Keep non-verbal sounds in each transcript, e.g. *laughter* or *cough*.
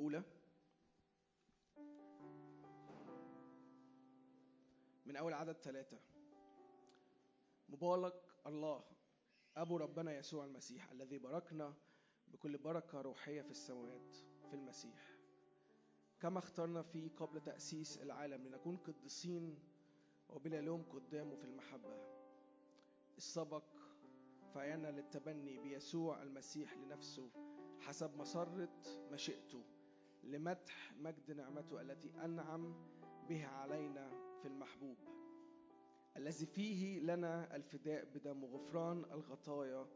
الأولى. من أول عدد ثلاثة. مبارك الله. أبو ربنا يسوع المسيح الذي باركنا بكل بركة روحية في السماوات في المسيح. كما اخترنا فيه قبل تأسيس العالم لنكون قديسين وبلا لوم قدامه في المحبة. السبق فعينا للتبني بيسوع المسيح لنفسه حسب مسرة مشيئته لمدح مجد نعمته التي أنعم بها علينا في المحبوب الذي فيه لنا الفداء بدم غفران الخطايا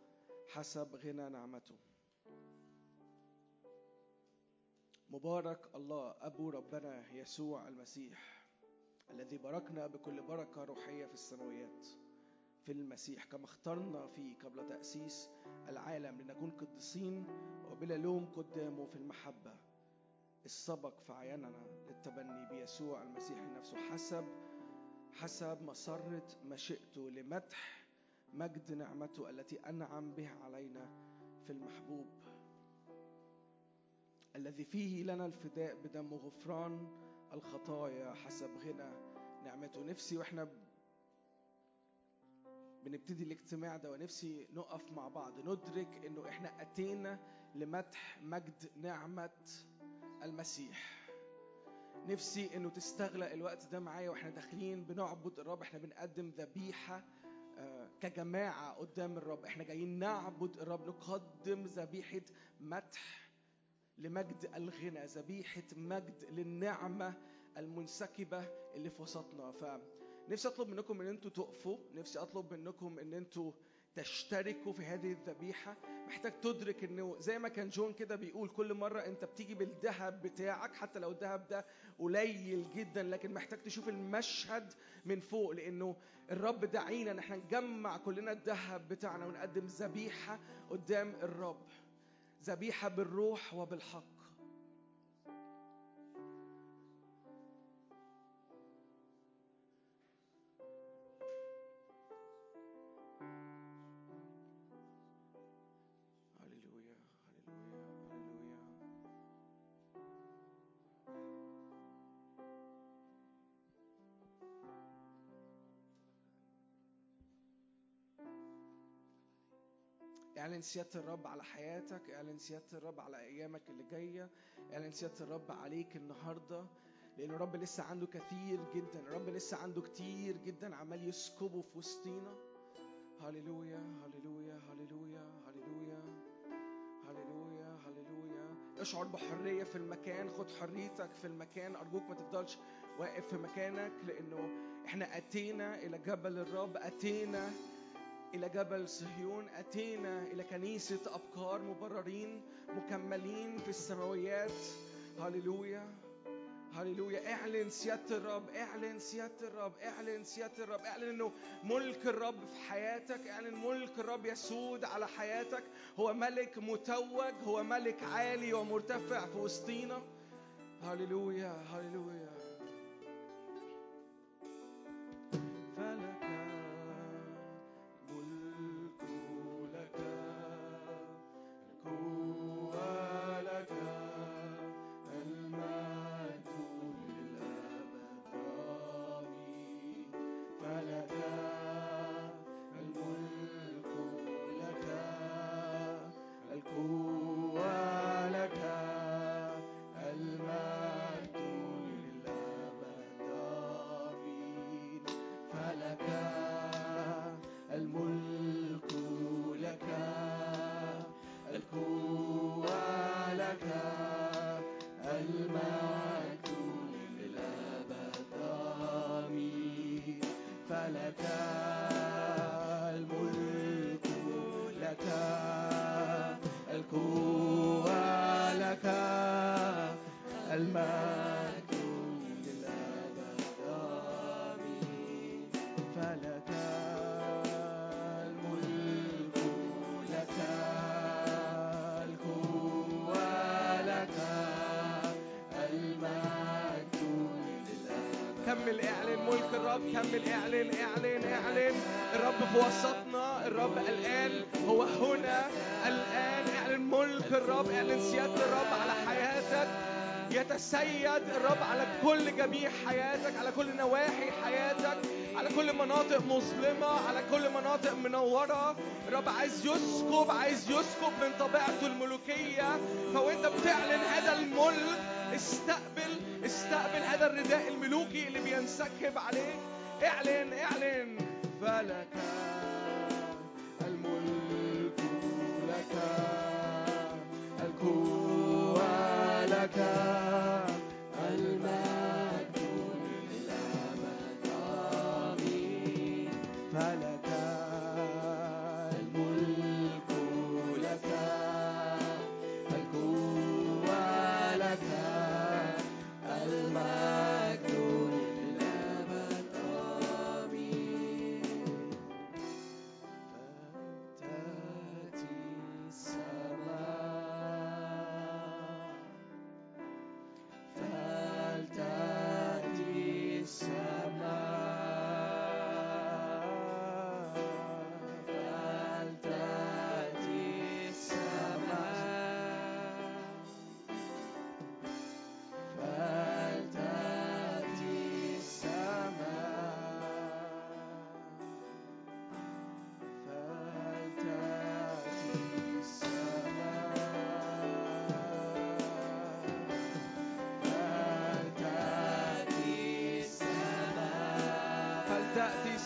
حسب غنى نعمته. مبارك الله أبو ربنا يسوع المسيح الذي باركنا بكل بركة روحية في السماويات في المسيح كما اخترنا فيه قبل تأسيس العالم لنكون قديسين وبلا لوم قدامه في المحبة. السبق فعيننا للتبني بيسوع المسيح نفسه حسب حسب مسرة مشيئته لمدح مجد نعمته التي أنعم بها علينا في المحبوب. الذي فيه لنا الفداء بدم غفران الخطايا حسب غنى نعمته. نفسي وإحنا بنبتدي الاجتماع ده ونفسي نقف مع بعض ندرك إنه إحنا أتينا لمدح مجد نعمة المسيح. نفسي إنه تستغلق الوقت ده معايا وإحنا داخلين بنعبد الرب. إحنا بنقدم ذبيحة آه، كجماعة قدام الرب. إحنا جايين نعبد الرب نقدم ذبيحة مدح لمجد الغنى ذبيحة مجد للنعمة المنسكبة اللي في وسطنا. فنفسي أطلب منكم أن أنتوا تقفوا. نفسي أطلب منكم أن أنتوا تشتركوا في هذه الذبيحة. محتاج تدرك إنه زي ما كان جون كده بيقول كل مرة أنت بتيجي بالذهب بتاعك حتى لو الذهب ده قليل جدا لكن محتاج تشوف المشهد من فوق لأنه الرب دعينا إن إحنا نجمع كلنا الذهب بتاعنا ونقدم ذبيحة قدام الرب. ذبيحة بالروح وبالحق. اعلن سيادة الرب على حياتك اعلن سيادة الرب على أيامك اللي جاية اعلن سيادة الرب عليك النهاردة لأن الرب لسه عنده كثير جدا الرب لسه عنده كتير جدا عمال يسكبه في وسطينا. هللويا هللويا هللويا هللويا هللويا هللويا. اشعر بحرية في المكان خد حريتك في المكان. أرجوك ما تفضلش واقف في مكانك لأنه إحنا أتينا إلى جبل الرب أتينا إلى جبل صهيون أتينا إلى كنيسة أبكار مبررين مكملين في السماويات. هللويا هللويا. اعلن سيادة الرب اعلن سيادة الرب اعلن سيادة الرب. اعلن إنه ملك الرب في حياتك. اعلن ملك الرب يسود على حياتك. هو ملك متوج هو ملك عالي ومرتفع في وسطينا. هللويا هللويا. كمل اعلن ملك الرب كمل اعلن اعلن اعلن. الرب في وسطنا الرب الآن هو هنا. الآن اعلن ملك الرب اعلن سيادة الرب على حياتك. يتسيد الرب على كل جميع حياتك على كل نواحي حياتك على كل مناطق مظلمة على كل مناطق منورة. الرب عايز يسكب عايز يسكب من طبيعته الملوكية. فوانت بتعلن هذا الملك استقبل استقبل هذا الرداء الملوكي اللي بينسكب عليك اعلن اعلن. فلك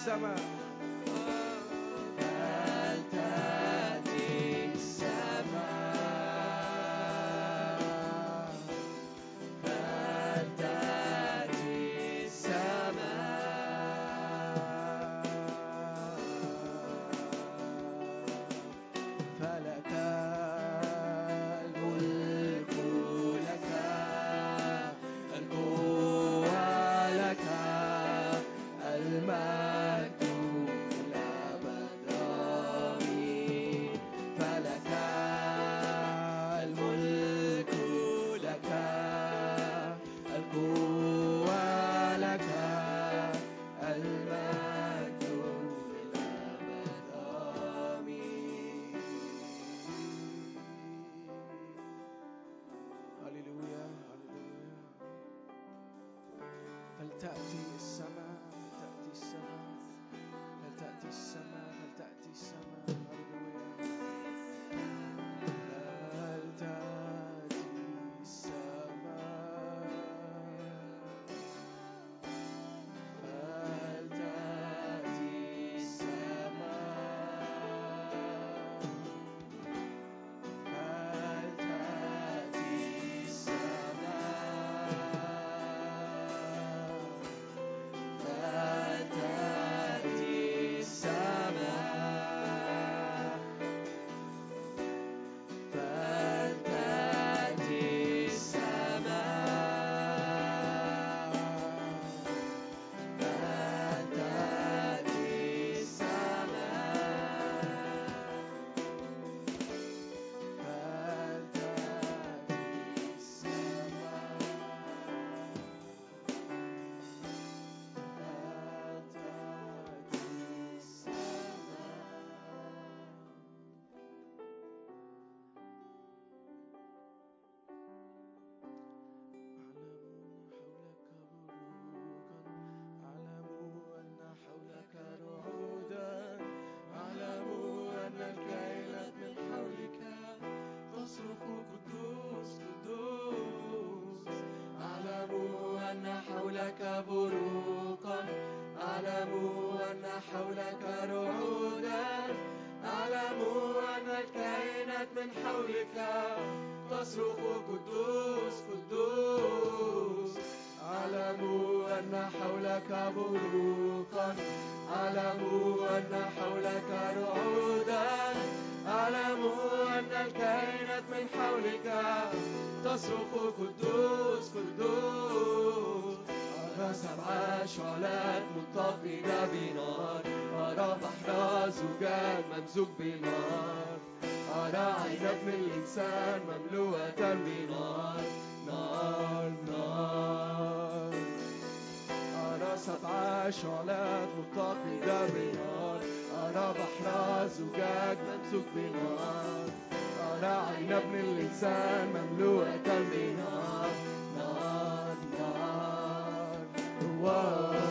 Sama. Tatis, I'm بروقا أعلم أن حولك رعودا أعلم أن الكائنات من حولك تصرخ قدوس قدوس. أعلم أن حولك بروقا أعلم أن تمزج بنار أرى عينك من الإنسان مملوءة بنار نار نار. أرى سبع شعلات متقدة بنار أرى بحر زجاج ممزوج بنار أرى عين ابن الإنسان مملوءة بنار نار نار. واو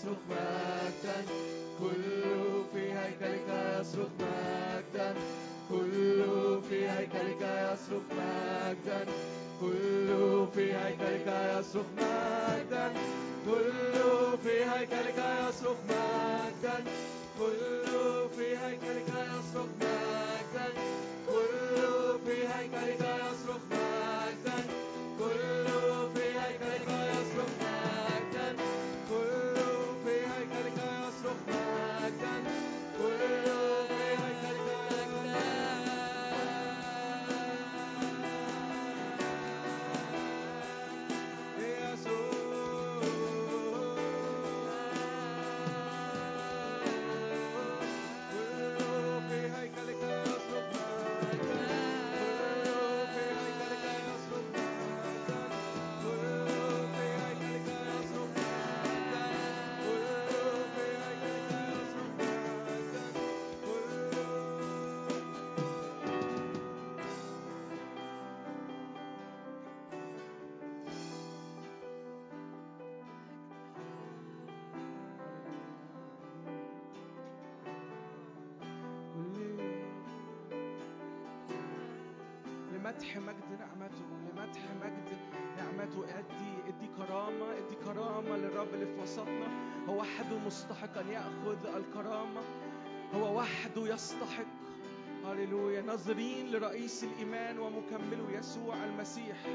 يصرخ مجدا كل في هيكلك يصرخ مجدا كل في هيكلك يصرخ مجدا كل في هيكلك يصرخ مجدا كل في هيكلك لمدح مجد نعمته لمدح مجد نعمته. ادي ادي كرامة ادي كرامة للرب اللي في وسطنا. هو وحده مستحق أن يأخذ الكرامة. هو وحده يستحق. هللويا. ناظرين لرئيس الإيمان ومكمله يسوع المسيح.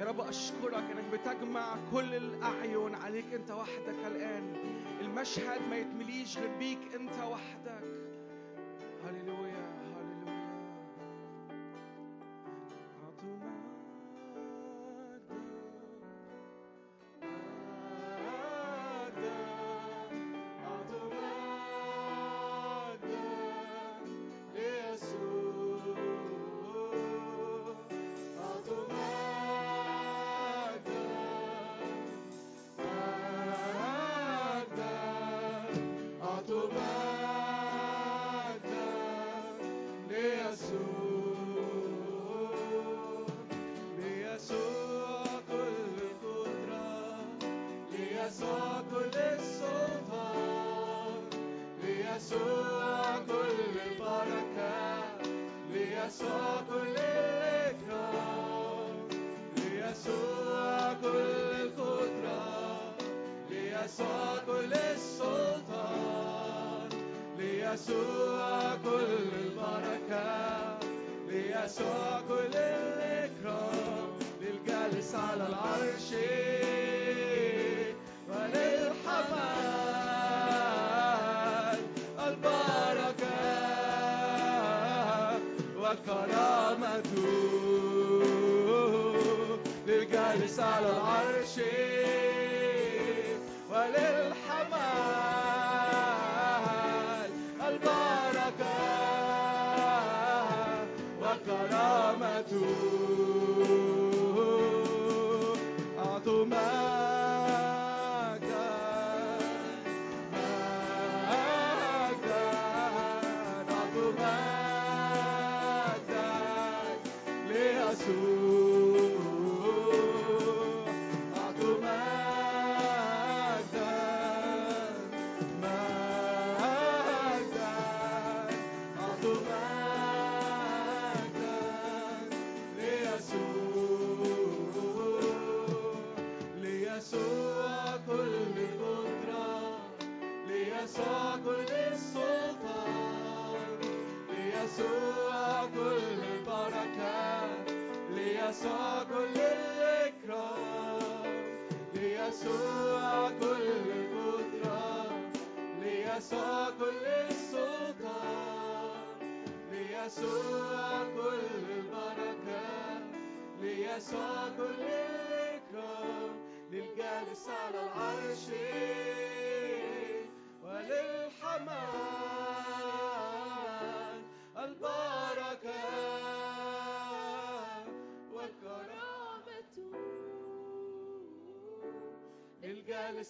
يا رب أشكرك إنك بتجمع كل الأعين عليك أنت وحدك الآن. المشهد ما يتمليش غير بيك أنت وحدك.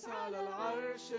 على العرش.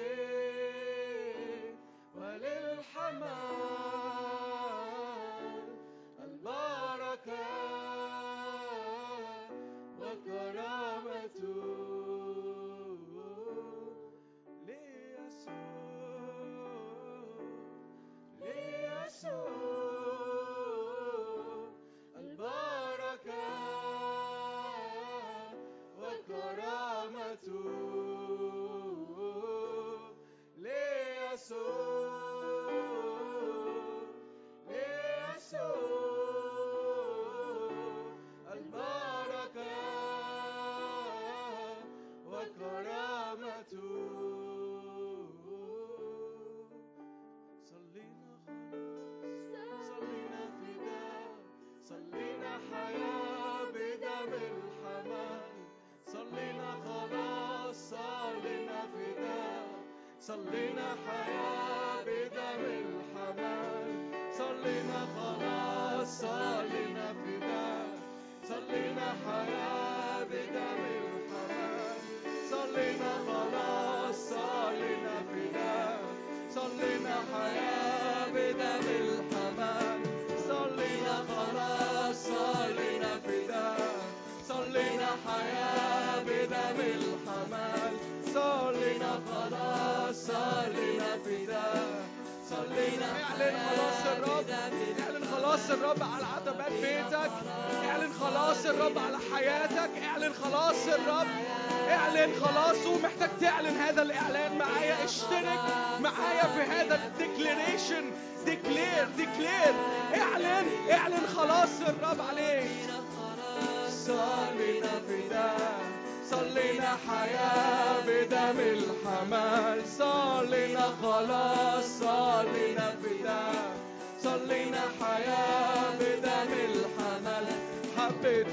صلينا حياة بدم الحمام صلينا خلاص صلينا اعلن خلاص الرب اعلن خلاص الرب على عتبات بيتك اعلن خلاص الرب على حياتك اعلن خلاص الرب اعلن خلاصه محتاج تعلن هذا الإعلان معايا اشترك معايا في هذا ال declaration declare declare اعلن اعلن خلاص الرب عليك. صار فداك صلينا حياة بدم الحمل صلينا خلاص صلينا فداء صلينا حياة بدم الحمال حبيت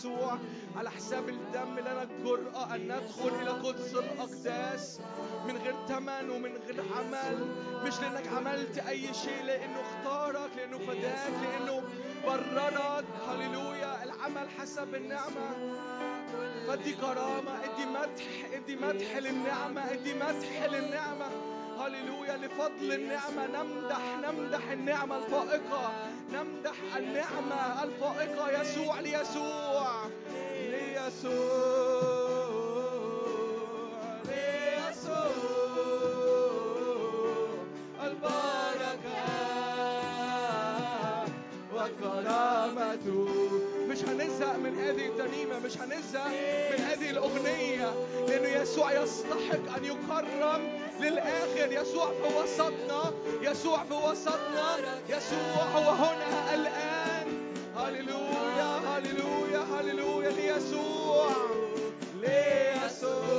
ليسوع على حساب الدم لنا الجرأة أن ندخل إلى قدس الأقداس. من غير ثمن ومن غير عمل. مش لأنك عملت أي شيء لأنه اختارك لأنه فداك لأنه بررك. هللويا. العمل حسب النعمة. فادي كرامة ادي مدح ادي مدح للنعمة ادي مدح للنعمة. هللويا لفضل النعمة. نمدح نمدح النعمة الفائقة. نمدح النعمة الفائقة. يسوع ليسوع. ليسوع ليسوع البركة وكرامته. مش هنزهق من هذه الترنيمة مش هنزهق من هذه الأغنية. يسوع يستحق أن يكرم للآخر. يسوع في وسطنا. يسوع في وسطنا. يسوع هو هنا الآن. هللويا هللويا هللويا ليسوع. ليسوع.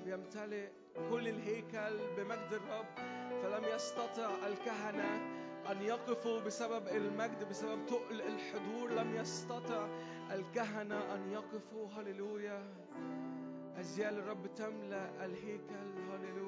الرب يمتلئ كل الهيكل بمجد الرب فلم يستطع الكهنة أن يقفوا بسبب المجد بسبب تقل الحضور لم يستطع الكهنة أن يقفوا. هللويا. أزيال الرب تملأ الهيكل. هللويا.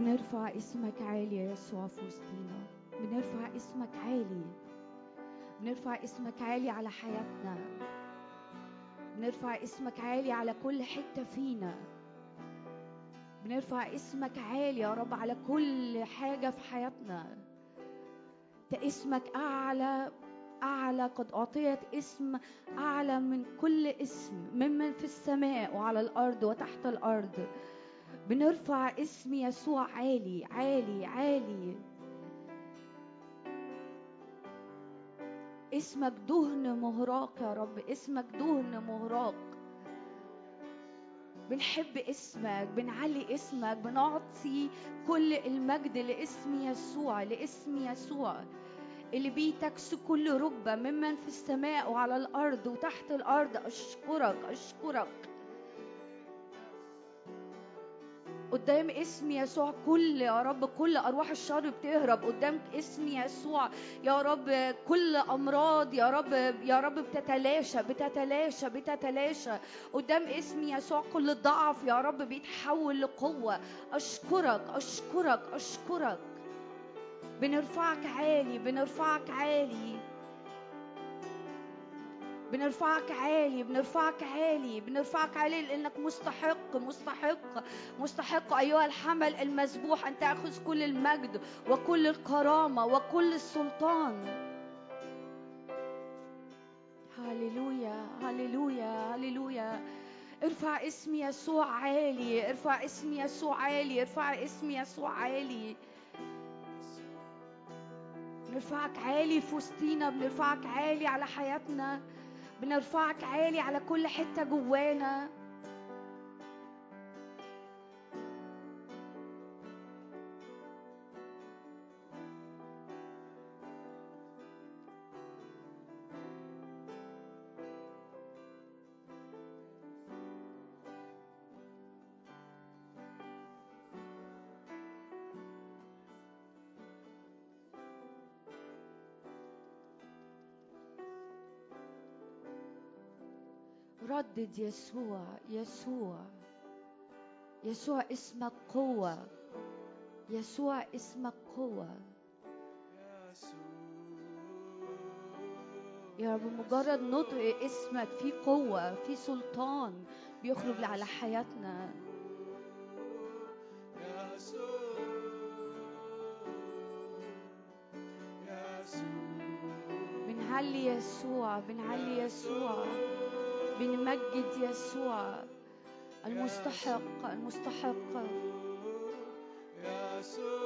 بنرفع اسمك عالي يا يسوع في وسطينا بنرفع اسمك عالي. بنرفع اسمك عالي على حياتنا. بنرفع اسمك عالي على كل حتة فينا. بنرفع اسمك عالي يا رب على كل حاجة في حياتنا. انت اسمك أعلى أعلى. قد أعطيت اسم أعلى من كل اسم ممن في السماء وعلى الأرض وتحت الأرض. بنرفع اسم يسوع. عالي عالي عالي. اسمك دهن مهراق يا رب. اسمك دهن مهراق. بنحب اسمك بنعلي اسمك بنعطي كل المجد لاسم يسوع لاسم يسوع. اللي بيه تكسو كل ركبة ممن في السماء وعلى الأرض وتحت الأرض. أشكرك أشكرك. قدام اسم يسوع كل يا رب كل أرواح الشر بتهرب. قدام اسم يسوع يا رب كل أمراض يا رب يا رب بتتلاشى بتتلاشى بتتلاشى. قدام اسم يسوع كل ضعف يا رب بيتحول لقوة. أشكرك أشكرك أشكرك. بنرفعك عالي بنرفعك عالي. بنرفعك عالي بنرفعك عالي بنرفعك عالي لأنك مستحق مستحق مستحق أيها الحمل المذبوح أن تأخذ كل المجد وكل الكرامة وكل السلطان. هللويا هللويا هللويا. ارفع اسم يسوع عالي ارفع اسم يسوع عالي ارفع اسم يسوع عالي. بنرفعك عالي في وسطينا بنرفعك عالي على حياتنا. بنرفعك عالي على كل حتة جوانا. ردد يسوع يسوع. يسوع اسمك قوة. يسوع اسمك قوة. يا رب مجرد نطق اسمك في قوة في سلطان بيخرج على حياتنا. بنعلي يسوع بنعلي يسوع. بنمجد يسوع المستحق المستحق. أتم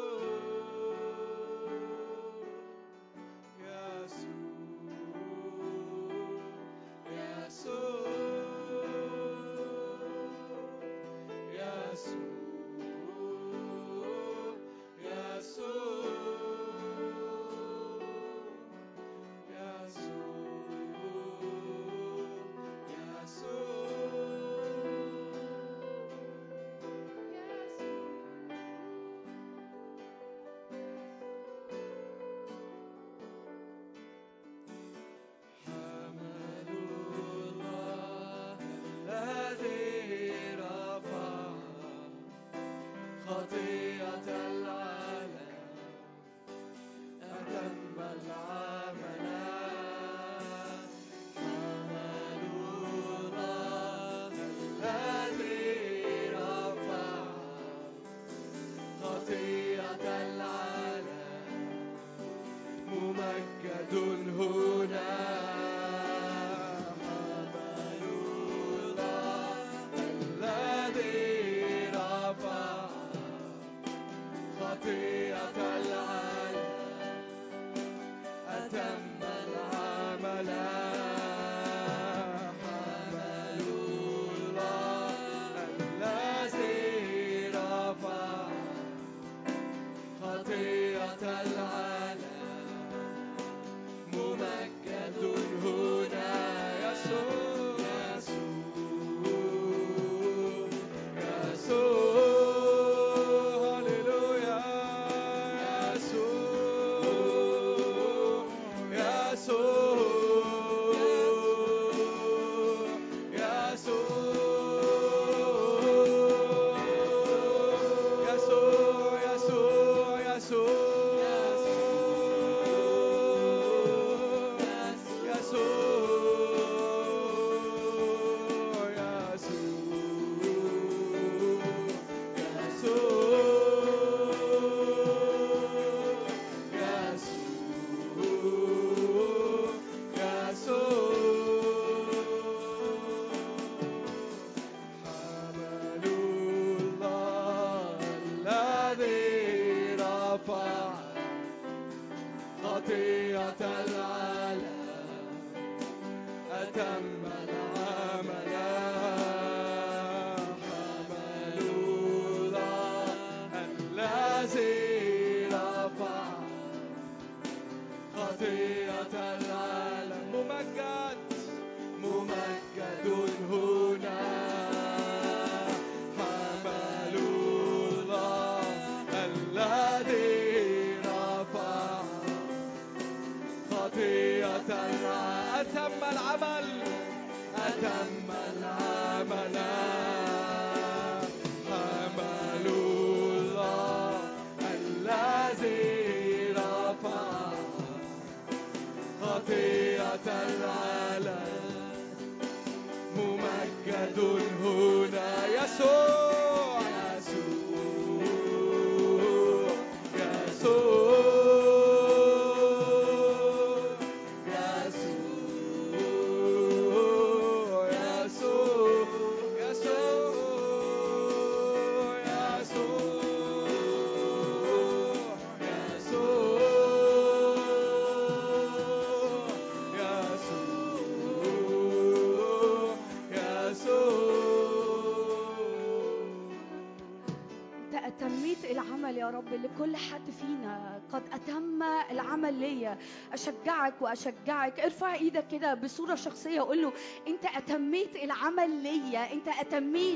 أشجعك وأشجعك. ارفع إيدك كده بصورة شخصية وقول له أنت أتميت العمل ليا أنت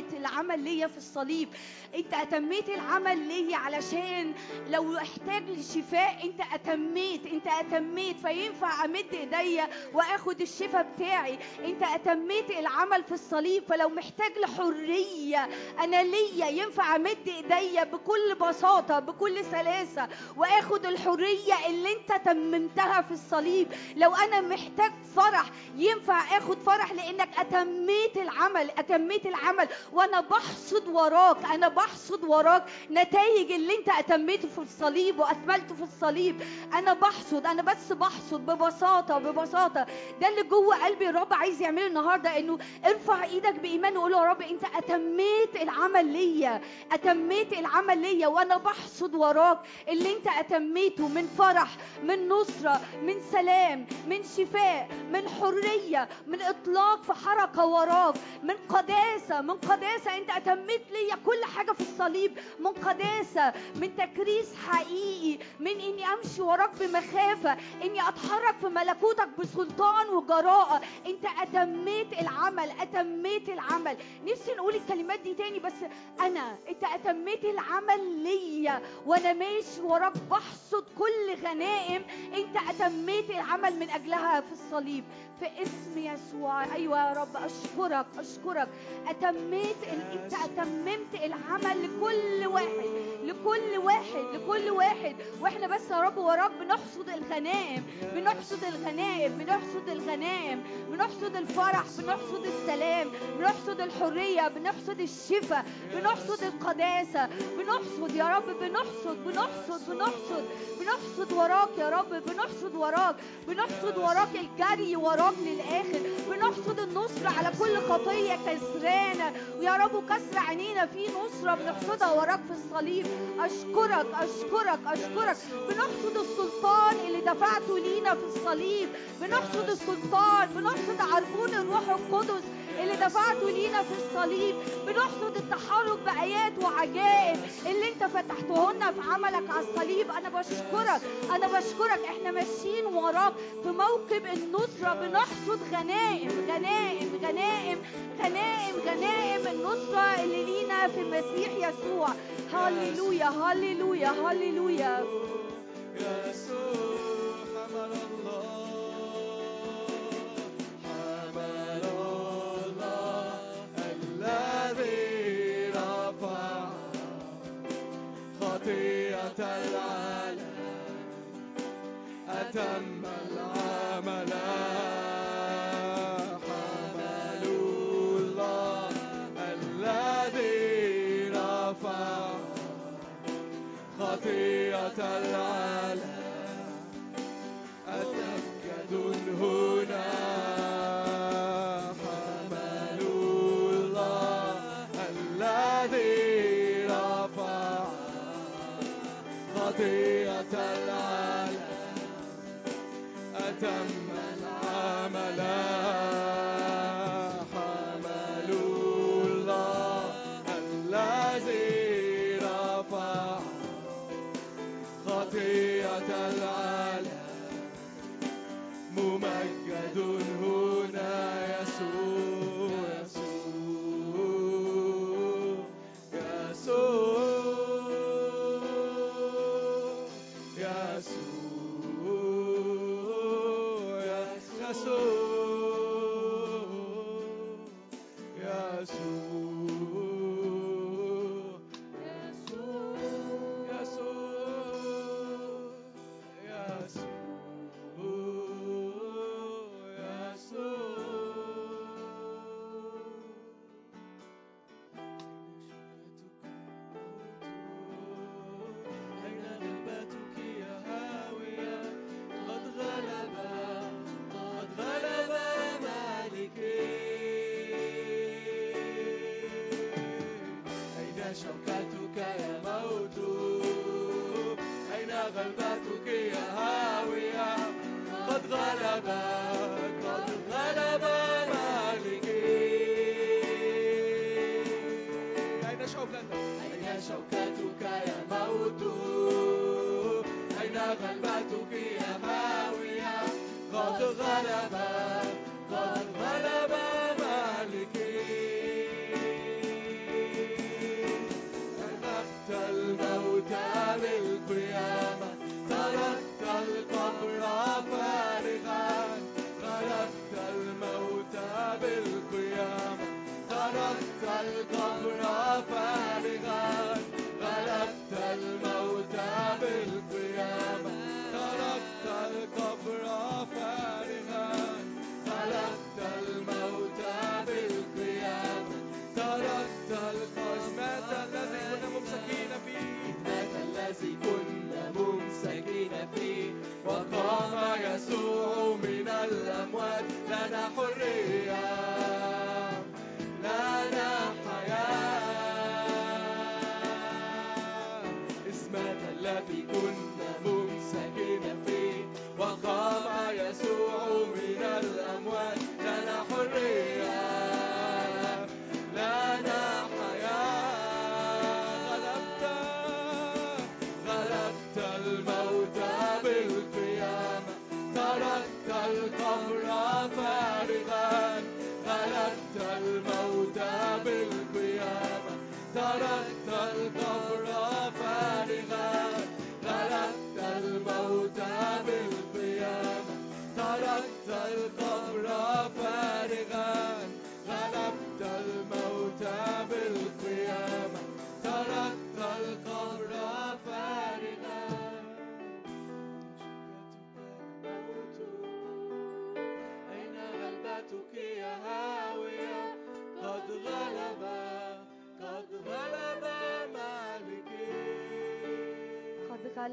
أتميت العمل ليا في الصليب. أنت أتميت العمل ليا علشان لو احتاج لشفاء أنت أتميت. أنت أتميت. فينفع أمد إيديا وآخد الشفاء بتاعي. أنت أتميت العمل في الصليب. فلو محتاج لحرية أنا ليا ينفع أمد إيديا بكل بساطة بكل سلاسة وآخد الحرية اللي أنت تممتها في الصليب. لو أنا محتاج فرح ينفع آخد فرح لأنك أتميت العمل. أتميت العمل وأنا بحصد وراك أنا بحصد وراك. نتائج اللي أنت اتميته في الصليب واكملته في الصليب أنا بحصد أنا بس بحصد ببساطة ببساطة. ده اللي جوه قلبي الرب عايز يعمله النهارده إنه ارفع إيدك بإيمان وقول يا رب أنت أتميت العمل ليا أتميت العمل ليا وأنا بحصد وراك. اللي أنت أتميته من فرح من نصرة من سلام من شفاء من حرية من إطلاق في حركة وراك من قداسة من قداسة أنت اتميت ليا كل حاجة في الصليب. من قداسة من تكريس حقيقي من إني أمشي وراك بمخافة إني أتحرك في ملكوتك بسلطان وجراءة. أنت اتميت العمل اتميت العمل. نفسي نقول الكلمات دي تاني بس أنا أنت اتميت العمل ليا. وأنا ماشي وراك بحصد كل غنائم. أنت اتميت العمل من أجلها في الصليب. في اسم يسوع. أيوه يا رب أشكرك أشكرك. أتميت ال... أنت أتممت العمل لكل واحد لكل واحد لكل واحد. وإحنا بس يا رب وراك بنحصد الغنائم بنحصد الغنائم بنحصد الغنائم بنحصد الفرح بنحصد السلام بنحصد الحرية بنحصد الشفاء بنحصد القداسة. بنحصد يا رب بنحصد بنحصد بنحصد بنحصد وراك يا رب بنحصد وراك بنحصد وراك الجري وراك. للاخر بنحصد النصر على كل خطية كسرانه ويا رب كسر عينينا في نصرة بنحصدها وراك في الصليب. أشكرك أشكرك أشكرك. بنحصد السلطان اللي دفعته لينا في الصليب. بنحصد السلطان بنحصد عربون الروح القدس. اللي دفعته لينا في الصليب بنحصد التحرك بآيات وعجائب. اللي انت فتحتهن في عملك على الصليب أنا بشكرك أنا بشكرك. إحنا ماشيين وراك في موكب النصرة بنحصد غنائم غنائم غنائم غنائم غنائم النصرة اللي لينا في المسيح يسوع. هللويا هللويا هللويا. يسوع حمل الله. خطيئة العالم. أتم العمل. حمل الله الذي رفع خطيئة العالم. أتمجد هنا خطيئة العالم. أتم العمل حملوا الله الذي رفع خطيئة العالم. ممجد هنا يسوع. يسوع يسوع شوكتك يا موت أين غلبتك يا هاوية قد غلب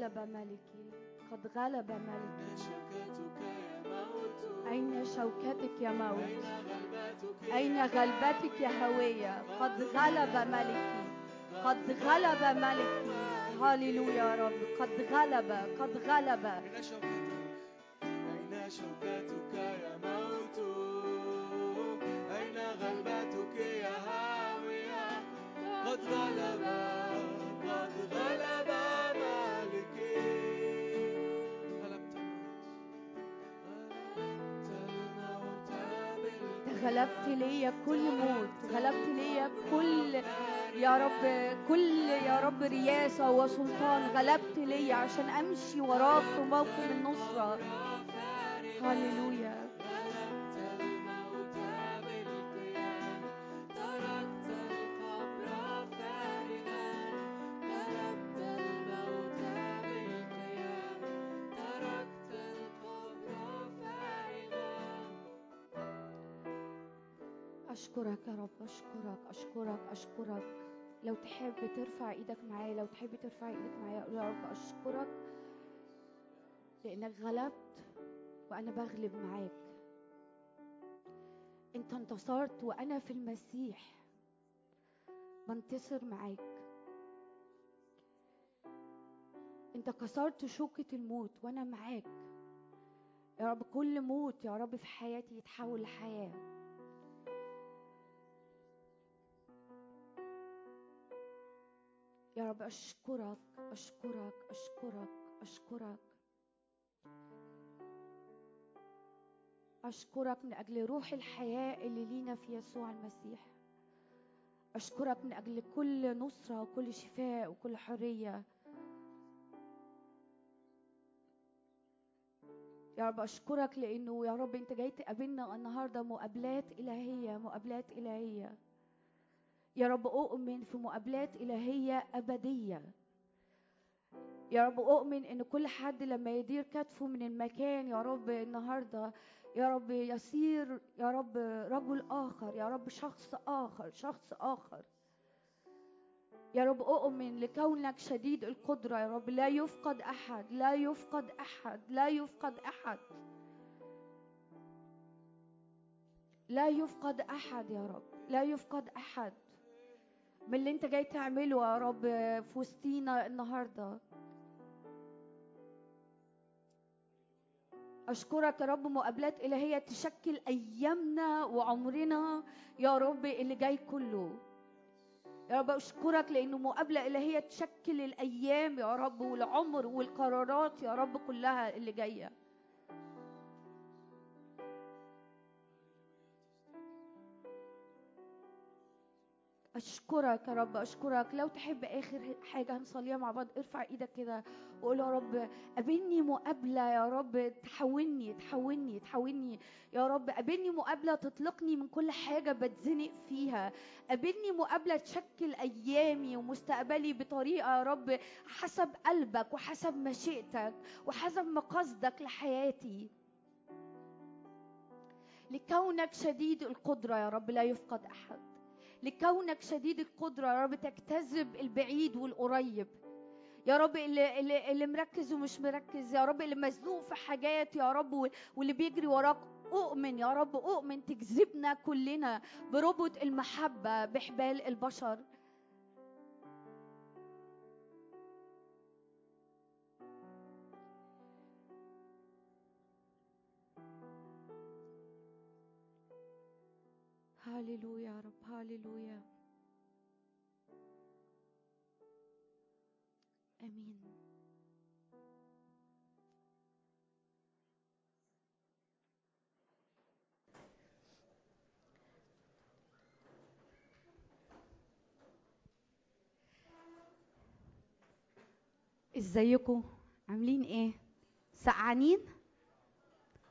غلب ملكي قد غلب ملكي أين شوكتك يا موت؟ أين شوكتك يا موت؟ أين غلبتك يا هوية؟ قد غلب ملكي قد غلب ملكي هاليلويا يا رب قد غلب قد غلب. أين شوكتك أين شوكتك غلبت ليا كل موت غلبت ليا كل يا رب كل يا رب رياسة وسلطان غلبت ليا عشان أمشي وراك في موكب النصرة. هاليلويا أشكرك يا رب أشكرك أشكرك أشكرك. لو تحب ترفع إيدك معايا لو تحب ترفع إيدك معايا يا رب أشكرك لأنك غلبت وأنا بغلب معاك. أنت انتصرت وأنا في المسيح بنتصر معاك. أنت كسرت شوكة الموت وأنا معاك. يا رب كل موت يا رب في حياتي يتحول لحياة. يا رب أشكرك أشكرك أشكرك أشكرك. أشكرك من أجل روح الحياة اللي لينا في يسوع المسيح. أشكرك من أجل كل نصرة وكل شفاء وكل حرية. يا رب أشكرك لأنه يا رب أنت جاي تقابلنا النهاردة مقابلات إلهية مقابلات إلهية. يا رب أؤمن في مقابلات إلهية أبدية. يا رب أؤمن إن كل حد لما يدير كتفه من المكان يا رب النهاردة يا رب يصير يا رب رجل آخر يا رب شخص آخر شخص آخر. يا رب أؤمن لكونك شديد القدرة يا رب. لا يفقد أحد لا يفقد أحد لا يفقد أحد. لا يفقد أحد يا رب لا يفقد أحد. من اللي انت جاي تعمله يا رب في وسطينا النهارده. أشكرك يا رب مقابلات إلهية تشكل أيامنا وعمرنا يا رب اللي جاي كله. يا رب أشكرك لأنه مقابلة إلهية تشكل الأيام يا رب والعمر والقرارات يا رب كلها اللي جاية. أشكرك يا رب أشكرك. لو تحب آخر حاجة هنصليها مع بعض ارفع إيدك كده وقول يا رب قابلني مقابلة يا رب. تحولني تحولني تحولني يا رب. قابلني مقابلة تطلقني من كل حاجة بتزنق فيها. قابلني مقابلة تشكل أيامي ومستقبلي بطريقة يا رب حسب قلبك وحسب مشيئتك وحسب مقاصدك لحياتي. لكونك شديد القدرة يا رب لا يفقد أحد. لكونك شديد القدرة يا رب تجتذب البعيد والقريب. يا رب اللي, اللي, اللي مركز ومش مركز يا رب اللي مزنوق في حاجات يا رب وال- واللي بيجري وراك أؤمن يا رب أؤمن تجذبنا كلنا بربط المحبة بحبال البشر. هاليلويا يا رب هاليلويا. آمين. إزيكم؟ عاملين إيه؟ سقعانين؟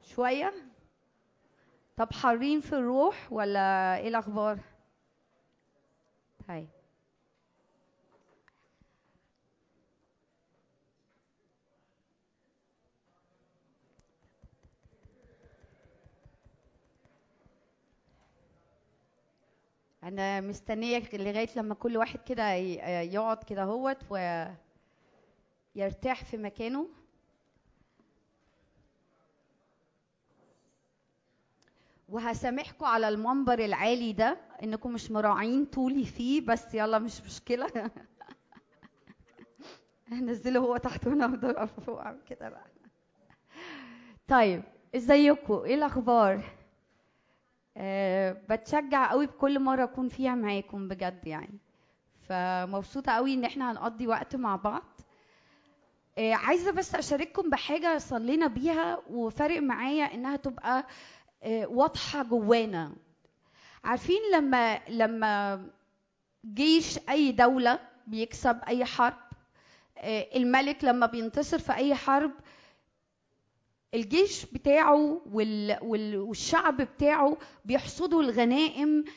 شوية؟ طب حارين في الروح ولا إيه الأخبار؟ طيب أنا مستنيه لغاية لما كل واحد كده يقعد كده هوت ويرتاح في مكانه. وهسامحكم على المنبر العالي ده إنكم مش مراعين طولي فيه بس يلا مش مشكلة. *laughs* هنزله هو تحت افضل اقف فوق كده بقى. طيب إزيكم؟ إيه الأخبار؟ أه بتشجع قوي بكل مرة أكون فيها معاكم بجد يعني. فمبسوطة قوي إن إحنا هنقضي وقت مع بعض. أه عايزة بس أشارككم بحاجة صلينا بيها وفارق معايا إنها تبقى واضحة جوانا. عارفين لما لما جيش أي دولة بيكسب أي حرب آه، الملك لما بينتصر في أي حرب الجيش بتاعه وال... وال... والشعب بتاعه بيحصدوا الغنائم آه،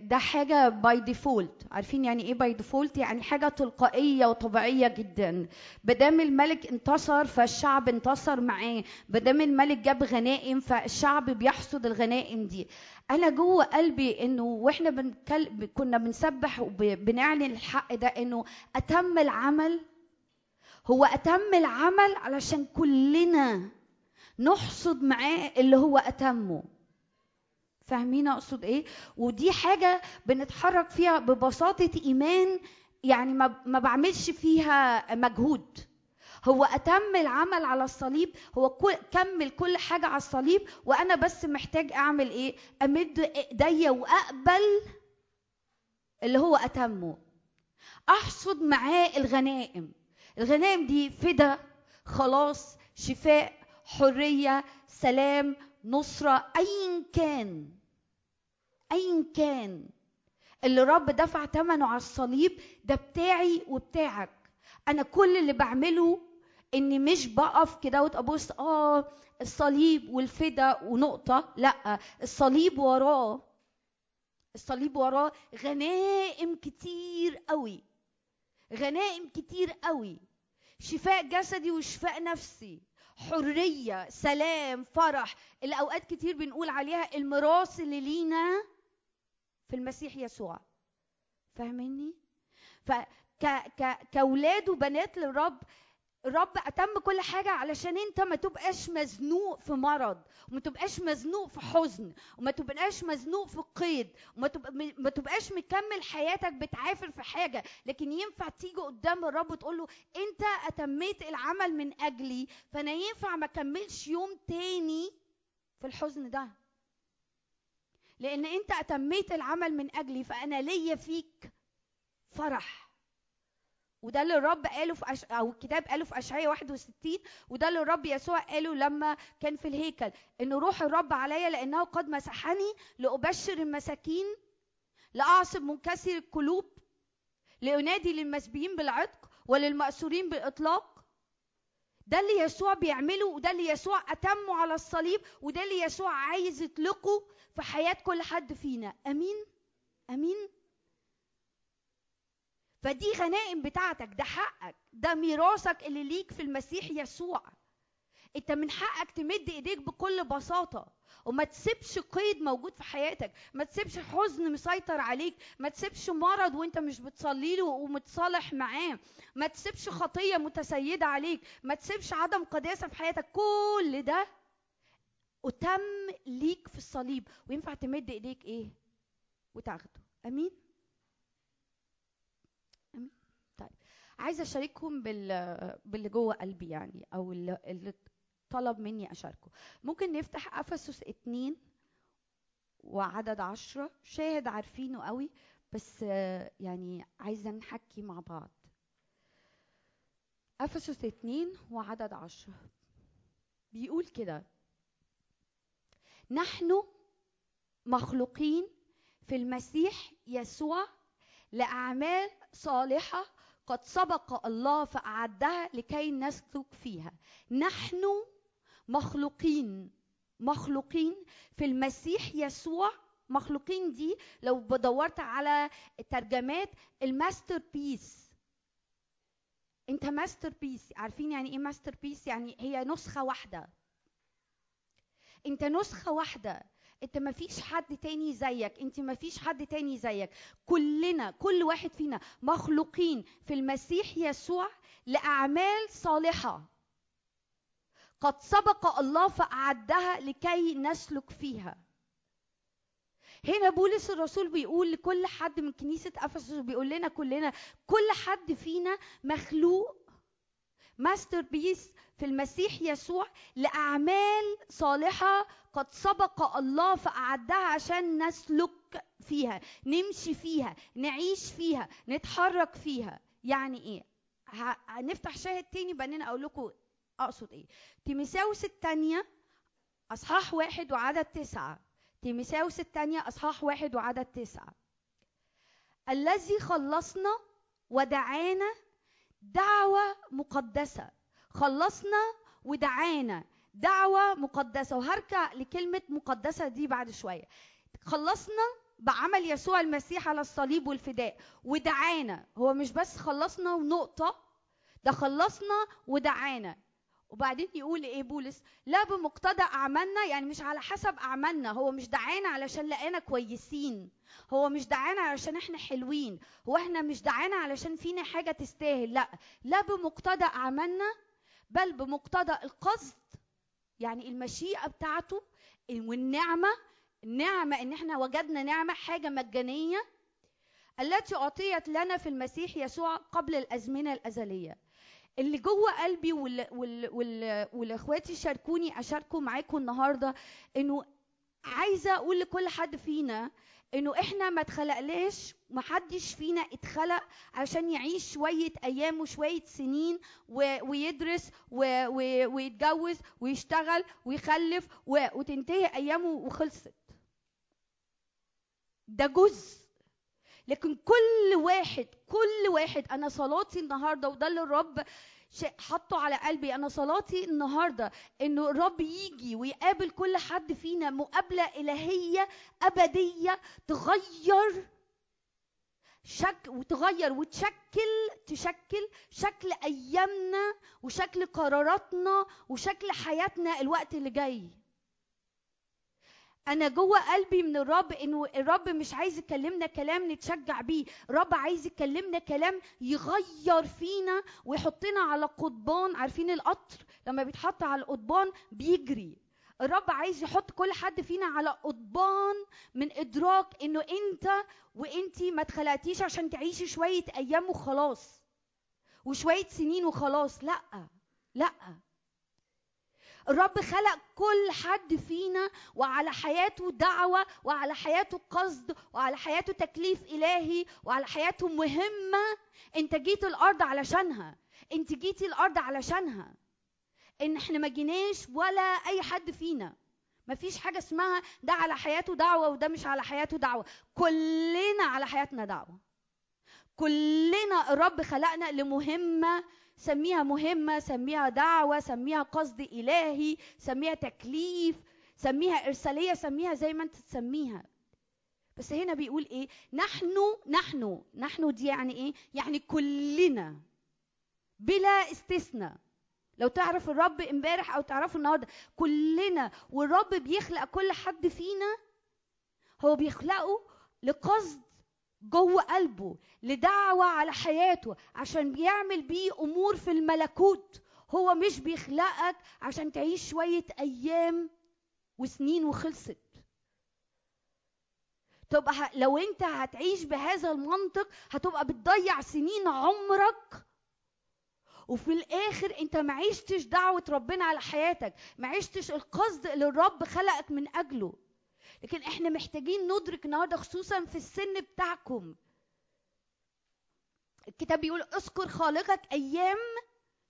ده حاجة by default عارفين يعني إيه by default يعني حاجة تلقائية وطبيعية جدا. بدام الملك انتصر فالشعب انتصر معاه. بدام الملك جاب غنائم فالشعب بيحصد الغنائم دي. أنا جوه قلبي إنه وإحنا بنكل... كنا بنسبح وبنعلن الحق ده إنه أتم العمل. هو أتم العمل علشان كلنا نحصد معاه اللي هو أتمه. فاهمين أقصد إيه؟ ودي حاجة بنتحرك فيها ببساطة إيمان يعني ما بعملش فيها مجهود هو أتم العمل على الصليب هو كمل كل حاجة على الصليب وأنا بس محتاج أعمل إيه؟ أمد إيديا وأقبل اللي هو أتمه أحصد معاه الغنائم الغنائم دي فدا خلاص شفاء حرية سلام نصرة أيا كان أيا كان. اللي رب دفع ثمنه على الصليب ده بتاعي وبتاعك. أنا كل اللي بعمله إني مش بقف كده وابص آه الصليب والفدا ونقطة. لأ الصليب وراه. الصليب وراه غنائم كتير قوي غنائم كتير قوي شفاء جسدي وشفاء نفسي. حرية سلام فرح. اللي أوقات كتير بنقول عليها الميراث اللي لينا في المسيح يسوع. فاهميني؟ فكأولاد وبنات للرب الرب أتم كل حاجة علشان أنت ما تبقاش مزنوق في مرض وما تبقاش مزنوق في حزن وما تبقاش مزنوق في قيد وما تبقى ما تبقاش مكمل حياتك بتعافر في حاجة. لكن ينفع تيجي قدام الرب وتقول له أنت أتميت العمل من أجلي فأنا ينفع ما أكملش يوم تاني في الحزن ده. لأن أنت أتميت العمل من أجلي فأنا ليا فيك فرح. وده اللي الرب قاله في أش... أو الكتاب قاله في أشعياء 61 وده اللي الرب يسوع قاله لما كان في الهيكل إن روح الرب عليا لأنه قد مسحني لأبشر المساكين لأعصب منكسر القلوب لأنادي للمسبيين بالعتق وللمأسورين بالإطلاق. ده اللي يسوع بيعمله وده اللي يسوع أتمه على الصليب وده اللي يسوع عايز يطلقه. في حياة كل حد فينا. أمين؟ أمين؟ فدي غنائم بتاعتك ده حقك. ده ميراثك اللي ليك في المسيح يسوع. انت من حقك تمد ايديك بكل بساطة. وما تسيبش قيد موجود في حياتك. ما تسيبش حزن مسيطر عليك. ما تسيبش مرض وانت مش بتصلي له ومتصالح معاه. ما تسيبش خطية متسيدة عليك. ما تسيبش عدم قداسة في حياتك. كل ده أتم ليك في الصليب وينفع تمد إيديك إيه؟ وتاخده. آمين؟ عايزه اشاركهم بال باللي جوه قلبي يعني أو اللي طلب مني أشاركه. ممكن نفتح أفسس اتنين وعدد عشرة. شاهد عارفينه قوي بس يعني عايزة نحكي مع بعض. أفسس اتنين وعدد عشرة. بيقول كده نحن مخلوقين في المسيح يسوع لأعمال صالحة قد سبق الله فأعدها لكي نسلك فيها. نحن مخلوقين مخلوقين في المسيح يسوع. مخلوقين دي لو دورت على ترجمات ال masterpiece انت masterpiece عارفين يعني إيه masterpiece يعني هي نسخة واحدة. انت نسخة واحدة. انت ما فيش حد تاني زيك. انت ما فيش حد تاني زيك. كلنا كل واحد فينا مخلوقين في المسيح يسوع لأعمال صالحة. قد سبق الله فأعدها لكي نسلك فيها. هنا بولس الرسول بيقول لكل حد من كنيسة أفسس بيقول لنا كلنا كل حد فينا مخلوق masterpiece في المسيح يسوع لأعمال صالحة قد سبق الله فأعدها عشان نسلك فيها نمشي فيها نعيش فيها نتحرك فيها. يعني إيه؟ هنفتح شاهد تاني بعدين أقول لكم أقصد إيه. تيموثاوس الثانية أصحاح واحد وعدد تسعة. تيموثاوس الثانية أصحاح واحد وعدد تسعة. الذي خلصنا ودعانا دعوة مقدسة. خلصنا ودعانا. دعوة مقدسة. وهرجع لكلمة مقدسة دي بعد شوية. خلصنا بعمل يسوع المسيح على الصليب والفداء. ودعانا. هو مش بس خلصنا ونقطة. ده خلصنا ودعانا. وبعدين يقول إيه بولس؟ لا بمقتضى أعمالنا يعني مش على حسب أعمالنا هو مش دعانا علشان لقانا كويسين هو مش دعانا علشان إحنا حلوين هو إحنا مش دعانا علشان فينا حاجة تستاهل لا لا بمقتضى أعمالنا بل بمقتضى القصد يعني المشيئة بتاعته والنعمة النعمة إن إحنا وجدنا نعمة حاجة مجانية التي أعطيت لنا في المسيح يسوع قبل الأزمنة الأزلية. اللي جوه قلبي وال... وال... وال... والاخواتي شاركوني اشاركوا معاكم النهارده انه عايزة أقول لكل حد فينا انه إحنا ما اتخلقناش محدش فينا اتخلق عشان يعيش شوية أيام وشوية سنين. ويدرس. ويتجوز ويشتغل ويخلف. وتنتهي ايامه وخلصت ده جزء لكن كل واحد كل واحد أنا صلاتي النهارده وده اللي الرب حطه على قلبي أنا صلاتي النهارده إنه الرب يجي ويقابل كل حد فينا مقابلة إلهية أبدية تغير شك وتغير وتشكل تشكل شكل أيامنا وشكل قراراتنا وشكل حياتنا الوقت اللي جاي. أنا جوه قلبي من الرب إنه الرب مش عايز يكلمنا كلام نتشجع بيه. الرب عايز يكلمنا كلام يغير فينا ويحطنا على قضبان. عارفين القطر لما بيتحط على القضبان بيجري. الرب عايز يحط كل حد فينا على قضبان من إدراك إنه أنت وأنتي ما اتخلقتيش عشان تعيشي شوية أيام وخلاص. وشوية سنين وخلاص. لأ لأ. الرب خلق كل حد فينا وعلى حياته دعوة وعلى حياته قصد وعلى حياته تكليف إلهي وعلى حياته مهمة. انت جيت الأرض علشانها. انت جيتي الأرض علشانها. ان إحنا ما جيناش ولا أي حد فينا. مفيش حاجة اسمها ده على حياته دعوة وده مش على حياته دعوة. كلنا على حياتنا دعوة. كلنا الرب خلقنا لمهمة سميها مهمة سميها دعوة سميها قصد إلهي سميها تكليف سميها إرسالية سميها زي ما أنت تسميها. بس هنا بيقول إيه؟ نحن نحن نحن دي يعني إيه؟ يعني كلنا بلا استثناء. لو تعرف الرب امبارح أو تعرفه النهارده كلنا والرب بيخلق كل حد فينا هو بيخلقه لقصد جوه قلبه لدعوة على حياته عشان بيعمل بيه أمور في الملكوت. هو مش بيخلقك عشان تعيش شوية أيام وسنين وخلصت. تبقى لو أنت هتعيش بهذا المنطق هتبقى بتضيع سنين عمرك. وفي الآخر أنت ما عشتش دعوة ربنا على حياتك ما عشتش القصد اللي الرب خلقك من أجله. لكن إحنا محتاجين ندرك النهارده خصوصا في السن بتاعكم. الكتاب بيقول اذكر خالقك أيام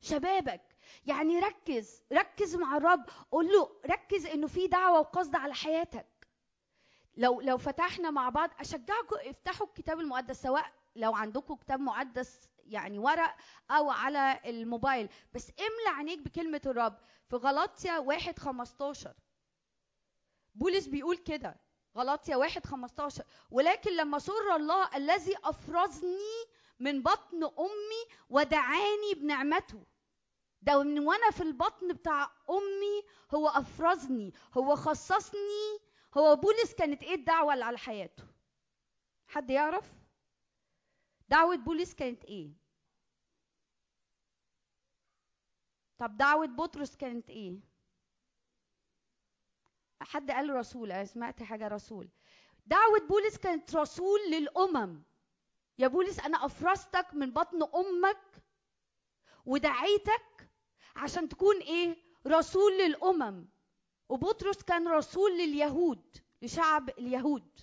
شبابك. يعني ركز ركز مع الرب. قول له ركز إنه في دعوة وقصد على حياتك. لو لو فتحنا مع بعض أشجعكم افتحوا الكتاب المقدس سواء لو عندكم كتاب مقدس يعني ورق أو على الموبايل. بس املى عينيك بكلمة الرب في غلطيا واحد 15 بولس بيقول كده غلطيا واحد 15 ولكن لما سر الله الذي أفرزني من بطن أمي ودعاني بنعمته. ده من وأنا في البطن بتاع أمي هو أفرزني هو خصصني. هو بولس كانت إيه الدعوة اللي على حياته؟ حد يعرف؟ دعوة بولس كانت إيه؟ طب دعوة بطرس كانت إيه؟ حد قال رسول؟ أنا سمعت حاجة رسول. دعوة بولس كانت رسول للأمم. يا بولس أنا أفرزتك من بطن أمك ودعيتك عشان تكون إيه؟ رسول للأمم. وبطرس كان رسول لليهود لشعب اليهود.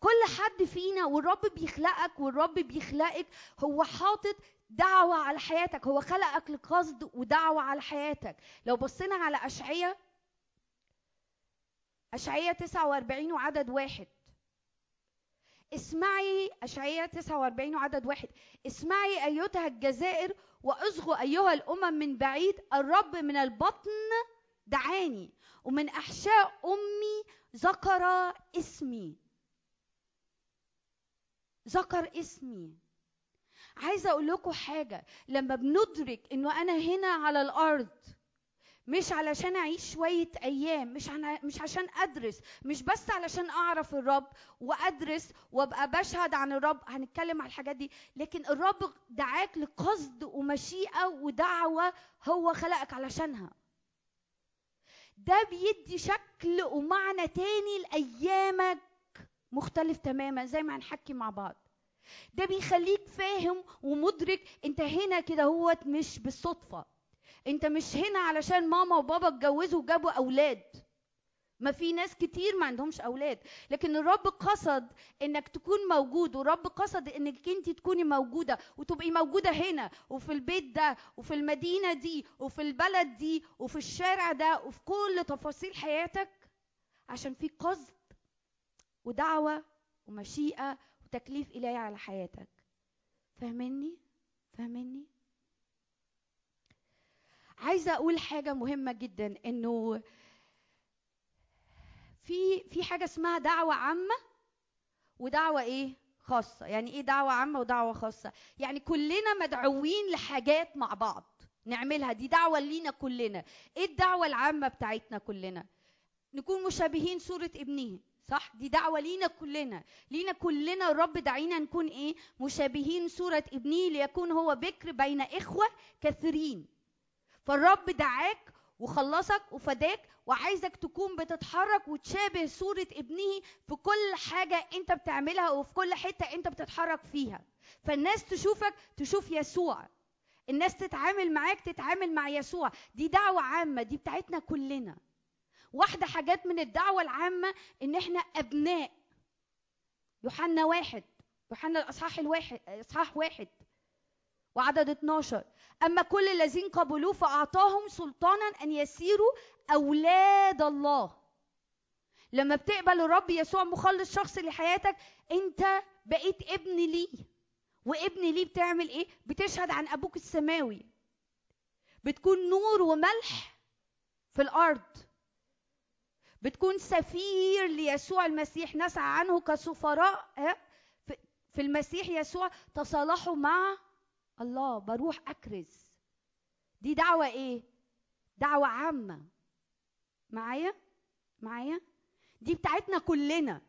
كل حد فينا والرب بيخلقك والرب بيخلقك هو حاطط دعوة على حياتك. هو خلقك لقصد ودعوة على حياتك. لو بصينا على أشعية أشعية 49 وعدد واحد. اسمعي أشعية 49 وعدد واحد. اسمعي أيتها الجزائر وأصغوا أيها الأمم من بعيد. الرب من البطن دعاني ومن أحشاء أمي ذكر اسمي. ذكر اسمي. عايزة أقول لكم حاجة. لما بندرك إنه أنا هنا على الأرض مش علشان أعيش شوية أيام مش مش عشان أدرس مش بس علشان أعرف الرب وأدرس وأبقى بشهد عن الرب هنتكلم على الحاجات دي. لكن الرب دعاك لقصد ومشيئة ودعوة هو خلقك علشانها. ده بيدي شكل ومعنى تاني لأيامك مختلف تماما زي ما هنحكي مع بعض. ده بيخليك فاهم ومدرك أنت هنا كده هوت مش بالصدفة. انت مش هنا علشان ماما وبابا اتجوزوا وجابوا أولاد. ما في ناس كتير ما عندهمش أولاد. لكن الرب قصد انك تكون موجود والرب قصد انك انت تكوني موجودة وتبقي موجودة هنا وفي البيت ده وفي المدينة دي وفي البلد دي وفي الشارع ده وفي كل تفاصيل حياتك عشان في قصد ودعوة ومشيئة وتكليف إلهي على حياتك. فاهمني فاهمني عايزة أقول حاجة مهمة جدا إنه في في حاجة اسمها دعوة عامة ودعوة إيه؟ خاصة. يعني إيه دعوة عامة ودعوة خاصة؟ يعني كلنا مدعوين لحاجات مع بعض. نعملها. دي دعوة لينا كلنا. إيه الدعوة العامة بتاعتنا كلنا؟ نكون مشابهين صورة ابنه صح؟ دي دعوة لينا كلنا. لينا كلنا الرب دعينا نكون إيه؟ مشابهين صورة ابنه ليكون هو بكر بين إخوة كثيرين. فالرب دعاك وخلصك وفداك وعايزك تكون بتتحرك وتشابه صورة ابنه في كل حاجة انت بتعملها وفي كل حتة انت بتتحرك فيها. فالناس تشوفك تشوف يسوع. الناس تتعامل معاك تتعامل مع يسوع. دي دعوة عامة دي بتاعتنا كلنا. واحدة حاجات من الدعوة العامة إن إحنا أبناء. يوحنا واحد يوحنا الأصحاح الواحد إصحاح واحد. وعدد 12 أما كل الذين قبلوه فأعطاهم سلطانا أن يسيروا أولاد الله. لما بتقبل الرب يسوع مخلص شخصي لحياتك أنت بقيت ابن ليه؟ وابن ليه بتعمل إيه؟ بتشهد عن أبوك السماوي. بتكون نور وملح في الأرض. بتكون سفير ليسوع المسيح. نسعى عنه كسفراء في المسيح يسوع تصالحوا مع الله بروح أكرز. دي دعوة إيه؟ دعوة عامة. معايا؟ معايا؟ دي بتاعتنا كلنا.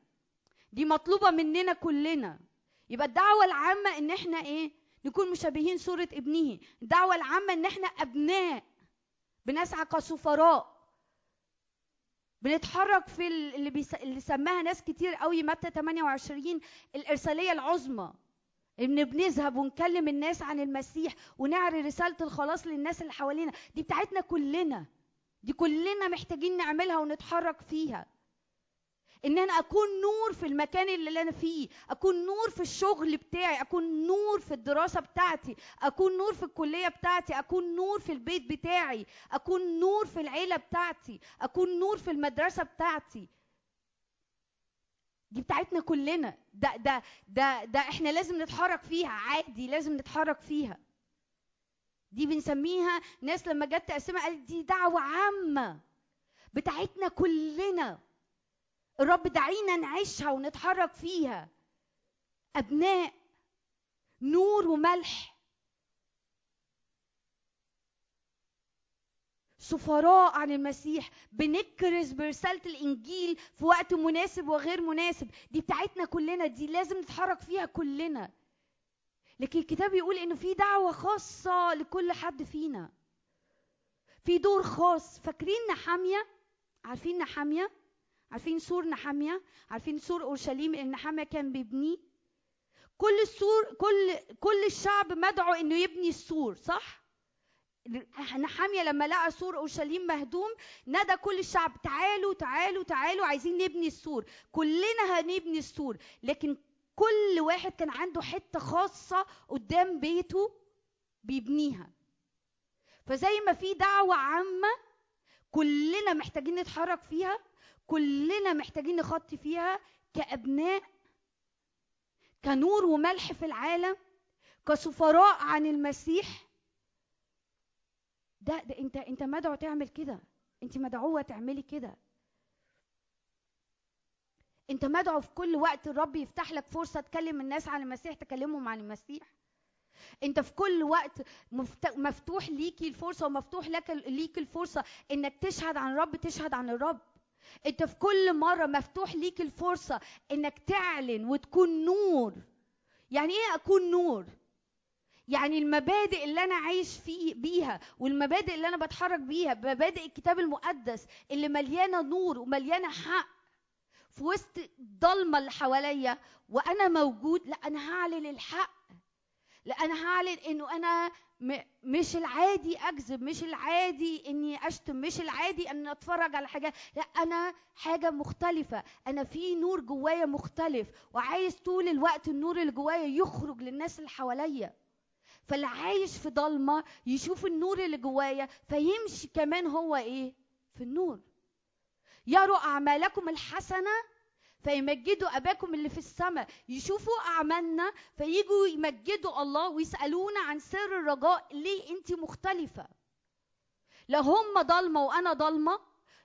دي مطلوبة مننا كلنا. يبقى الدعوة العامة إن إحنا إيه؟ نكون مشابهين صورة ابنه. الدعوة العامة إن إحنا أبناء. بنسعى كسفراء. بنتحرك في اللي, بيس... اللي سماها ناس كتير قوي متى 28 الإرسالية العظمى. إن بنذهب ونكلم الناس عن المسيح ونعري رسالة الخلاص للناس اللي حوالينا. دي بتاعتنا كلنا. دي كلنا محتاجين نعملها ونتحرك فيها. إن أنا أكون نور في المكان اللي أنا فيه أكون نور في الشغل بتاعي أكون نور في الدراسة بتاعتي أكون نور في الكلية بتاعتي أكون نور في البيت بتاعي أكون نور في العيلة بتاعتي أكون نور في المدرسة بتاعتي. دي بتاعتنا كلنا. ده ده ده ده إحنا لازم نتحرك فيها. عادي لازم نتحرك فيها. دي بنسميها ناس لما جت تقسمها قالت دي دعوة عامة. بتاعتنا كلنا. الرب دعينا نعيشها ونتحرك فيها. أبناء نور وملح. سفراء عن المسيح بنكرز برسالة الإنجيل في وقت مناسب وغير مناسب. دي بتاعتنا كلنا دي لازم نتحرك فيها كلنا. لكن الكتاب يقول إنه في دعوة خاصة لكل حد فينا. في دور خاص. فاكرين نحامية؟ عارفين نحامية؟ عارفين سور نحميا؟ عارفين سور أورشليم؟ اللي نحميا كان بيبنيه. كل السور كل كل الشعب مدعو إنه يبني السور صح؟ نحميا لما لقى سور أورشليم مهدوم نادى كل الشعب تعالوا تعالوا تعالوا عايزين نبني السور. كلنا هنبني السور. لكن كل واحد كان عنده حتة خاصة قدام بيته بيبنيها. فزي ما في دعوة عامة كلنا محتاجين نتحرك فيها كلنا محتاجين نخطي فيها كأبناء كنور وملح في العالم كسفراء عن المسيح. ده, ده انت انت مدعو تعمل كده. انت مدعوة تعملي كده. انت مدعو في كل وقت الرب يفتح لك فرصة تكلم الناس عن المسيح تكلمهم عن المسيح. انت في كل وقت مفت- مفتوح ليكي الفرصة ومفتوح لك ليك الفرصة انك تشهد عن الرب تشهد عن الرب. انت في كل مرة مفتوح ليك الفرصة انك تعلن وتكون نور. يعني إيه اكون نور؟ يعني المبادئ اللي أنا عايش فيه بيها والمبادئ اللي أنا بتحرك بيها مبادئ الكتاب المقدس اللي مليانة نور ومليانة حق في وسط الضلمه اللي حواليا وأنا موجود لا أنا هعلن الحق. لا أنا هعلن إنه أنا م- مش العادي أكذب مش العادي إني أشتم مش العادي ان أتفرج على حاجة. لا أنا حاجة مختلفة. أنا في نور جوايا مختلف وعايز طول الوقت النور اللي جوايا يخرج للناس اللي حواليا. فاللي عايش في ضلمة يشوف النور اللي جوايا فيمشي كمان هو إيه؟ في النور. يروا أعمالكم الحسنة فيمجدوا أباكم اللي في السماء. يشوفوا أعمالنا فيجوا يمجدوا الله ويسألونا عن سر الرجاء. ليه انت مختلفة؟ لو هم ضلمة وأنا ضلمة.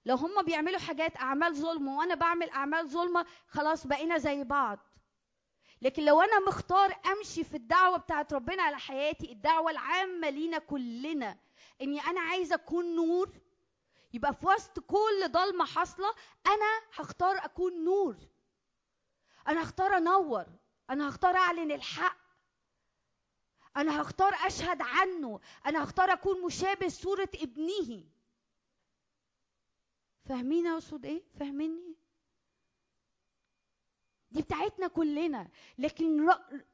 لو هم بيعملوا حاجات أعمال ظلم وأنا بعمل أعمال ظلمة. خلاص بقينا زي بعض. لكن لو أنا مختار أمشي في الدعوة بتاعت ربنا على حياتي الدعوة العامة لينا كلنا إني أنا عايزه أكون نور يبقى في وسط كل ضلمة حاصلة أنا هختار أكون نور. أنا هختار أنور أنا هختار أعلن الحق. أنا هختار أشهد عنه أنا هختار أكون مشابه صورة ابنه. فاهمين أقصد إيه؟ فاهميني؟ دي بتاعتنا كلنا. لكن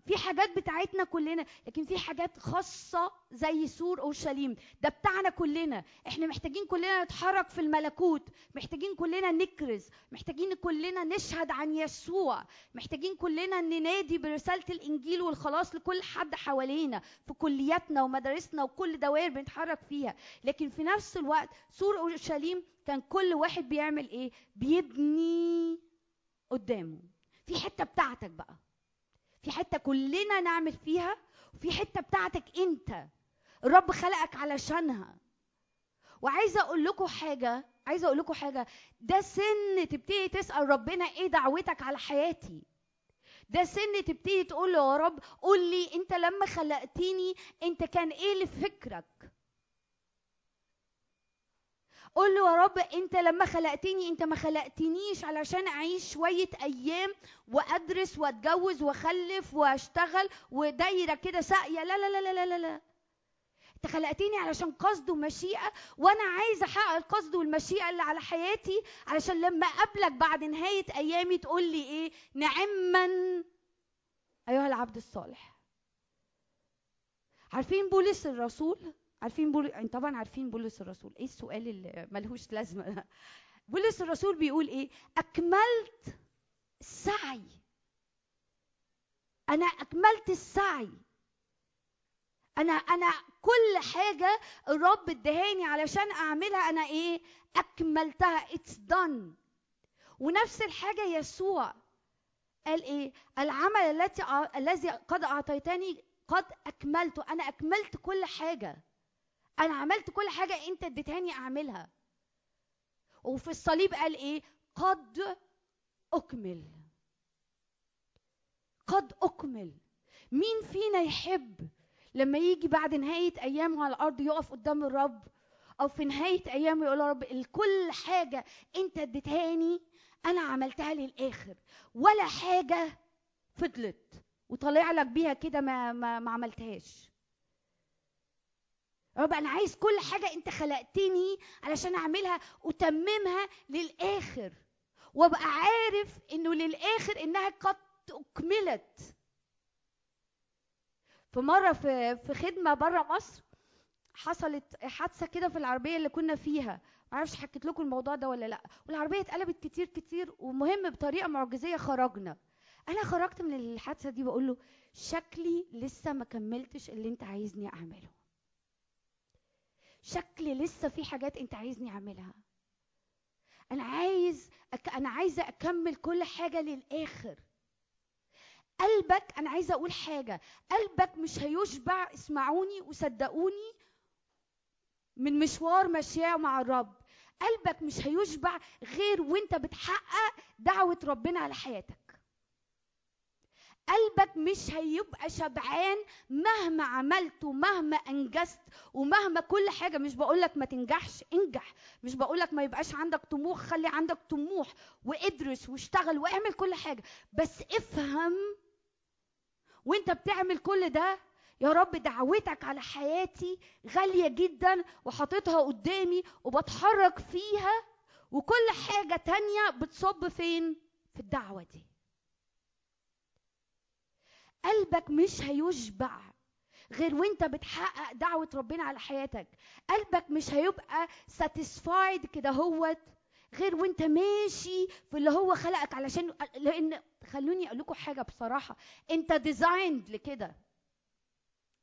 في حاجات بتاعتنا كلنا لكن في حاجات خاصة زي سور أورشليم. ده بتاعنا كلنا. إحنا محتاجين كلنا نتحرك في الملكوت. محتاجين كلنا نكرز. محتاجين كلنا نشهد عن يسوع. محتاجين كلنا ننادي برسالة الإنجيل والخلاص لكل حد حوالينا في كلياتنا ومدارسنا وكل دوائر بنتحرك فيها. لكن في نفس الوقت سور أورشليم كان كل واحد بيعمل إيه؟ بيبني قدامه. في حتة بتاعتك بقى. في حتة كلنا نعمل فيها وفي حتة بتاعتك انت. الرب خلقك علشانها. وعايزه أقول لكم حاجة عايزه أقول لكم حاجة. ده سن تبتدي تسأل ربنا إيه دعوتك على حياتي. ده سن تبتدي تقول له يا رب قول لي انت لما خلقتيني انت كان إيه اللي في فكرك قول له يا رب انت لما خلقتني انت ما خلقتنيش علشان اعيش شوية أيام وادرس واتجوز واخلف واشتغل ودايرة كده ساقية. لا لا لا لا لا لا. انت خلقتني علشان قصد ومشيئة وأنا عايزه احقق القصد والمشيئة اللي على حياتي علشان لما اقابلك بعد نهاية ايامي تقول لي إيه؟ نعما. أيها العبد الصالح. عارفين بولس الرسول؟ عارفين بول... طبعا عارفين بولس الرسول. إيه السؤال اللي ملهوش لازمة؟ ده *laughs* بولس الرسول بيقول إيه؟ أكملت السعي. أنا أكملت السعي. أنا أنا كل حاجة الرب ادهاني علشان أعملها أنا إيه؟ أكملتها. اتس done. ونفس الحاجة يسوع قال إيه؟ العمل التي الذي قد أعطيتني قد أكملته. أنا أكملت كل حاجة. أنا عملت كل حاجة أنت اديتهاني أعملها. وفي الصليب قال إيه؟ قد أكمل. قد أكمل. مين فينا يحب لما يجي بعد نهاية أيامه على الأرض يقف قدام الرب أو في نهاية أيامه يقول يا رب كل حاجة أنت اديتهاني أنا عملتها للآخر ولا حاجة فضلت وطالع لك بيها كده ما ما, ما عملتهاش. رب أنا عايز كل حاجة أنت خلقتني علشان أعملها وتممها للآخر. وأبقى عارف إنه للآخر إنها قد أكملت. في مرة في في خدمة بره مصر حصلت حادثة كده في العربية اللي كنا فيها. معرفش حكيت لكم الموضوع ده ولا لأ. والعربية اتقلبت كتير كتير ومهم بطريقة معجزية خرجنا. أنا خرجت من الحادثة دي بقول له شكلي لسه ما كملتش اللي أنت عايزني أعمله. شكلي لسه في حاجات انت عايزني اعملها. أنا عايز أك... أنا عايزة اكمل كل حاجة للآخر. قلبك أنا عايزة أقول حاجة قلبك مش هيشبع اسمعوني وصدقوني من مشوار مشاه مع الرب. قلبك مش هيشبع غير وانت بتحقق دعوة ربنا على حياتك. قلبك مش هيبقى شبعان مهما عملت ومهما انجزت ومهما كل حاجة. مش بقولك ما تنجحش انجح. مش بقولك ما يبقاش عندك طموح خلي عندك طموح وادرس واشتغل واعمل كل حاجة. بس افهم وانت بتعمل كل ده يا رب دعوتك على حياتي غالية جدا وحاططها قدامي وبتحرك فيها وكل حاجة تانية بتصب فين؟ في الدعوة دي. قلبك مش هيشبع غير وانت بتحقق دعوة ربنا على حياتك. قلبك مش هيبقى satisfied كده هوت غير وانت ماشي في اللي هو خلقك علشان لأن خلوني أقول لكم حاجة بصراحة. انت designed لكده.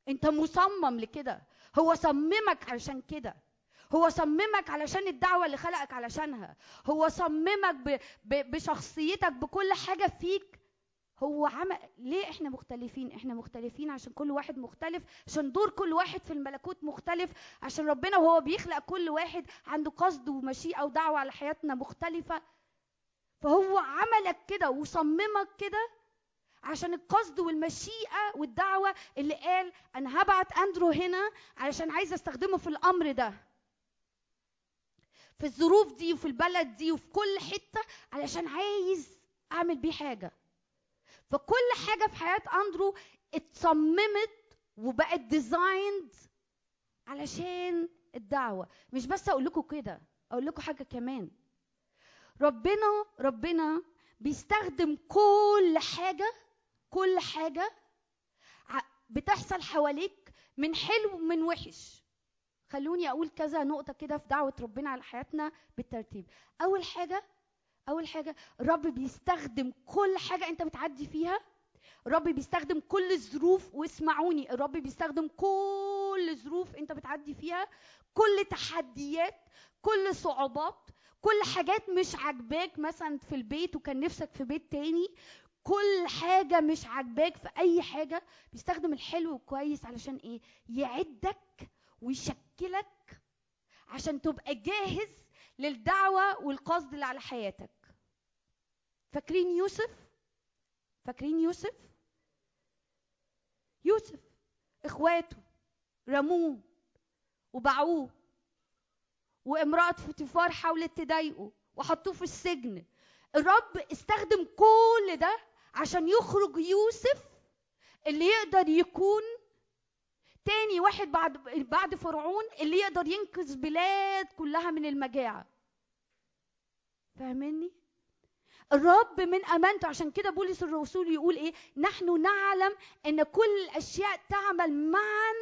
انت مصمم لكده. هو صممك علشان كده. هو صممك علشان الدعوة اللي خلقك علشانها. هو صممك ب... ب... بشخصيتك بكل حاجة فيك. هو عمل ليه إحنا مختلفين؟ إحنا مختلفين عشان كل واحد مختلف عشان دور كل واحد في الملكوت مختلف عشان ربنا وهو بيخلق كل واحد عنده قصد ومشيئة ودعوة على حياتنا مختلفة. فهو عملك كده وصممك كده عشان القصد والمشيئة والدعوة اللي قال أنا هبعت أندرو هنا علشان عايز أستخدمه في الأمر ده. في الظروف دي وفي البلد دي وفي كل حتة علشان عايز أعمل بيه حاجة. فكل حاجة في حياة أندرو اتصممت وبقت ديزايند علشان الدعوة. مش بس أقول لكم كده أقول لكم حاجة كمان. ربنا ربنا بيستخدم كل حاجة كل حاجة بتحصل حواليك من حلو ومن وحش. خلوني أقول كذا نقطة كده في دعوة ربنا على حياتنا بالترتيب. أول حاجة أول حاجة الرب بيستخدم كل حاجة أنت بتعدي فيها الرب بيستخدم كل الظروف واسمعوني الرب بيستخدم كل ظروف أنت بتعدي فيها كل تحديات كل صعوبات كل حاجات مش عاجباك مثلا في البيت وكان نفسك في بيت تاني كل حاجة مش عاجباك في أي حاجة بيستخدم الحلو كويس علشان إيه؟ يعدك ويشكلك عشان تبقى جاهز للدعوة والقصد اللي على حياتك. فاكرين يوسف؟ فاكرين يوسف؟ يوسف إخواته رموه وباعوه وامرأة فوتيفار حاولت تضايقه وحطوه في السجن الرب استخدم كل ده عشان يخرج يوسف اللي يقدر يكون تاني واحد بعد بعد فرعون اللي يقدر ينقذ بلاد كلها من المجاعة فاهمني الرب من أمانته. عشان كده بولس الرسول يقول إيه؟ نحن نعلم إن كل الأشياء تعمل معا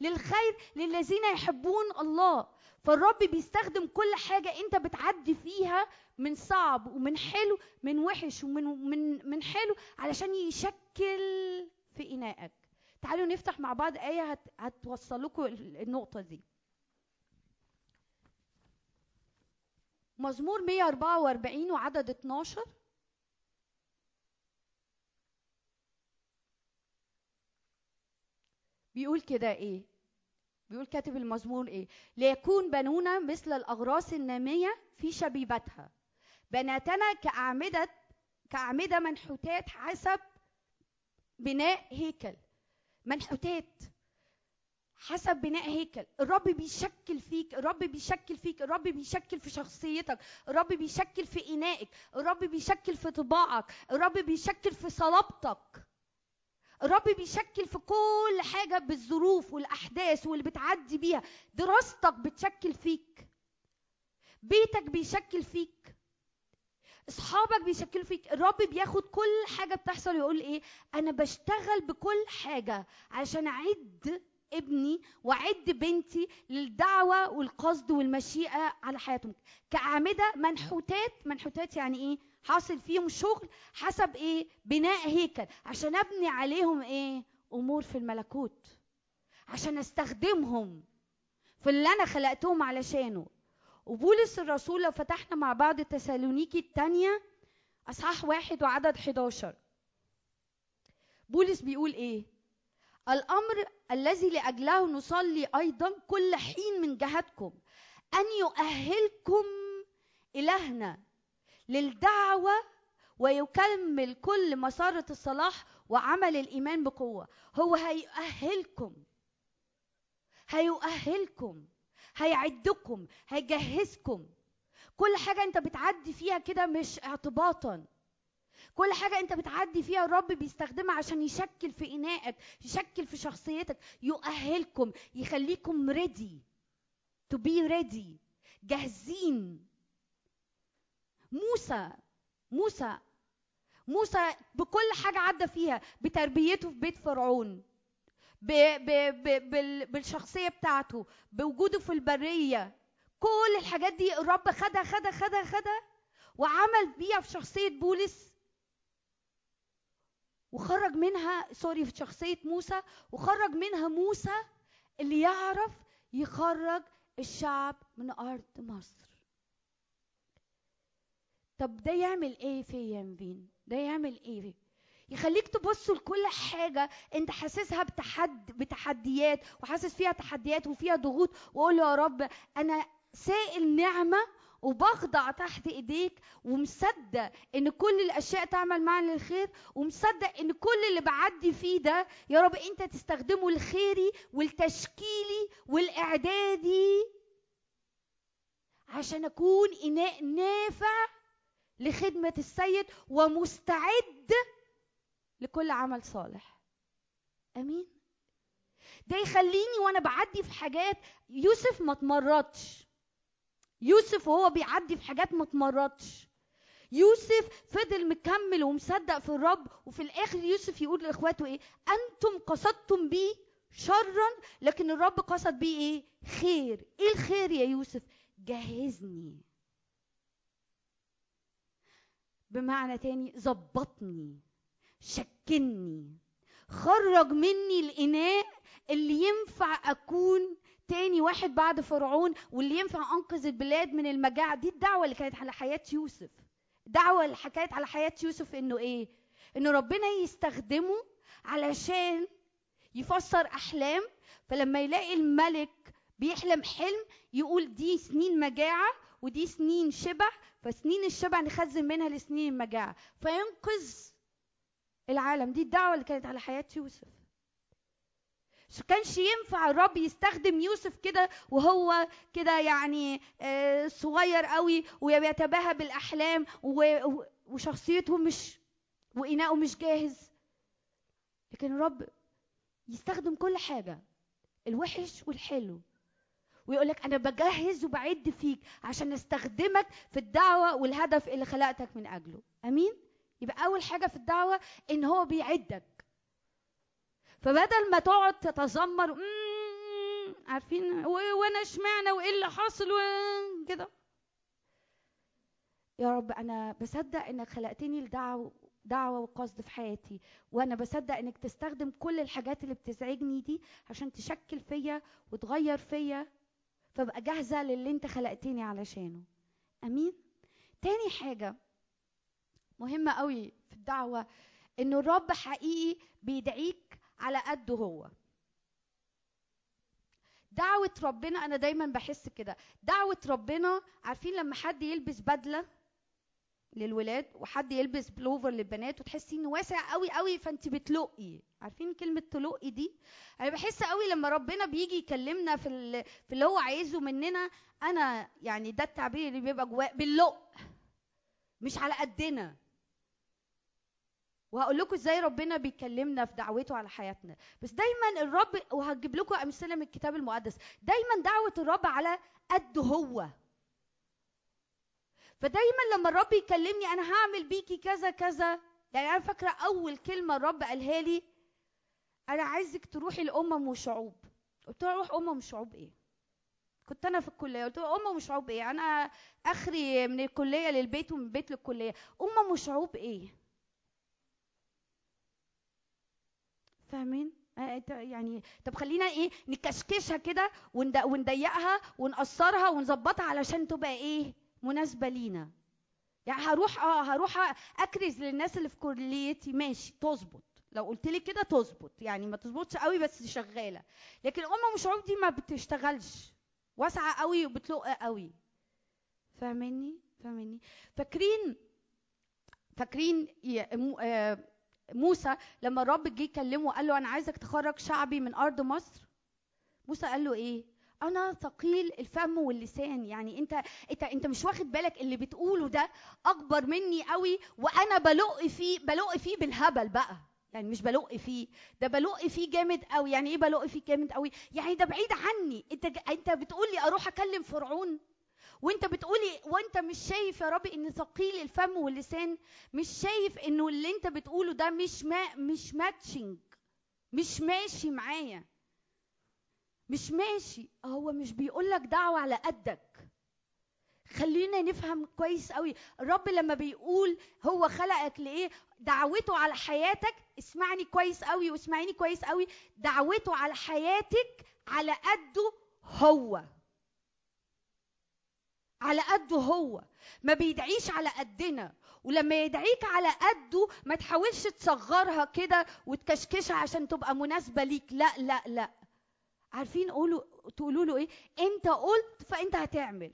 للخير للذين يحبون الله. فالرب بيستخدم كل حاجة أنت بتعدي فيها من صعب ومن حلو من وحش ومن من من حلو علشان يشكل في إنائك تعالوا نفتح مع بعض آية هت هتوصل لكم النقطة دي. مزمور 144 وعدد 12 بيقول كده إيه؟ بيقول كاتب المزمور إيه؟ ليكون بنونا مثل الأغراس النامية في شبيبتها. بناتنا كأعمدة كأعمدة منحوتات حسب بناء هيكل. منحوتات. حسب بناء هيكل. الرب بيشكل فيك الرب بيشكل فيك الرب بيشكل في شخصيتك الرب بيشكل في إنائك الرب بيشكل في طباعك الرب بيشكل في صلابتك. الرب بيشكل في كل حاجة بالظروف والأحداث واللي بتعدي بيها. دراستك بتشكل فيك. بيتك بيشكل فيك. أصحابك بيشكلوا فيك. الرب بياخد كل حاجة بتحصل ويقول إيه؟ أنا بشتغل بكل حاجة عشان أعد ابني واعد بنتي للدعوة والقصد والمشيئة على حياتهم. كأعمدة منحوتات منحوتات يعني إيه؟ حاصل فيهم شغل حسب إيه؟ بناء هيكل. عشان أبني عليهم إيه؟ أمور في الملكوت. عشان أستخدمهم في اللي أنا خلقتهم علشانه. وبولس الرسول لو فتحنا مع بعض تسالونيكي الثانية أصحاح واحد وعدد 11 بولس بيقول إيه؟ الأمر الذي لأجله نصلي أيضا كل حين من جهتكم أن يؤهلكم إلهنا للدعوة ويكمل كل مسارة الصلاح وعمل الإيمان بقوة. هو هيؤهلكم هيؤهلكم هيعدكم هيجهزكم. كل حاجة أنت بتعدي فيها كده مش اعتباطا. كل حاجة أنت بتعدي فيها الرب بيستخدمها عشان يشكل في انائك يشكل في شخصيتك يؤهلكم يخليكم ready to be ready. جاهزين. موسى موسى موسى بكل حاجة عدى فيها بتربيته في بيت فرعون ب ب ب بال بالشخصية بتاعته بوجوده في البرية. كل الحاجات دي الرب خدها خدها خدها خدها وعمل بيها في شخصية بولس. وخرج منها سوري في شخصية موسى وخرج منها موسى اللي يعرف يخرج الشعب من أرض مصر طب ده يعمل إيه فيا مبين ده يعمل إيه فيه؟ يخليك تبص لكل حاجة أنت حاسسها بتحد بتحديات وحاسس فيها تحديات وفيها ضغوط وقول له يا رب أنا سائل نعمة وبخضع تحت إيديك ومصدق إن كل الأشياء تعمل معا للخير ومصدق إن كل اللي بعدي فيه ده يا رب أنت تستخدمه لخيري والتشكيلي والاعدادي عشان أكون اناء نافع لخدمة السيد ومستعد لكل عمل صالح. آمين. ده يخليني وأنا بعدي في حاجات يوسف ما تمرضش يوسف وهو بيعدي في حاجات ما تمرضش يوسف فضل مكمل ومصدق في الرب وفي الآخر يوسف يقول لإخواته إيه؟ أنتم قصدتم بي شرا لكن الرب قصد بيه إيه؟ خير. إيه الخير يا يوسف؟ جهزني. بمعنى تاني ظبطني شكلني خرج مني الإناء اللي ينفع أكون تاني واحد بعد فرعون واللي ينفع أنقذ البلاد من المجاعة دي الدعوة اللي كانت على حياة يوسف. الدعوه اللي حكايه على حياة يوسف إنه إيه؟ إنه ربنا يستخدمه علشان يفسر أحلام. فلما يلاقي الملك بيحلم حلم يقول دي سنين مجاعة ودي سنين شبع فسنين الشبع نخزن منها لسنين المجاعة. فينقذ العالم. دي الدعوة اللي كانت على حياة يوسف. كانش ينفع الرب يستخدم يوسف كده وهو كده يعني آه، صغير قوي وبيتباهى بالأحلام وشخصيته مش وإناؤه مش جاهز. لكن الرب يستخدم كل حاجة الوحش والحلو. ويقول لك أنا بجهز وبعد فيك عشان أستخدمك في الدعوة والهدف اللي خلقتك من أجله. أمين؟ يبقى أول حاجة في الدعوة إن هو بيعدك. فبدل ما تقعد تتذمر "مم، عارفين وأنا اشمعنى وايه اللي حاصل وكده يا رب أنا بصدق إنك خلقتني لدعوه دعوة وقصد في حياتي وأنا بصدق إنك تستخدم كل الحاجات اللي بتزعجني دي عشان تشكل فيا وتغير فيا فأبقى جاهزة للي أنت خلقتني علشانه. آمين. تاني حاجة مهمة قوي في الدعوة انه الرب حقيقي بيدعيك على قده هو. دعوة ربنا أنا دايما بحس كده. دعوة ربنا عارفين لما حد يلبس بدلة للولاد وحد يلبس بلوفر للبنات وتحسي انه واسع قوي قوي فأنت بتلقي. عارفين كلمة تلقي دي؟ أنا بحس قوي لما ربنا بيجي يكلمنا في في اللي هو عايزه مننا أنا يعني ده التعبير اللي بيبقى جواه باللق مش على قدنا. وهقول لكم إزاي ربنا بيكلمنا في دعوته على حياتنا. بس دايما الرب وهجيب لكم أمثلة من الكتاب المقدس. دايما دعوة الرب على قد هو. فدايما لما الرب يكلمني أنا هعمل بيكي كذا كذا يعني أنا فاكرة أول كلمة الرب قالها لي أنا عايزك تروحي لأمم وشعوب. قلت له أروح أمم وشعوب إيه؟ كنت أنا في الكلية. قلت له أمم وشعوب إيه؟ أنا آخري من الكلية للبيت ومن البيت للكلية. أمم وشعوب إيه؟ فاهمين؟ آه، إنت يعني طب خلينا إيه نكشكشها كده ونضيقها ونقصرها ونظبطها علشان تبقى إيه مناسبة لينا. يعني هروح آه هروح أكرز للناس اللي في كليتي. ماشي تظبط. لو قلت لي كده تظبط. يعني ما تظبطش قوي بس شغالة. لكن امم وشعوب دي ما بتشتغلش. واسعة قوي وبتلق قوي. فاهميني؟ فاهميني؟ فاكرين فاكرين آه، موسى لما الرب جه يكلمه قال له أنا عايزك تخرج شعبي من أرض مصر. موسى قال له إيه؟ أنا ثقيل الفم واللسان. يعني أنت أنت أنت مش واخد بالك اللي بتقوله ده أكبر مني قوي وأنا بلق فيه بلق فيه بالهبل بقى. يعني مش بلق فيه ده بلق فيه جامد قوي. يعني إيه بلق فيه جامد قوي؟ يعني ده بعيد عني. أنت أنت بتقولي أروح أكلم فرعون؟ وانت بتقولي وانت مش شايف يا رب ان ثقيل الفم واللسان مش شايف انه اللي انت بتقوله ده مش ما مش ماتشنج مش ماشي معايا. مش ماشي هو مش بيقول لك دعوة على قدك. خلينا نفهم كويس قوي. الرب لما بيقول هو خلقك لإيه؟ دعوته على حياتك اسمعني كويس قوي واسمعيني كويس قوي. دعوته على حياتك على قده هو. على قده هو ما بيدعيش على قدنا. ولما يدعيك على قده ما تحاولش تصغرها كده وتكشكشها عشان تبقى مناسبة ليك. لا لا لا. عارفين قولوا تقولوا له إيه؟ أنت قلت فأنت هتعمل.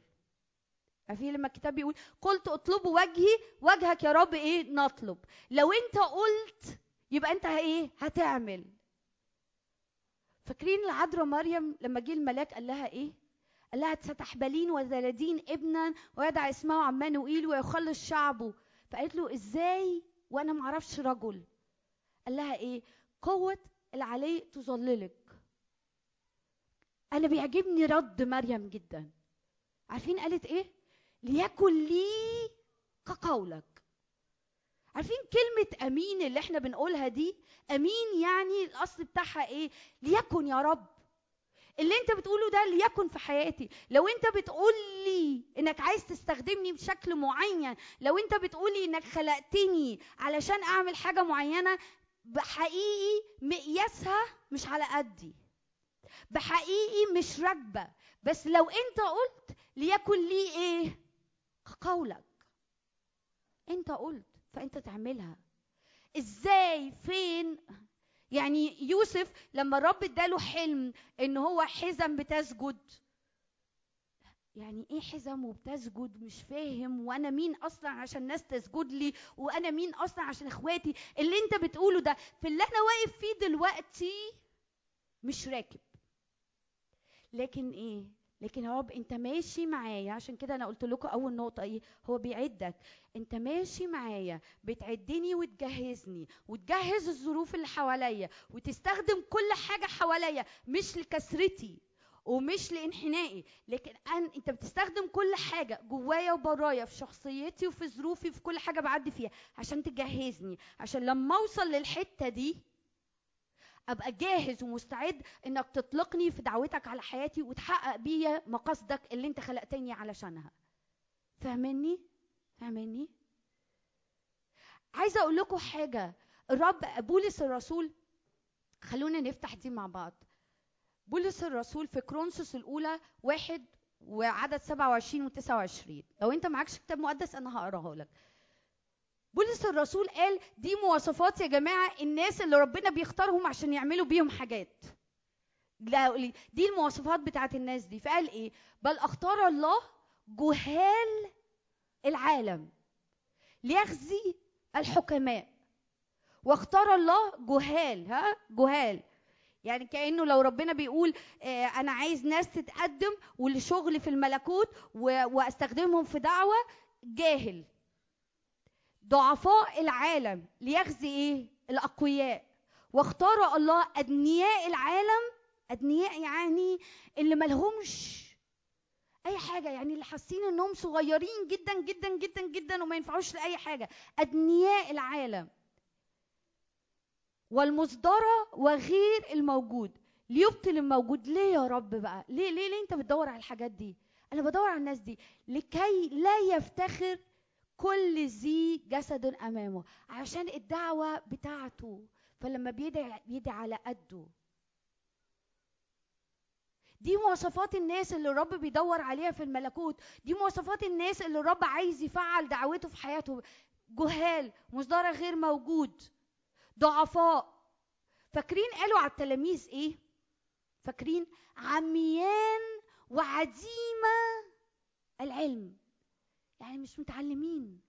عارفين لما الكتاب بيقول قلت اطلبوا وجهي وجهك يا رب إيه؟ نطلب. لو أنت قلت يبقى أنت إيه؟ هتعمل. فاكرين العذراء مريم لما جه الملاك قال لها إيه؟ قال لها ستحبلين وتلدين ابنا ويدعى اسمه عمانوئيل ويخلص شعبه فقالت له إزاي وأنا معرفش رجل؟ قال لها إيه؟ قوة العلي تظللك أنا بيعجبني رد مريم جدا عارفين قالت إيه؟ ليكن لي كقولك عارفين كلمة أمين اللي إحنا بنقولها دي؟ أمين يعني الأصل بتاعها إيه؟ ليكن يا رب اللي انت بتقوله ده ليكن في حياتي. لو انت بتقول لي انك عايز تستخدمني بشكل معين لو انت بتقولي انك خلقتني علشان اعمل حاجة معينة بحقيقي مقياسها مش على قدي. بحقيقي مش راكبة. بس لو انت قلت ليكن لي إيه؟ قولك. انت قلت فانت تعملها. إزاي؟ فين؟ يعني يوسف لما الرب اداله حلم ان هو حزم بتسجد يعني إيه حزم وبتسجد؟ مش فاهم. وأنا مين أصلا عشان الناس تسجد لي؟ وأنا مين أصلا عشان اخواتي؟ اللي انت بتقوله ده في اللي أنا واقف فيه دلوقتي مش راكب. لكن إيه؟ لكن يا رب انت ماشي معايا عشان كده أنا قلت لكم أول نقطة إيه هو بيعدك. انت ماشي معايا بتعدني وتجهزني وتجهز الظروف اللي حواليا وتستخدم كل حاجة حواليا مش لكسرتي ومش لانحنائي. لكن أن انت بتستخدم كل حاجة جوايا وبرايا في شخصيتي وفي ظروفي في كل حاجة بعدي فيها عشان تجهزني. عشان لما أوصل للحتة دي أبقى جاهز ومستعد إنك تطلقني في دعوتك على حياتي وتحقق بيا مقاصدك اللي أنت خلقتني علشانها. فاهمني فاهمني عايزة أقول لكم حاجة. الرب بولس الرسول خلونا نفتح دي مع بعض. بولس الرسول في كرونسوس الأولى واحد وعدد 27 و 29 لو أنت معكش كتاب مقدس أنا هقراه لك بولس الرسول قال دي مواصفات يا جماعة الناس اللي ربنا بيختارهم عشان يعملوا بيهم حاجات. دي المواصفات بتاعت الناس دي. فقال إيه؟ بل أختار الله جهال العالم ليخزي الحكماء. واختار الله جهال ها؟ جهال. يعني كأنه لو ربنا بيقول آه أنا عايز ناس تتقدم ولشغل في الملكوت وأستخدمهم في دعوة جاهل. ضعفاء العالم ليخزي إيه؟ الأقوياء. واختار الله أدنياء العالم أدنياء يعني اللي ملهمش أي حاجة يعني اللي حاسين إنهم صغيرين جدا جدا جدا جدا وما ينفعوش لأي حاجة. أدنياء العالم. والمصدرة وغير الموجود. ليبطل الموجود؟ ليه يا رب بقى؟ ليه ليه ليه أنت بتدور على الحاجات دي؟ أنا بدور على الناس دي. لكي لا يفتخر كل ذي جسد أمامه عشان الدعوة بتاعته. فلما بيدعي بيدعي على قده. دي مواصفات الناس اللي الرب بيدور عليها في الملكوت. دي مواصفات الناس اللي الرب عايز يفعل دعوته في حياته. جهال مصدر غير موجود. ضعفاء. فاكرين قالوا على التلاميذ إيه؟ فاكرين؟ عميان وعديمة العلم. يعني مش متعلمين.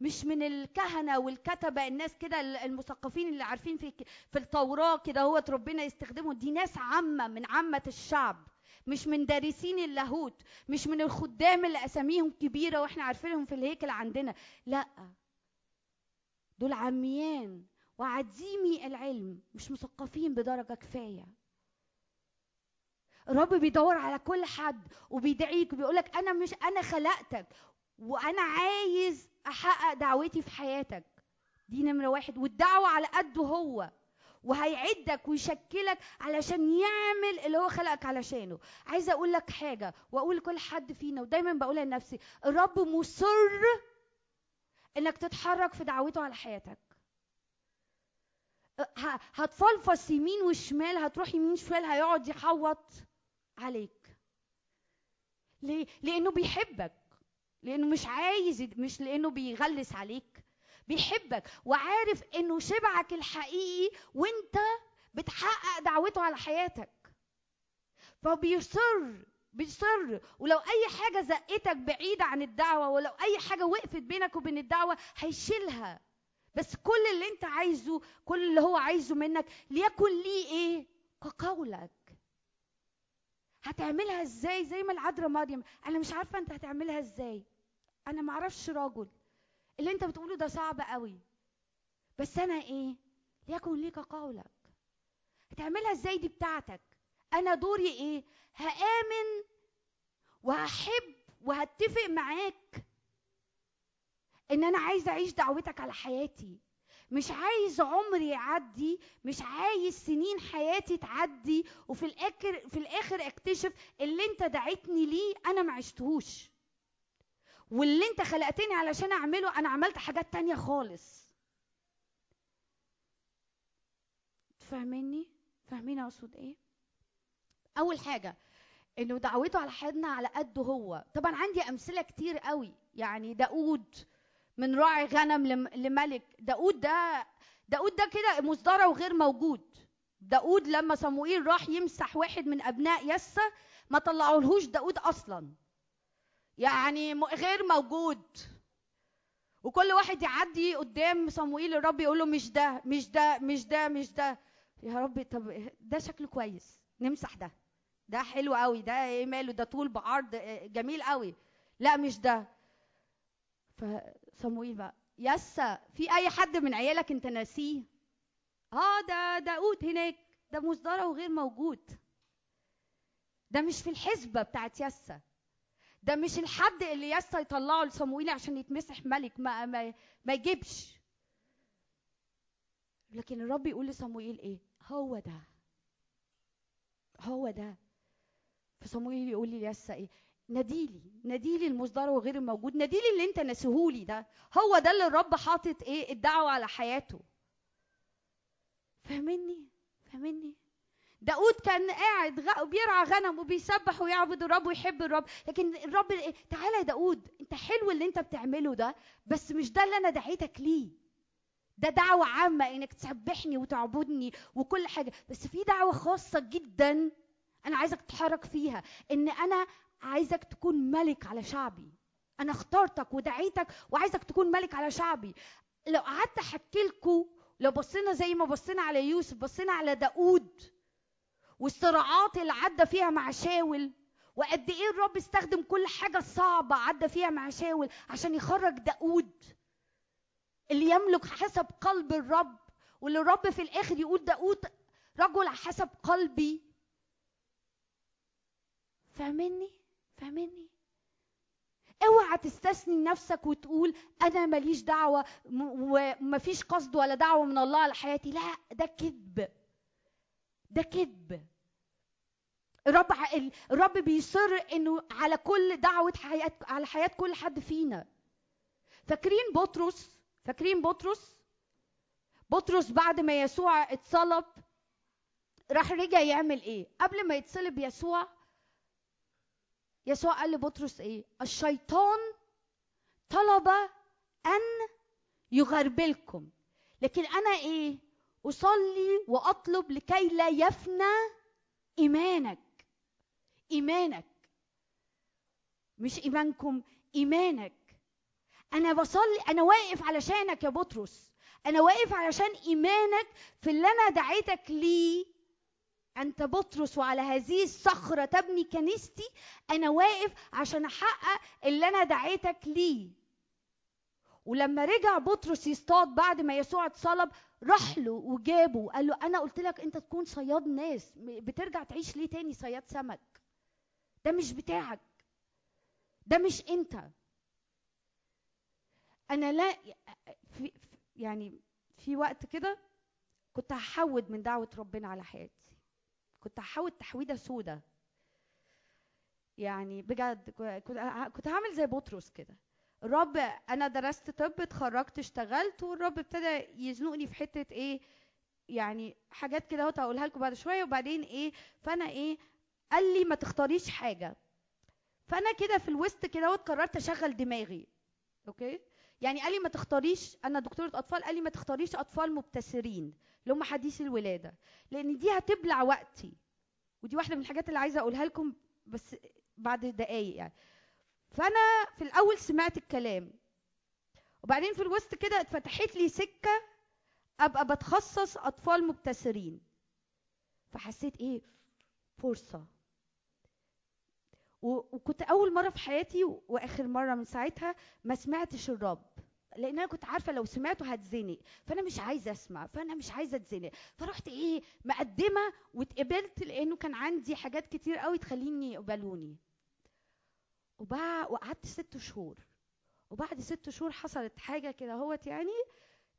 مش من الكهنة والكتبة الناس كده المثقفين اللي عارفين في في التوراة كده هو ربنا يستخدمهم. دي ناس عامة من عامة الشعب مش من دارسين اللاهوت مش من الخدام اللي أساميهم كبيرة وإحنا عارفينهم في الهيكل عندنا. لا دول عميان وعديمي العلم مش مثقفين بدرجة كفاية. الرب بيدور على كل حد وبيدعيك وبيقولك أنا مش أنا خلقتك وأنا عايز أحقق دعوتي في حياتك. دي نمرة واحد. والدعوة على قده هو. وهيعدك ويشكلك علشان يعمل اللي هو خلقك علشانه. عايزه أقول لك حاجة وأقول لكل حد فينا ودايما بقولها لنفسي. الرب مصر إنك تتحرك في دعوته على حياتك. هتفلفص يمين وشمال هتروح يمين شمال هيقعد يحوط عليك. ليه؟ لأنه بيحبك. لأنه مش عايز مش لأنه بيغلس عليك. بيحبك وعارف إنه شبعك الحقيقي وإنت بتحقق دعوته على حياتك. فبيصر بيصر. ولو أي حاجة زقتك بعيده عن الدعوة ولو أي حاجة وقفت بينك وبين الدعوة هيشيلها. بس كل اللي أنت عايزه كل اللي هو عايزه منك ليكن ليه إيه؟ كقولك. هتعملها إزاي؟ زي ما العذراء مريم. أنا مش عارفة أنت هتعملها إزاي. أنا معرفش راجل اللي أنت بتقوله ده صعب قوي. بس أنا إيه؟ ليكن ليك قولك. هتعملها إزاي دي بتاعتك؟ أنا دوري إيه؟ هآمن وهحب وهتفق معاك إن أنا عايز أعيش دعوتك على حياتي. مش عايز عمري يعدي مش عايز سنين حياتي تعدي وفي الآخر في الآخر أكتشف اللي أنت دعيتني ليه أنا ما عشتهوش. واللي انت خلقتني علشان اعمله أنا عملت حاجات تانية خالص. فاهميني فاهمين أقصد إيه؟ أول حاجة إنه دعوته على حياتنا على قده هو. طبعا عندي أمثلة كتير قوي. يعني داود من راعي غنم لملك. داود ده داود ده كده مصدره وغير موجود. داود لما صموئيل راح يمسح واحد من أبناء يسى ما طلعولهوش داود أصلا. يعني غير موجود. وكل واحد يعدي قدام صموئيل الرب يقول له مش ده مش ده مش ده مش ده. يا رب طب ده شكله كويس نمسح ده. ده حلو قوي ده إيه ماله؟ ده طول بعرض جميل قوي. لا مش ده. فصموئيل بقى يسا في أي حد من عيالك أنت ناسيه؟ آه ده داود هناك ده مصدره وغير موجود. ده مش في الحسبة بتاعت يسا ده مش الحد اللي يسا يطلعه لصموئيل عشان يتمسح ملك ما ما, ما يجيبش. لكن الرب يقول لصموئيل إيه؟ هو ده. هو ده. فصموئيل يقول لي ليسا إيه؟ ناديلي ناديلي المصدر وغير الموجود. ناديلي اللي انت ناسيهولي ده. هو ده اللي الرب حاطط إيه؟ الدعوة على حياته. فاهمني فاهمني داود كان قاعد. بيرعى غنم وبيسبح ويعبد الرب ويحب الرب لكن الرب؟ تعالى يا داود انت حلو اللي انت بتعمله ده بس مش ده اللي أنا دعيتك ليه ده دعوة عامة إنك تسبحني وتعبدني وكل حاجة بس في دعوة خاصة جدا أنا عايزك تتحرك فيها إن أنا عايزك تكون ملك على شعبي أنا اخترتك ودعيتك وعايزك تكون ملك على شعبي لو قعدت أحكي لكم لو بصينا زي ما بصينا على يوسف بصينا على داود والصراعات اللي عدى فيها مع شاول وقد إيه الرب استخدم كل حاجة صعبة عدى فيها مع شاول عشان يخرج داود اللي يملك حسب قلب الرب واللي الرب في الآخر يقول داود رجل حسب قلبي. فاهمني؟ فاهمني؟ اوعى تستثني نفسك وتقول أنا ماليش دعوة ومفيش قصد ولا دعوة من الله على حياتي. لا ده كذب. ده كذب. الرب الرب بيصر إنه على كل دعوة حياة على حياة كل حد فينا. فاكرين بطرس؟ فاكرين بطرس؟ بطرس بعد ما يسوع اتصلب راح رجع يعمل إيه؟ قبل ما يتصلب يسوع يسوع قال لبطرس إيه؟ الشيطان طلب أن يغربلكم. لكن أنا إيه؟ أصلي وأطلب لكي لا يفنى إيمانك. إيمانك. مش إيمانكم إيمانك. أنا بصلي أنا واقف علشانك يا بطرس. أنا واقف علشان إيمانك في اللي أنا دعيتك ليه. أنت بطرس وعلى هذه الصخرة تبني كنيستي. أنا واقف عشان أحقق اللي أنا دعيتك ليه. ولما رجع بطرس يصطاد بعد ما يسوع اتصلب راح له وجابه وقال له أنا قلت لك أنت تكون صياد ناس. بترجع تعيش ليه تاني صياد سمك؟ ده مش بتاعك. ده مش انت. أنا لا في يعني في وقت كده كنت هحود من دعوة ربنا على حياتي. كنت هحود تحويدة سودة. يعني بجد كنت هعمل زي بطرس كده. الرب أنا درست طب اتخرجت اشتغلت والرب ابتدى يزنقني في حتة إيه يعني حاجات كده أهوت هقولها لكم بعد شوية وبعدين إيه فأنا إيه قال لي ما تختاريش حاجة. فأنا كده في الوسط كده قررت أشغل دماغي. أوكي؟ يعني قال لي ما تختاريش أنا دكتورة أطفال قال لي ما تختاريش أطفال مبتسرين اللي هم حديثي الولادة. لأن دي هتبلع وقتي. ودي واحدة من الحاجات اللي عايزة أقولها لكم بس بعد دقايق يعني. فأنا في الأول سمعت الكلام. وبعدين في الوسط كده اتفتحت لي سكة أبقى بتخصص أطفال مبتسرين. فحسيت إيه؟ فرصة. وكنت أول مرة في حياتي وآخر مرة من ساعتها ما سمعتش الرب لأن أنا كنت عارفة لو سمعته هتزنق فأنا مش عايزة أسمع فأنا مش عايزة أتزنق. فرحت إيه مقدمة واتقبلت لأنه كان عندي حاجات كتير قوي تخليني يقبلوني. وبع... وقعدت ست شهور. وبعد ست شهور حصلت حاجة كده هوت يعني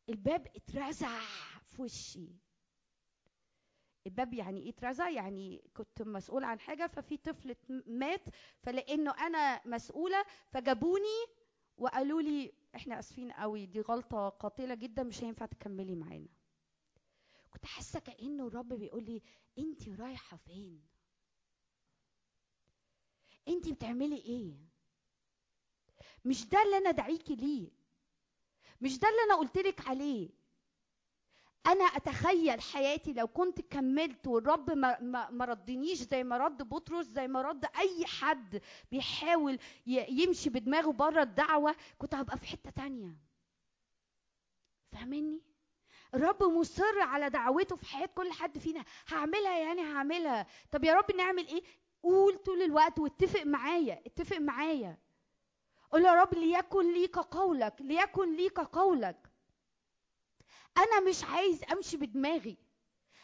الباب اترزع في وشي. الباب يعني إيه اترزع يعني كنت مسؤول عن حاجة ففي طفل مات فلأنه أنا مسؤولة فجابوني وقالوا لي إحنا آسفين قوي دي غلطة قاتلة جدا مش هينفع تكملي معانا. كنت حاسة كأنه الرب بيقول لي انت رايحة فين؟ انت بتعملي إيه؟ مش ده اللي أنا دعيكي ليه؟ مش ده اللي أنا قلت لك عليه؟ أنا أتخيل حياتي لو كنت كملت والرب ما, ما, ما ردنيش زي ما رد بطرس زي ما رد أي حد بيحاول يمشي بدماغه بره الدعوة كنت هبقى في حتة تانية. فاهمني؟ الرب مصر على دعوته في حياة كل حد فينا. هعملها يعني هعملها. طب يا رب نعمل إيه؟ قول طول الوقت واتفق معايا اتفق معايا. قول يا رب ليكن ليك قولك ليكن ليك قولك. أنا مش عايز أمشي بدماغي.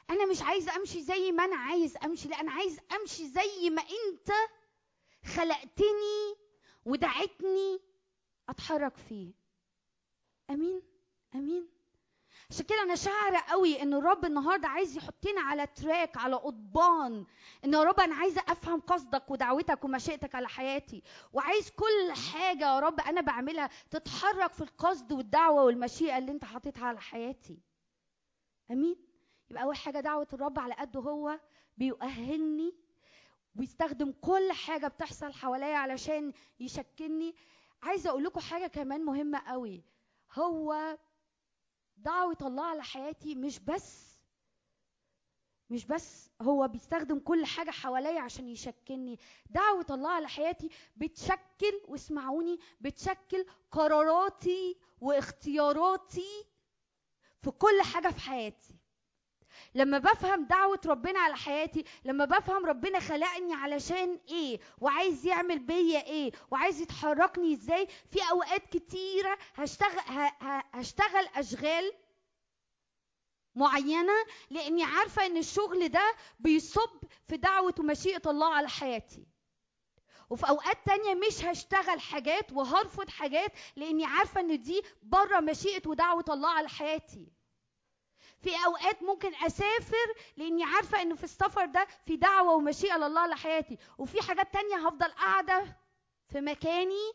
أنا مش عايز أمشي زي ما أنا عايز أمشي لا أنا عايز أمشي زي ما أنت خلقتني ودعتني أتحرك فيه. آمين آمين. عشان كده أنا شاعرة قوي إن الرب النهارده عايز يحطنا على تراك على قضبان. إن يا رب أنا عايزة أفهم قصدك ودعوتك ومشيئتك على حياتي. وعايز كل حاجة يا رب أنا بعملها تتحرك في القصد والدعوة والمشيئة اللي أنت حاططها على حياتي. آمين؟ يبقى أول حاجة دعوة الرب على قده هو بيؤهلني ويستخدم كل حاجة بتحصل حواليا علشان يشكلني. عايزة أقول لكم حاجة كمان مهمة قوي. هو دعوة الله على حياتي مش بس مش بس هو بيستخدم كل حاجة حواليا عشان يشكلني. دعوة الله على حياتي بتشكل واسمعوني بتشكل قراراتي واختياراتي في كل حاجة في حياتي. لما بفهم دعوة ربنا على حياتي لما بفهم ربنا خلقني علشان إيه؟ وعايز يعمل بيا إيه؟ وعايز يتحركني إزاي؟ في أوقات كتيرة هشتغل هشتغل أشغال معينة لأني عارفة إن الشغل ده بيصب في دعوة ومشيئة الله على حياتي. وفي أوقات تانية مش هشتغل حاجات وهرفض حاجات لأني عارفة إن دي بره مشيئة ودعوة الله على حياتي. في أوقات ممكن أسافر لأني عارفة ان في السفر ده في دعوة ومشيئة لله لحياتي. وفي حاجات تانية هفضل قاعدة في مكاني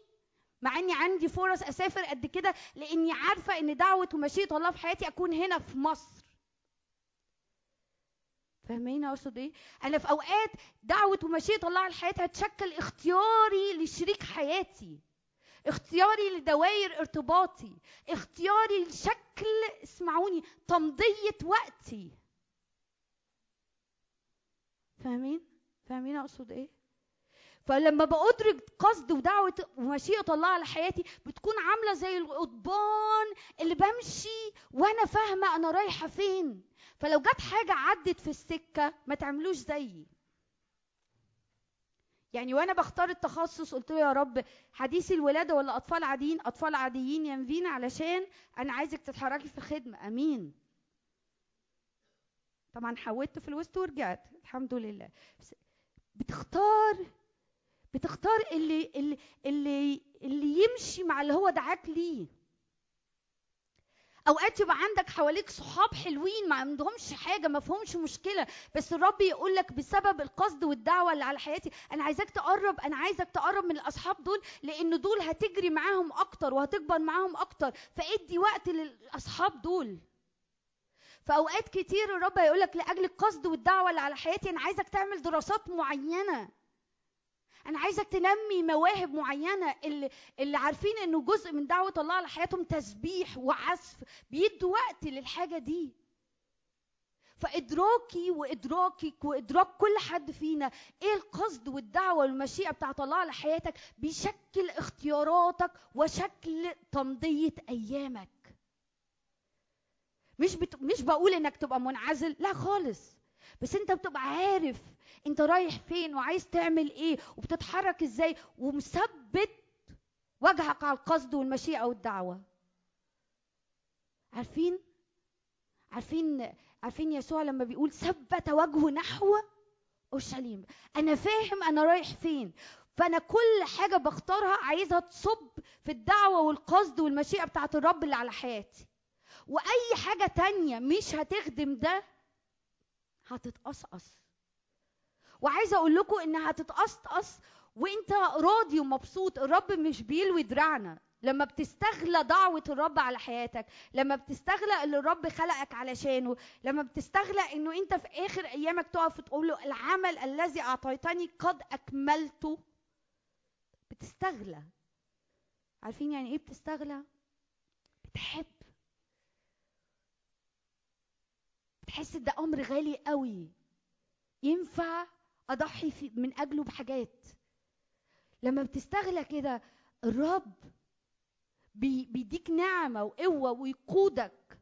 مع إني عندي فرص أسافر قد كده لأني عارفة إن دعوة ومشيئة الله في حياتي أكون هنا في مصر. فاهمين أقصد إيه؟ أنا في أوقات دعوة ومشيئة الله على حياتي هتشكل اختياري لشريك حياتي. اختياري لدوائر ارتباطي اختياري لشكل اسمعوني تمضية وقتي. فاهمين؟ فاهمين أقصد إيه؟ فلما بأدرك قصد ودعوة ومشيئة الله على حياتي بتكون عاملة زي القضبان اللي بمشي وأنا فاهمة أنا رايحة فين. فلو جت حاجة عدت في السكة ما تعملوش زيي. يعني وأنا بختار التخصص قلت له يا رب حديث الولادة ولا اطفال عاديين أطفال عاديين ينفينا علشان أنا عايزك تتحركي في الخدمه أمين. طبعا حودت في الوسط ورجعت. الحمد لله. بتختار بتختار اللي اللي اللي اللي يمشي مع اللي هو دعاك ليه. أوقات يبقى عندك حواليك صحاب حلوين ما عندهمش حاجة ما فيهمش مشكلة. بس الرب يقول لك بسبب القصد والدعوة اللي على حياتي أنا عايزاك تقرب أنا عايزك تقرب من الأصحاب دول لأن دول هتجري معاهم أكتر وهتكبر معاهم أكتر. فادي وقت للأصحاب دول. فأوقات كتير الرب هيقول لك لأجل القصد والدعوة اللي على حياتي أنا عايزك تعمل دراسات معينة. أنا عايزك تنمي مواهب معينة اللي اللي عارفين إنه جزء من دعوة الله على حياتهم تسبيح وعزف بيدوا وقت للحاجة دي. فإدراكي وإدراكك وإدراك كل حد فينا إيه القصد والدعوة والمشيئة بتاعت الله على حياتك؟ بيشكل اختياراتك وشكل تمضية أيامك. مش بت... مش بقول إنك تبقى منعزل لا خالص. بس انت بتبقى عارف انت رايح فين وعايز تعمل إيه وبتتحرك إزاي ومثبت وجهك على القصد والمشيئة والدعوة. عارفين؟ عارفين؟ عارفين يسوع لما بيقول ثبت وجهه نحو أورشليم. أنا فاهم أنا رايح فين فأنا كل حاجة بختارها عايزها تصب في الدعوة والقصد والمشيئة بتاعت الرب اللي على حياتي. وأي حاجة تانية مش هتخدم ده هتتقصقص. وعايزة أقول لكم انها هتتقصقص وإنت راضي ومبسوط الرب مش بيلوي دراعنا. لما بتستغلى دعوة الرب على حياتك لما بتستغلى اللي الرب خلقك علشانه لما بتستغلى إنه إنت في آخر أيامك تقف تقول له العمل الذي أعطيتني قد أكملته. بتستغلى. عارفين يعني إيه بتستغلى؟ بتحب. بتحس ده أمر غالي قوي. ينفع أضحي في من أجله بحاجات. لما بتستغلى كده الرب بي بيديك نعمة وقوة ويقودك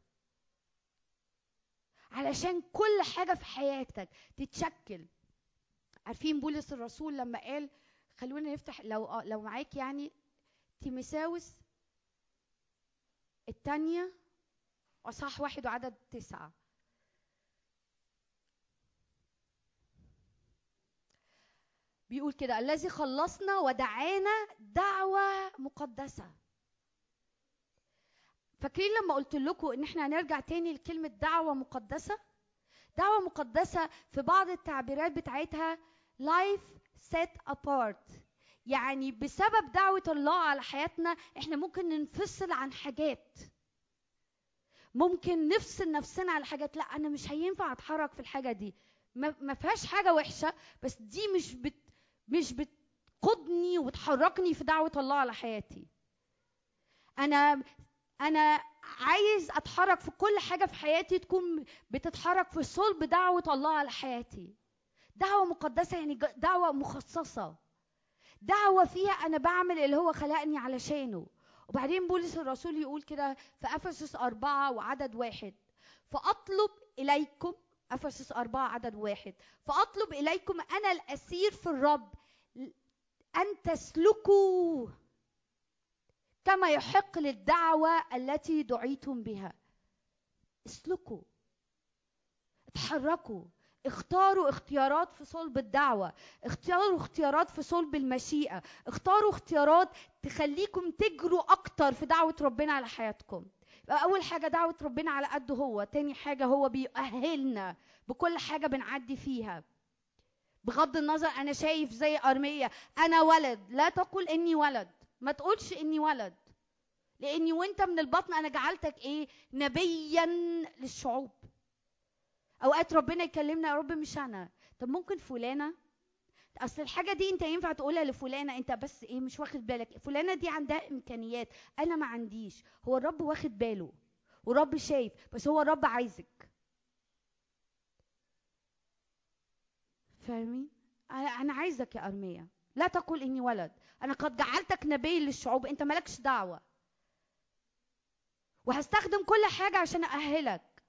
علشان كل حاجة في حياتك تتشكل. عارفين بولس الرسول لما قال خلونا نفتح لو لو معاك يعني تيمساوس الثانية اصح واحد وعدد تسعة. بيقول كده الذي خلصنا ودعانا دعوة مقدسة. فاكرين لما قلت لكم إن إحنا هنرجع تاني لكلمة دعوة مقدسة؟ دعوة مقدسة في بعض التعبيرات بتاعتها life set apart. يعني بسبب دعوة الله على حياتنا إحنا ممكن ننفصل عن حاجات. ممكن نفصل نفسنا على حاجات. لا أنا مش هينفع أتحرك في الحاجة دي. ما فيهاش حاجة وحشة بس دي مش بت مش بتقودني وتحركني في دعوة الله على حياتي. أنا أنا عايز أتحرك في كل حاجة في حياتي تكون بتتحرك في صلب دعوة الله على حياتي. دعوة مقدسة يعني دعوة مخصصة. دعوة فيها أنا بعمل اللي هو خلقني علشانه. وبعدين بولس الرسول يقول كده في أفسس أربعة وعدد واحد. فأطلب إليكم أفسس أربعة عدد واحد. فأطلب إليكم أنا الأسير في الرب أن تسلكوا كما يحق للدعوة التي دعيتم بها. اسلكوا. اتحركوا. اختاروا اختيارات في صلب الدعوة. اختاروا اختيارات في صلب المشيئة. اختاروا اختيارات تخليكم تجروا أكتر في دعوة ربنا على حياتكم. أول حاجة دعوة ربنا على قده هو تاني حاجة هو بيؤهلنا بكل حاجة بنعدي فيها. بغض النظر أنا شايف زي أرمية أنا ولد لا تقل إني ولد ما تقولش إني ولد. لإني وأنت من البطن أنا جعلتك إيه؟ نبيا للشعوب. أوقات ربنا يكلمنا يا رب مش أنا. طب ممكن فلانة أصل الحاجة دي أنت ينفع تقولها لفلانة أنت بس إيه مش واخد بالك. فلانة دي عندها إمكانيات أنا ما عنديش. هو الرب واخد باله والرب شايف بس هو الرب عايزك. فاهمين؟ أنا عايزك يا ارميا لا تقل إني ولد. أنا قد جعلتك نبي للشعوب. أنت مالكش دعوة. وهستخدم كل حاجة عشان أأهلك.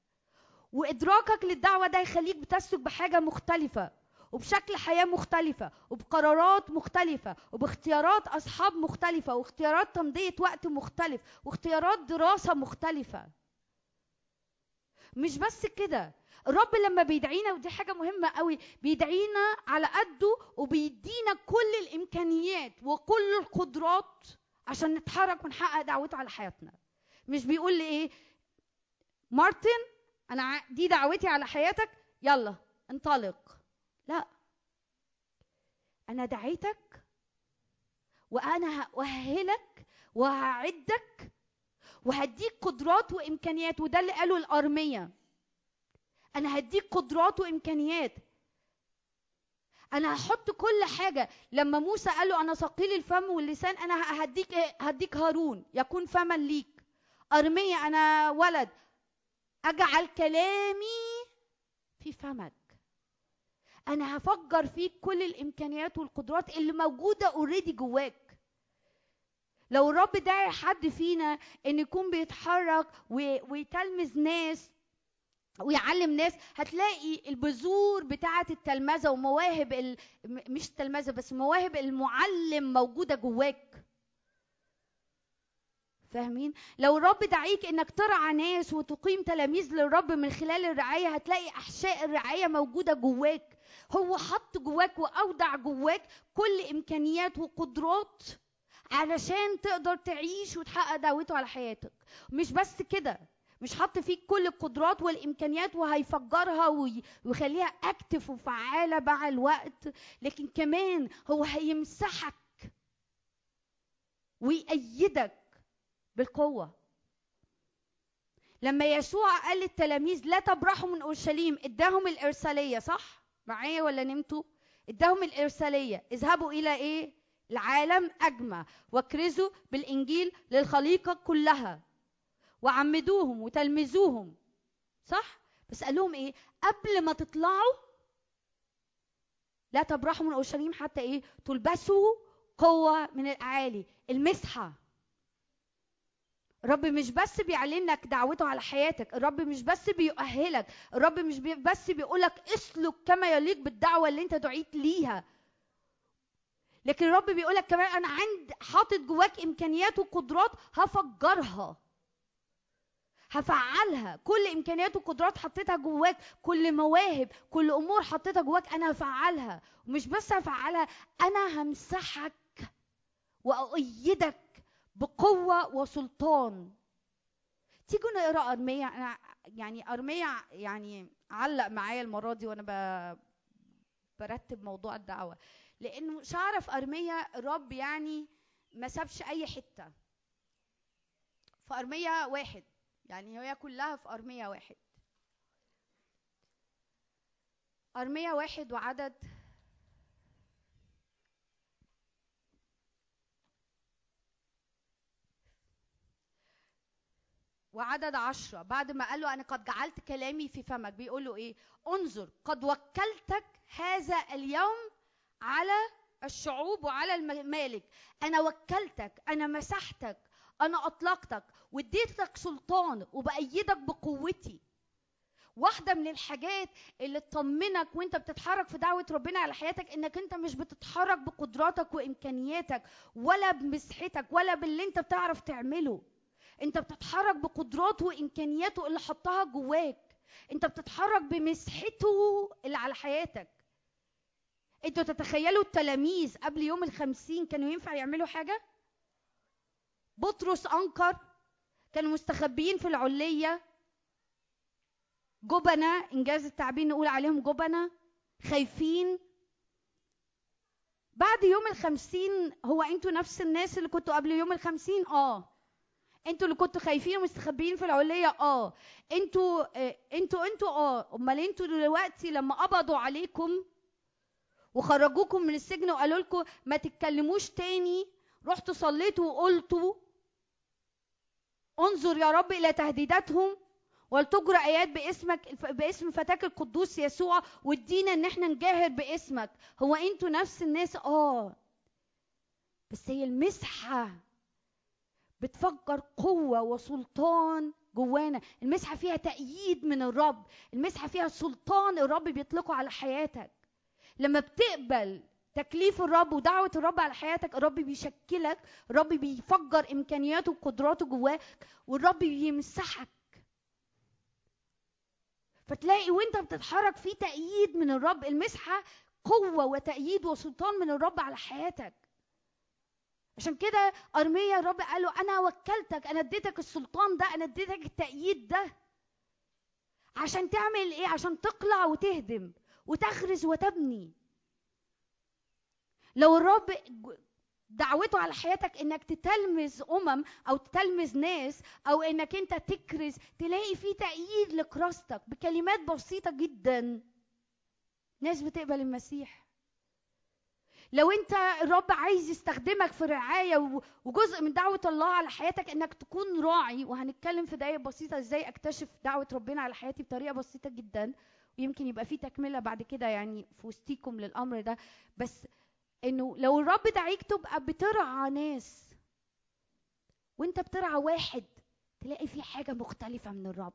وإدراكك للدعوة ده يخليك بتسلك بحاجة مختلفة. وبشكل حياة مختلفة وبقرارات مختلفة وباختيارات أصحاب مختلفة واختيارات تمضية وقت مختلف واختيارات دراسة مختلفة. مش بس كده الرب لما بيدعينا ودي حاجة مهمة قوي بيدعينا على قده وبيدينا كل الإمكانيات وكل القدرات عشان نتحرك ونحقق دعوته على حياتنا. مش بيقول لي إيه مارتن أنا دي دعوتي على حياتك يلا انطلق. لا. أنا دعيتك وأنا هأهلك وهعدك وهديك قدرات وإمكانيات وده اللي قاله الأرمية. أنا هديك قدرات وإمكانيات. أنا هحط كل حاجة. لما موسى قال له أنا ثقيل الفم واللسان أنا هديك؟ هديك هارون يكون فما ليك. ارميا أنا ولد. أجعل كلامي في فمك. أنا هفجر فيك كل الإمكانيات والقدرات اللي موجودة اوريدي جواك. لو الرب داعي حد فينا إن يكون بيتحرك ويتلمذ ناس ويعلم ناس هتلاقي البذور بتاعة التلمذة ومواهب ال... مش التلمذة بس مواهب المعلم موجودة جواك. فاهمين؟ لو الرب دعيك إنك ترعى ناس وتقيم تلاميذ للرب من خلال الرعاية هتلاقي أحشاء الرعاية موجودة جواك. هو حط جواك وأودع جواك كل إمكانيات وقدرات علشان تقدر تعيش وتحقق دعوته على حياتك. مش بس كده مش حط فيك كل القدرات والإمكانيات وهيفجرها وي- ويخليها اكتف وفعالة مع الوقت لكن كمان هو هيمسحك ويأيدك بالقوة. لما يسوع قال للتلاميذ لا تبرحوا من أورشليم اداهم الإرسالية صح؟ معايا ولا نمتوا؟ اداهم الإرسالية. اذهبوا إلى إيه؟ العالم أجمع. واكرزوا بالإنجيل للخليقة كلها. وعمدوهم وتلمذوهم. صح؟ بس قال لهم إيه؟ قبل ما تطلعوا لا تبرحوا من أورشليم حتى إيه؟ تلبسوا قوة من الأعالي. المسحة. الرب مش بس بيعلنك دعوته على حياتك الرب مش بس بيؤهلك الرب مش بس بيقولك اسلك كما يليق بالدعوة اللي انت دعيت ليها. لكن الرب بيقولك كمان أنا عند حاطط جواك إمكانيات وقدرات هفجرها هفعلها. كل إمكانيات وقدرات حطيتها جواك كل مواهب كل أمور حطيتها جواك أنا هفعلها. ومش بس هفعلها أنا همسحك وأؤيدك بقوة وسلطان. تيجوا نقرأ ارميا أنا يعني ارميا يعني علق معايا المرة دي وأنا. برتب موضوع الدعوة. لأنه مش هعرف ارميا الرب يعني ما سابش أي حتة. في ارميا واحد يعني هي كلها في أرمية واحد. أرمية واحد وعدد وعدد عشرة. بعد ما قال له أنا قد جعلت كلامي في فمك. بيقول له إيه؟ انظر قد وكلتك هذا اليوم على الشعوب وعلى الممالك. أنا وكلتك أنا مسحتك أنا أطلقتك واديتك سلطان وبأيدك بقوتي. واحدة من الحاجات اللي تطمنك وأنت بتتحرك في دعوة ربنا على حياتك إنك أنت مش بتتحرك بقدراتك وإمكانياتك ولا بمسحتك ولا باللي أنت بتعرف تعمله. انت بتتحرك بقدراته وامكانياته اللي حطها جواك. انت بتتحرك بمسحته اللي على حياتك. أنتوا تتخيلوا التلاميذ قبل يوم الخمسين كانوا ينفع يعملوا حاجة؟ بطرس أنكر كانوا مستخبيين في العلية جبنة إنجاز التعبير نقول عليهم جبنة. خايفين. بعد يوم الخمسين هو أنتوا نفس الناس اللي كنتوا قبل يوم الخمسين؟ آه. أنتوا اللي كنتوا خايفين ومستخبيين في العلية آه. أنتوا آه أنتوا أنتوا آه. أمال أنتوا دلوقتي لما قبضوا عليكم وخرجوكم من السجن وقالوا لكم ما تتكلموش تاني رحتوا صليتوا وقلتوا انظر يا رب إلى تهديداتهم ولتجرى آيات باسمك باسم فتاك القدوس يسوع وادينا إن إحنا نجاهر باسمك. هو أنتوا نفس الناس؟ آه. بس هي المسحة بتفجر قوة وسلطان جوانا. المسحة فيها تأييد من الرب. المسحة فيها سلطان الرب بيطلقه على حياتك. لما بتقبل تكليف الرب ودعوة الرب على حياتك الرب بيشكلك. الرب بيفجر إمكانياته وقدراته جواك والرب بيمسحك. فتلاقي وانت بتتحرك في تأييد من الرب. المسحة قوة وتأييد وسلطان من الرب على حياتك. عشان كده أرميا الرب قال له أنا وكلتك أنا اديتك السلطان ده أنا اديتك التأييد ده. عشان تعمل إيه؟ عشان تقلع وتهدم وتغرز وتبني. لو الرب دعوته على حياتك إنك تتلمذ أمم أو تتلمذ ناس أو إنك أنت تكرز تلاقي في تأييد لكراستك بكلمات بسيطة جدا. ناس بتقبل المسيح. لو انت الرب عايز يستخدمك في رعاية وجزء من دعوة الله على حياتك انك تكون راعي وهنتكلم في دقايق بسيطة إزاي اكتشف دعوة ربنا على حياتي بطريقة بسيطة جدا ويمكن يبقى في تكملة بعد كده يعني في وسطيكم للأمر ده. بس انه لو الرب دعيك تبقى بترعى ناس وانت بترعى واحد تلاقي في حاجة مختلفة من الرب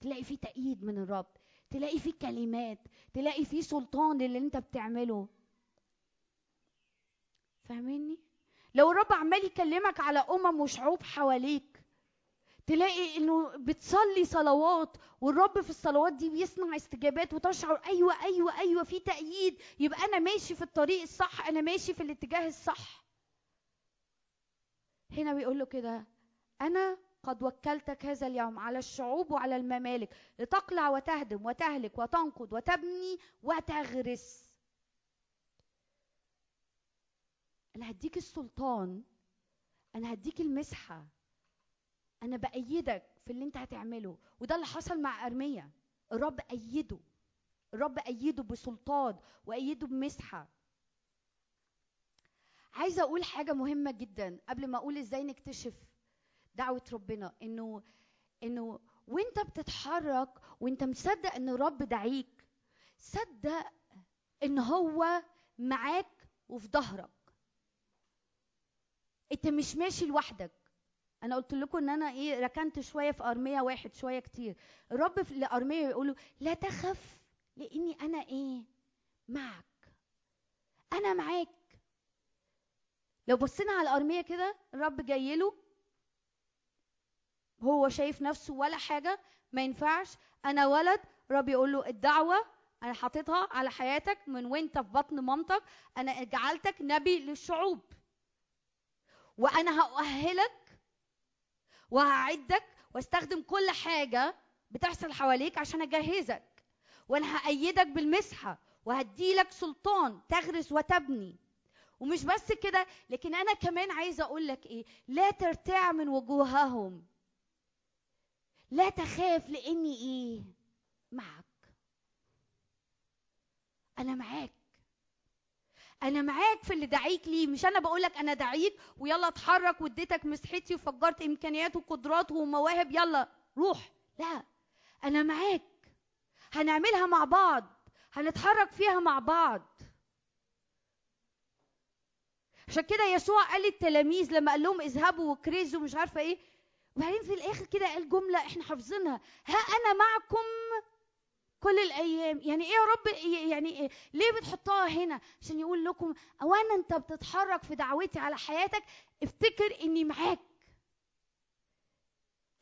تلاقي في تأييد من الرب تلاقي في كلمات تلاقي في سلطان اللي انت بتعمله. فاهميني؟ لو الرب عمال يكلمك على أمم وشعوب حواليك تلاقي إنه بتصلي صلوات والرب في الصلوات دي بيصنع استجابات وتشعر أيوه أيوه أيوه في تأييد يبقى أنا ماشي في الطريق الصح أنا ماشي في الاتجاه الصح. هنا بيقول له كده أنا قد وكلتك هذا اليوم على الشعوب وعلى الممالك لتقلع وتهدم وتهلك وتنقض وتبني وتغرس. أنا هديك السلطان. أنا هديك المسحة. أنا بأيدك في اللي أنت هتعمله. وده اللي حصل مع ارميا الرب أيده. الرب أيده بسلطان وأيده بمسحة. عايزة أقول حاجة مهمة جدا قبل ما أقول إزاي نكتشف دعوة ربنا. إنه إنه وأنت بتتحرك وأنت مصدق إن الرب دعيك صدق إن هو معاك وفي ظهرك. انت مش ماشي لوحدك. أنا قلت لكم ان أنا إيه ركنت شوية في أرمية واحد شوية كتير. الرب في لأرمية يقول لا تخف لأني أنا إيه؟ معك. أنا معاك. لو بصينا على أرمية كده الرب جاي له. هو شايف نفسه ولا حاجة ما ينفعش. أنا ولد الرب يقول له الدعوة أنا حاططها على حياتك من وأنت في بطن مامتك. أنا جعلتك نبي للشعوب. وأنا هأهلك وهعدك واستخدم كل حاجة بتحصل حواليك عشان أجهزك. وأنا هأيدك بالمسحة وهديلك سلطان تغرس وتبني. ومش بس كده لكن أنا كمان عايزة أقول لك إيه؟ لا ترتاع من وجوههم. لا تخاف لأني إيه؟ معك. أنا معاك. أنا معاك في اللي دعيك ليه مش أنا بقول لك أنا دعيك ويلا اتحرك واديتك مسحتي وفجرت إمكانيات وقدرات ومواهب يلا روح. لا أنا معاك. هنعملها مع بعض هنتحرك فيها مع بعض. عشان كده يسوع قال للتلاميذ لما قال لهم اذهبوا وكرزوا مش عارفة إيه وبعدين في الآخر كده قال جملة إحنا حافظينها ها أنا معكم كل الأيام. يعني إيه يا رب؟ يعني إيه؟ ليه بتحطها هنا؟ عشان يقول لكم وأنا أنت بتتحرك في دعوتي على حياتك افتكر إني معاك.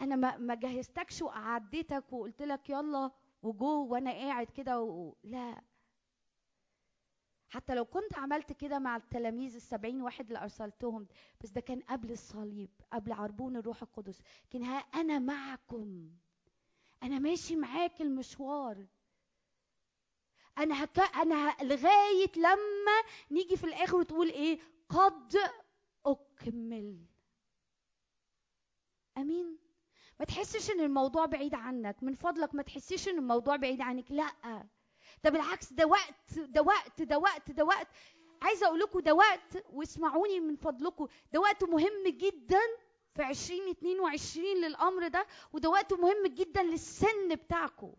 أنا ما ما جهزتكش وقعدتك وقلت لك يلا وجو وأنا قاعد كده و... لا. حتى لو كنت عملت كده مع التلاميذ السبعين واحد اللي أرسلتهم بس ده كان قبل الصليب قبل عربون الروح القدس. كان ها أنا معكم. أنا ماشي معاك المشوار. أنا هك... أنا ه... لغاية لما نيجي في الآخر وتقول إيه؟ قد أكمل. أمين؟ ما تحسش إن الموضوع بعيد عنك. من فضلك ما تحسيش إن الموضوع بعيد عنك. لأ. ده بالعكس ده وقت ده وقت ده وقت ده وقت. عايزه أقول لكم ده وقت واسمعوني من فضلكم ده وقت مهم جدا في 2022 للأمر ده وده وقت مهم جدا للسن بتاعكم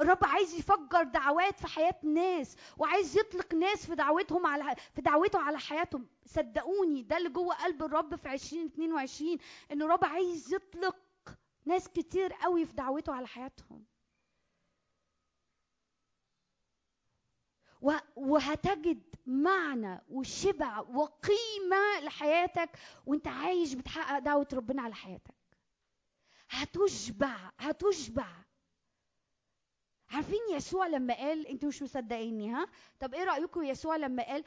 الرب عايز يفجر دعوات في حياة ناس وعايز يطلق ناس في دعوتهم على في دعوته على حياتهم. صدقوني ده اللي جوه قلب الرب في 2022 إن الرب عايز يطلق ناس كتير قوي في دعوته على حياتهم. وهتجد معنى وشبع وقيمة لحياتك وانت عايش بتحقق دعوة ربنا على حياتك. هتشبع هتشبع. عارفين يسوع لما قال أنتوا مش مصدقيني ها؟ طب إيه رأيكم يسوع لما قال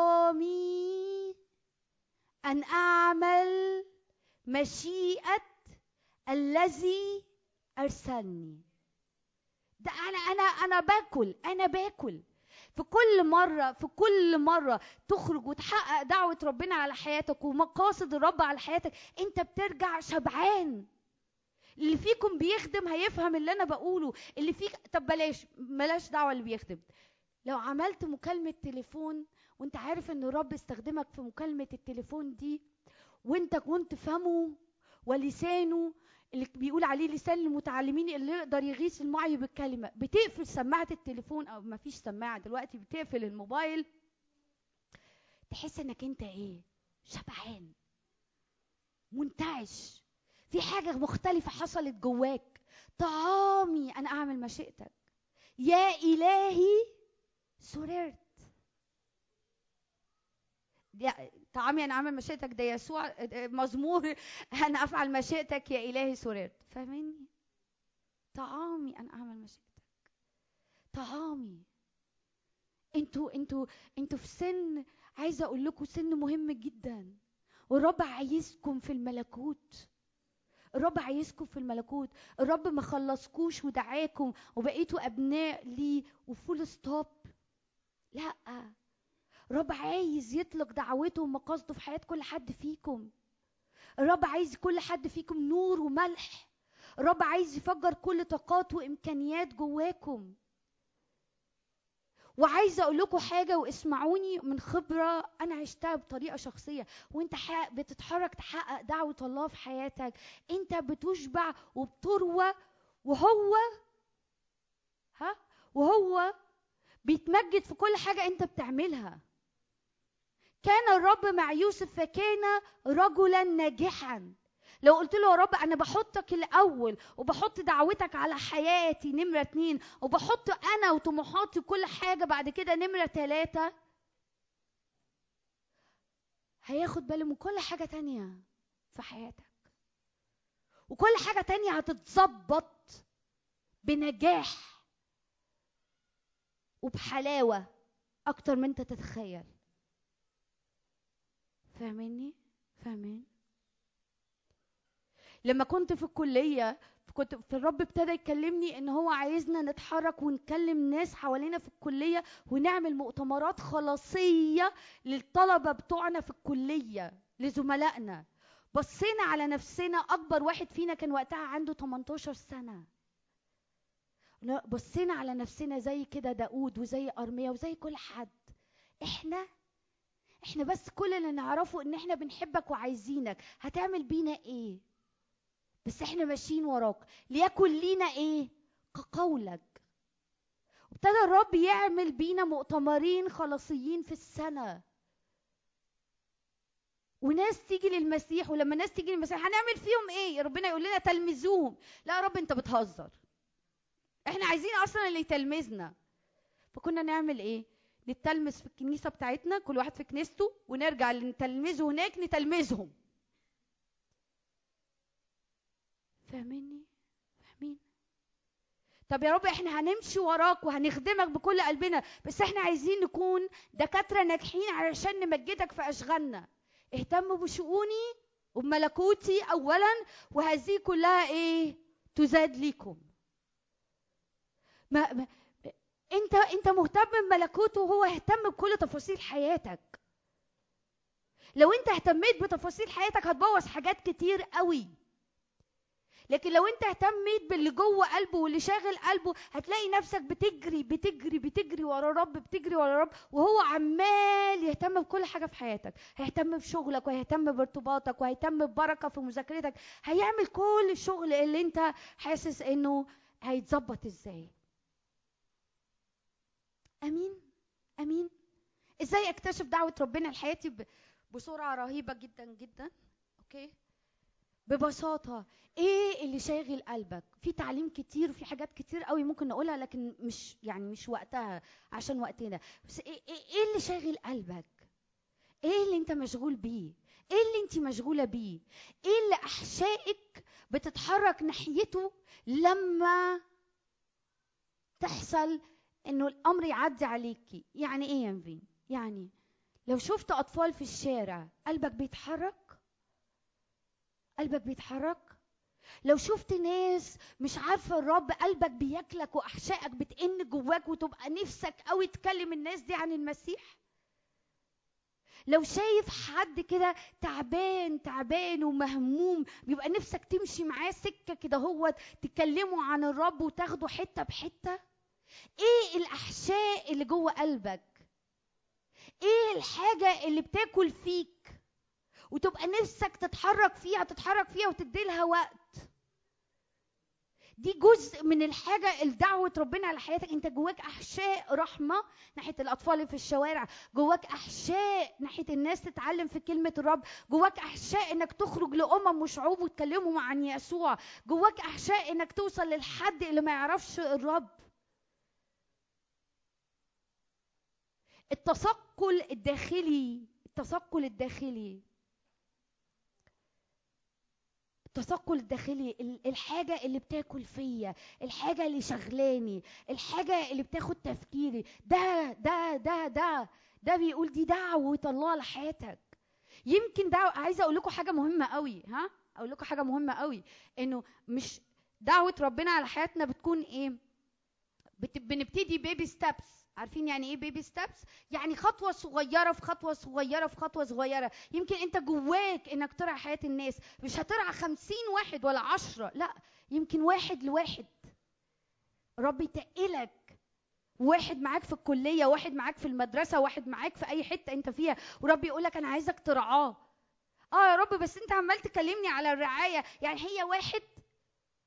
طعامي أن أعمل مشيئة الذي أرسلني. ده أنا أنا أنا باكل أنا باكل. في كل مرة في كل مرة تخرج وتحقق دعوة ربنا على حياتك ومقاصد الرب على حياتك انت بترجع شبعان. اللي فيكم بيخدم هيفهم اللي أنا بقوله. اللي فيك طب بلاش بلاش دعوة اللي بيخدم. لو عملت مكالمة تليفون وأنت عارف إن الرب استخدمك في مكالمة التليفون دي وأنت كنت فمه ولسانه اللي بيقول عليه لسان المتعلمين اللي يقدر يغيث المعي بالكلمة بتقفل سماعة التليفون أو ما فيش سماعة دلوقتي بتقفل الموبايل تحس إنك أنت إيه؟ شبعان. منتعش. في حاجة مختلفة حصلت جواك. طعامي أنا أعمل مشيئتك. يا إلهي سررت. طعامي أنا أعمل مشيئتك. ده يسوع مزمور. *laughs* أنا أفعل مشيئتك. يا إلهي سررت. فاهميني طعامي أنا أعمل مشيئتك. طعامي. أنتوا أنتوا أنتوا في سن عايزة أقول لكم سن مهم جدا. والرب عايزكم في الملكوت. الرب عايزكم في الملكوت. الرب ما خلصكوش ودعاكم وبقيتوا أبناء ليه وفول ستوب. لا. الرب عايز يطلق دعوته ومقاصده في حياة كل حد فيكم. الرب عايز كل حد فيكم نور وملح. الرب عايز يفجر كل طاقات وإمكانيات جواكم. وعايزة أقول لكم حاجة واسمعوني من خبرة أنا عشتها بطريقة شخصية. وأنت بتتحرك تحقق دعوة الله في حياتك. أنت بتشبع وبتروى وهو ها؟ وهو بيتمجد في كل حاجة أنت بتعملها. كان الرب مع يوسف فكان رجلا ناجحا. لو قلت له يا رب أنا بحطك الأول وبحط دعوتك على حياتي نمرة اتنين وبحط أنا وطموحاتي وكل حاجة بعد كده نمرة تلاتة هياخد باله من كل حاجة تانية في حياتك. وكل حاجة تانية هتتظبط بنجاح وبحلاوة أكتر من أنت تتخيل. فاهميني فاهمين؟ لما كنت في الكلية كنت في الرب ابتدى يكلمني إن هو عايزنا نتحرك ونكلم ناس حوالينا في الكلية ونعمل مؤتمرات خلاصية للطلبة بتوعنا في الكلية لزملائنا. بصينا على نفسنا أكبر واحد فينا كان وقتها عنده 18 سنة. بصينا على نفسنا زي كده داود وزي أرميا وزي كل حد. إحنا إحنا بس كل اللي نعرفه إن إحنا بنحبك وعايزينك. هتعمل بينا إيه؟ بس إحنا ماشيين وراك. ليكن لينا إيه؟ كقولك. ابتدى الرب يعمل بينا مؤتمرين خلاصيين في السنة. وناس تيجي للمسيح ولما ناس تيجي للمسيح هنعمل فيهم إيه؟ ربنا يقول لنا تلمذوهم. لا يا رب انت بتهزر. إحنا عايزين أصلا اللي يتلمذنا. فكنا نعمل إيه؟ نتلمذ في الكنيسة بتاعتنا كل واحد في كنيسته ونرجع نتلمذه هناك نتلمذهم. فاهميني فاهمين طب يا رب إحنا هنمشي وراك وهنخدمك بكل قلبنا بس إحنا عايزين نكون دكاترة ناجحين علشان نمجدك في أشغالنا. اهتموا بشؤوني وبملكوتي اولا وهذه كلها إيه؟ تزاد ليكم. ما, ما انت انت مهتم بملكوته وهو يهتم بكل تفاصيل حياتك. لو انت اهتميت بتفاصيل حياتك هتبوظ حاجات كتير قوي. لكن لو انت اهتميت باللي جوه قلبه واللي شاغل قلبه هتلاقي نفسك بتجري بتجري بتجري ورا رب بتجري ورا رب وهو عمال يهتم بكل حاجة في حياتك. هيهتم بشغلك وهيهتم بارتباطك وهيهتم ببركة في مذاكرتك. هيعمل كل الشغل اللي انت حاسس انه هيتظبط إزاي. أمين؟ أمين؟ إزاي اكتشف دعوة ربنا لحياتي ب- بسرعة رهيبة جدا جدا؟ أوكي؟ ببساطة إيه اللي شاغل قلبك؟ في تعليم كتير وفي حاجات كتير قوي ممكن نقولها لكن مش يعني مش وقتها عشان وقتنا. بس إيه إيه, إيه اللي شاغل قلبك؟ إيه اللي أنت مشغول بيه؟ إيه اللي أنت مشغولة بيه؟ إيه اللي أحشائك بتتحرك ناحيته لما تحصل إنه الأمر يعدي عليكي؟ يعني إيه يا نفين يعني لو شفت أطفال في الشارع قلبك بيتحرك؟ قلبك بيتحرك. لو شفت ناس مش عارفة الرب قلبك بياكلك وأحشائك بتئن جواك وتبقى نفسك قوي تكلم الناس دي عن المسيح. لو شايف حد كده تعبان تعبان ومهموم بيبقى نفسك تمشي معاه سكة كده هو تكلموا عن الرب وتاخده حتة بحتة. إيه الأحشاء اللي جوه قلبك؟ إيه الحاجة اللي بتاكل فيك؟ وتبقى نفسك تتحرك فيها تتحرك فيها وتدي لها وقت. دي جزء من الحاجة اللي دعوة ربنا على حياتك. انت جواك أحشاء رحمة ناحية الأطفال في الشوارع. جواك أحشاء ناحية الناس تتعلم في كلمة الرب. جواك أحشاء إنك تخرج لأمم وشعوب وتكلمهم عن يسوع. جواك أحشاء إنك توصل للحد اللي ما يعرفش الرب. التثقل الداخلي التثقل الداخلي. التثقل الداخلي ال- الحاجة اللي بتاكل فيا الحاجة اللي شغلاني الحاجة اللي بتاخد تفكيري. ده ده ده ده ده بيقول دي دعوة الله لحياتك. يمكن دعوة عايزة أقول لكم حاجة مهمة قوي ها؟ أقول لكم حاجة مهمة قوي إنه مش دعوة ربنا على حياتنا بتكون إيه؟ بت... بنبتدي بيبي ستابس عارفين يعني إيه بيبي ستابس يعني خطوة صغيرة في خطوة صغيرة في خطوة صغيرة. يمكن أنت جواك إنك ترعى حياة الناس. مش هترعى خمسين واحد ولا عشرة لا. يمكن واحد لواحد. رب يتقلك واحد معاك في الكلية واحد معاك في المدرسة واحد معاك في أي حتة أنت فيها. ورب يقولك أنا عايزك ترعاه. آه يا رب بس أنت عمال تكلمني على الرعاية. يعني هي واحد.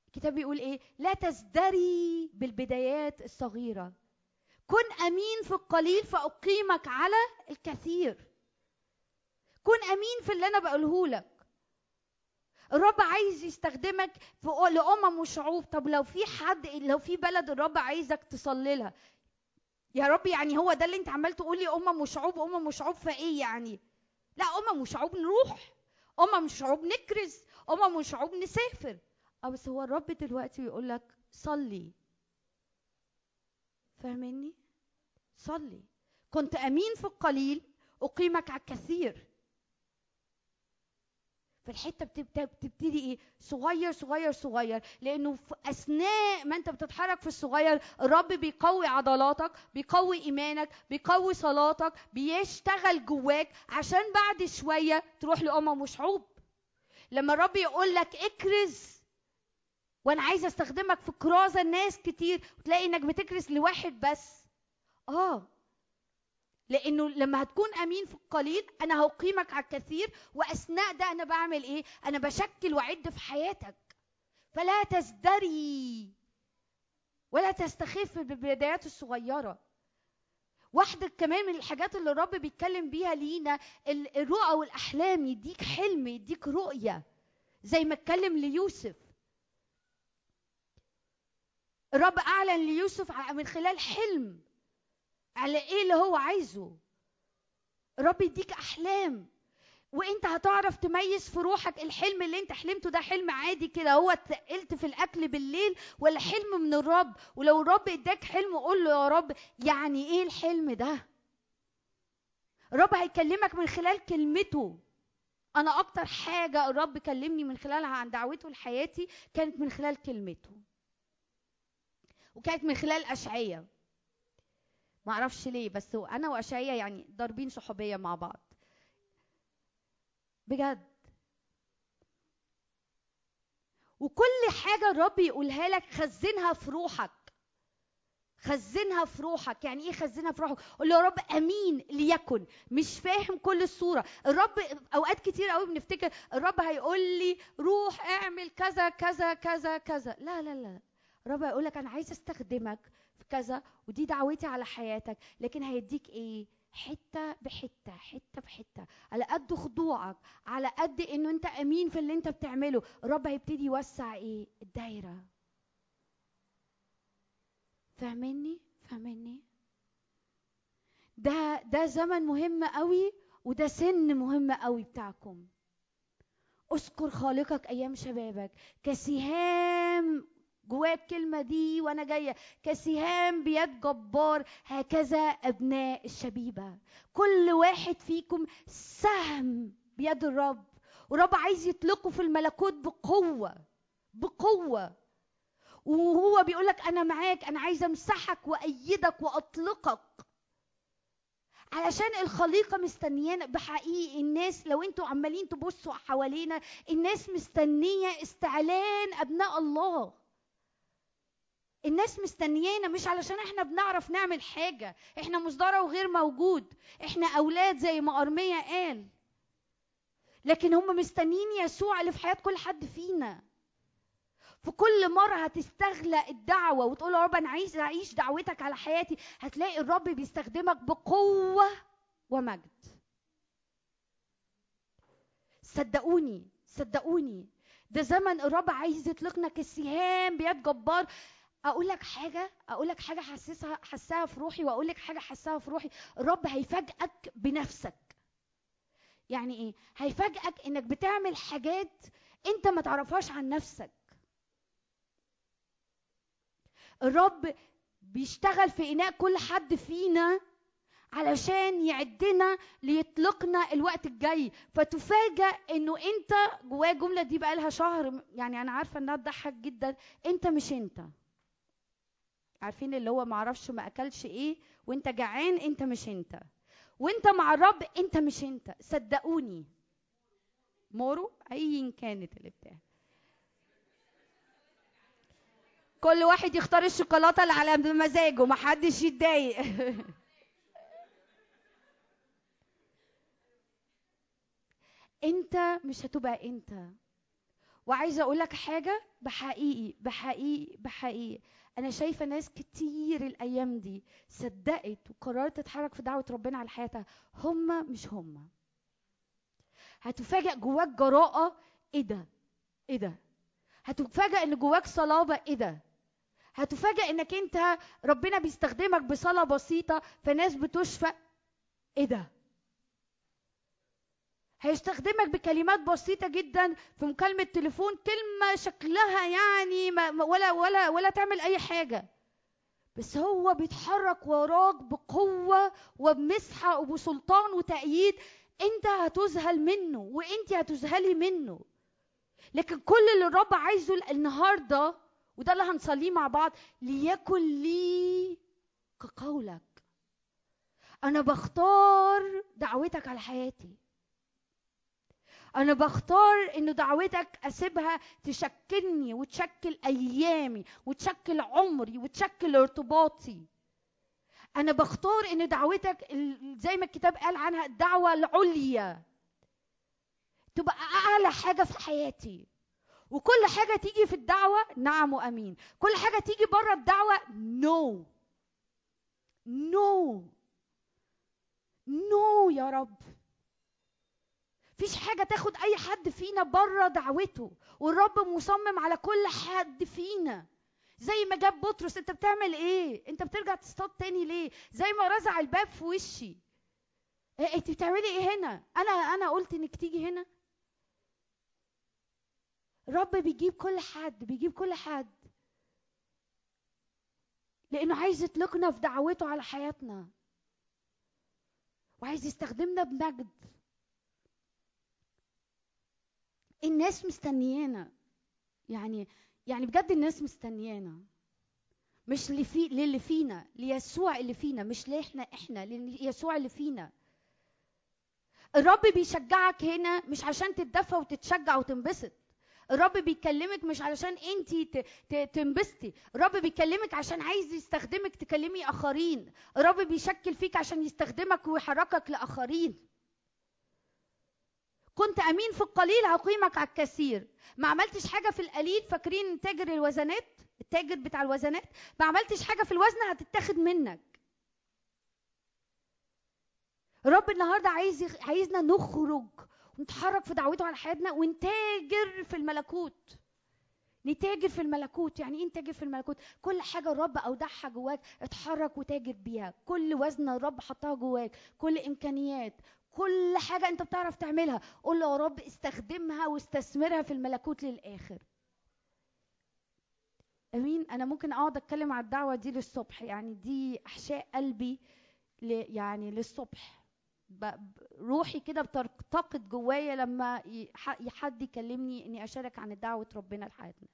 الكتاب بيقول إيه؟ لا تزدري بالبدايات الصغيرة. كن أمين في القليل فأقيمك على الكثير. كن أمين في اللي أنا بقوله لك. الرب عايز يستخدمك في لأمم وشعوب. طب لو في حد لو في بلد الرب عايزك تصلي لها. يا رب يعني هو ده اللي أنت عمال تقول لي أمم وشعوب أمم وشعوب فايه يعني؟ لا أمم وشعوب نروح. أمم وشعوب نكرز أمم وشعوب نسافر. أه بس هو الرب دلوقتي بيقول لك صلي. فاهمني صلي. كنت أمين في القليل أقيمك على الكثير. في الحتة بتبت- بتبتدي إيه؟ صغير صغير صغير. لأنه في أثناء ما أنت بتتحرك في الصغير الرب بيقوي عضلاتك بيقوي إيمانك بيقوي صلاتك بيشتغل جواك عشان بعد شوية تروح لأمم وشعوب. لما الرب يقول لك اكرز وأنا عايزة استخدمك في كرازه ناس كتير وتلاقي انك بتكرز لواحد بس. آه. لأنه لما هتكون أمين في القليل أنا هقيمك على الكثير وأثناء ده أنا بعمل إيه؟ أنا بشكل وأعد في حياتك. فلا تزدري. ولا تستخف بالبدايات الصغيرة. واحدة كمان من الحاجات اللي الرب بيتكلم بيها لينا ال- الرؤى والأحلام يديك حلم يديك رؤية. زي ما اتكلم ليوسف. الرب أعلن ليوسف من خلال حلم على إيه اللي هو عايزه. الرب يديك أحلام. وإنت هتعرف تميز في روحك الحلم اللي إنت حلمته ده حلم عادي كده. هو اتقلت في الأكل بالليل ولا حلم من الرب؟ ولو الرب إداك حلم قول له يا رب يعني إيه الحلم ده؟ الرب هيكلمك من خلال كلمته. أنا أكتر حاجة الرب كلمني من خلالها عن دعوته لحياتي كانت من خلال كلمته. وكانت من خلال اشعياء ما أعرفش ليه بس أنا واشعياء يعني ضاربين صحوبية مع بعض. بجد. وكل حاجة الرب يقولها لك خزنها في روحك. خزنها في روحك. يعني إيه خزنها في روحك؟ قول له يا رب أمين ليكن. مش فاهم كل الصورة. الرب أوقات كتير قوي بنفتكر الرب هيقول لي روح اعمل كذا كذا كذا كذا. لا لا لا. الرب هيقول لك أنا عايز أستخدمك في كذا ودي دعوتي على حياتك لكن هيديك إيه؟ حتة بحتة حتة بحتة. على قد خضوعك على قد إنه أنت أمين في اللي أنت بتعمله. الرب هيبتدي يوسع إيه؟ الدايرة. فاهمني؟ فاهمني؟ ده ده زمن مهم قوي وده سن مهم قوي بتاعكم. اذكر خالقك أيام شبابك كسهام جواك الكلمة دي وأنا جاية. كسهام بيد جبار هكذا أبناء الشبيبة. كل واحد فيكم سهم بيد الرب. ورب عايز يطلقه في الملكوت بقوة بقوة. وهو بيقول لك أنا معاك أنا عايز أمسحك وأيدك وأطلقك. علشان الخليقة مستنيانا بحقيقي. الناس لو أنتوا عمالين تبصوا حوالينا الناس مستنية استعلان أبناء الله. الناس مستنيانا مش علشان إحنا بنعرف نعمل حاجة. إحنا مصدرة وغير موجود. إحنا أولاد زي ما ارميا قال. لكن هم مستنيين يسوع اللي في حياة كل حد فينا. في كل مرة هتستغلى الدعوة وتقول يا رب أنا عايز أعيش دعوتك على حياتي هتلاقي الرب بيستخدمك بقوة ومجد. صدقوني صدقوني ده زمن الرب عايز يطلقنا كالسهام بيد جبار. أقول لك حاجة أقول لك حاجة حسسها حسها في روحي وأقول لك حاجة حسها في روحي. الرب هيفاجئك بنفسك. يعني إيه؟ هيفاجئك إنك بتعمل حاجات أنت ما تعرفهاش عن نفسك. الرب بيشتغل في إناء كل حد فينا علشان يعدنا ليطلقنا الوقت الجاي. فتفاجأ إنه أنت جواه الجملة دي بقالها شهر يعني أنا عارفة إنها تضحك جدا. أنت مش أنت. عارفين اللي هو معرفش ما اكلش إيه وانت جعان انت مش انت. وانت مع الرب انت مش انت. صدقوني. مورو ايا كانت اللي بتاع كل واحد يختار الشوكولاتة اللي على مزاجه محدش يتضايق. *laughs* انت مش هتبقى انت. وعايزة أقول لك حاجة بحقيقي بحقيقي بحقيقي. أنا شايفة ناس كتير الأيام دي صدقت وقررت تتحرك في دعوة ربنا على حياتها. هم مش هم. هتفاجئ جواك جراءة. إيه ده؟ إيه ده؟ هتفاجئ إن جواك صلابة. إيه ده؟ هتفاجئ إنك أنت ربنا بيستخدمك بصلاه بسيطة فناس بتشفى. إيه ده؟ هيستخدمك بكلمات بسيطة جدا في مكالمة تليفون كلمة شكلها يعني ما ولا ولا ولا تعمل أي حاجة. بس هو بيتحرك وراك بقوة وبمسحة وبسلطان وتأييد. أنت هتذهل منه وأنت هتذهلي منه. لكن كل اللي الرب عايزه النهارده وده اللي هنصليه مع بعض ليكن لي كقولك. أنا بختار دعوتك على حياتي. أنا بختار إنه دعوتك أسيبها تشكلني وتشكل أيامي وتشكل عمري وتشكل ارتباطي. أنا بختار ان دعوتك زي ما الكتاب قال عنها الدعوة العليا. تبقى أعلى حاجة في حياتي. وكل حاجة تيجي في الدعوة نعم وأمين. كل حاجة تيجي بره الدعوة no no no يا رب. مفيش حاجة تاخد أي حد فينا بره دعوته والرب مصمم على كل حد فينا. زي ما جاب بطرس أنت بتعمل إيه؟ أنت بترجع تصطاد تاني ليه؟ زي ما رزع الباب في وشي. إيه أنت بتعملي إيه هنا؟ أنا أنا قلت إنك تيجي هنا. الرب بيجيب كل حد بيجيب كل حد. لأنه عايز يطلقنا في دعوته على حياتنا. وعايز يستخدمنا بمجد. الناس مستنيانا. يعني يعني بجد الناس مستنيانا. مش اللي في للي فينا ليسوع اللي فينا. مش ليه إحنا إحنا ليسوع اللي فينا. الرب بيشجعك هنا مش عشان تتدفى وتتشجع وتنبسط. الرب بيكلمك مش علشان انت تنبسطي. الرب بيكلمك عشان عايز يستخدمك تكلمي آخرين. الرب بيشكل فيك عشان يستخدمك ويحركك لآخرين. كنت أمين في القليل هقيمك على الكثير. ما عملتش حاجة في القليل فاكرين تاجر الوزنات؟ التاجر بتاع الوزنات؟ ما عملتش حاجة في الوزن هتتاخد منك. الرب النهارده عايز عايزنا نخرج ونتحرك في دعوته على حياتنا ونتاجر في الملكوت. نتاجر في الملكوت. يعني إيه نتاجر في الملكوت؟ كل حاجة الرب أودعها جواك اتحرك وتاجر بيها. كل وزن الرب حطها جواك. كل إمكانيات كل حاجة أنت بتعرف تعملها. قول له يا رب استخدمها واستثمرها في الملكوت للآخر. أمين؟ أنا ممكن أقعد أتكلم على الدعوة دي للصبح. يعني دي أحشاء قلبي ل يعني للصبح. روحي كده بترتقد جوايا لما حد يكلمني إني أشارك عن دعوة ربنا لحياتنا.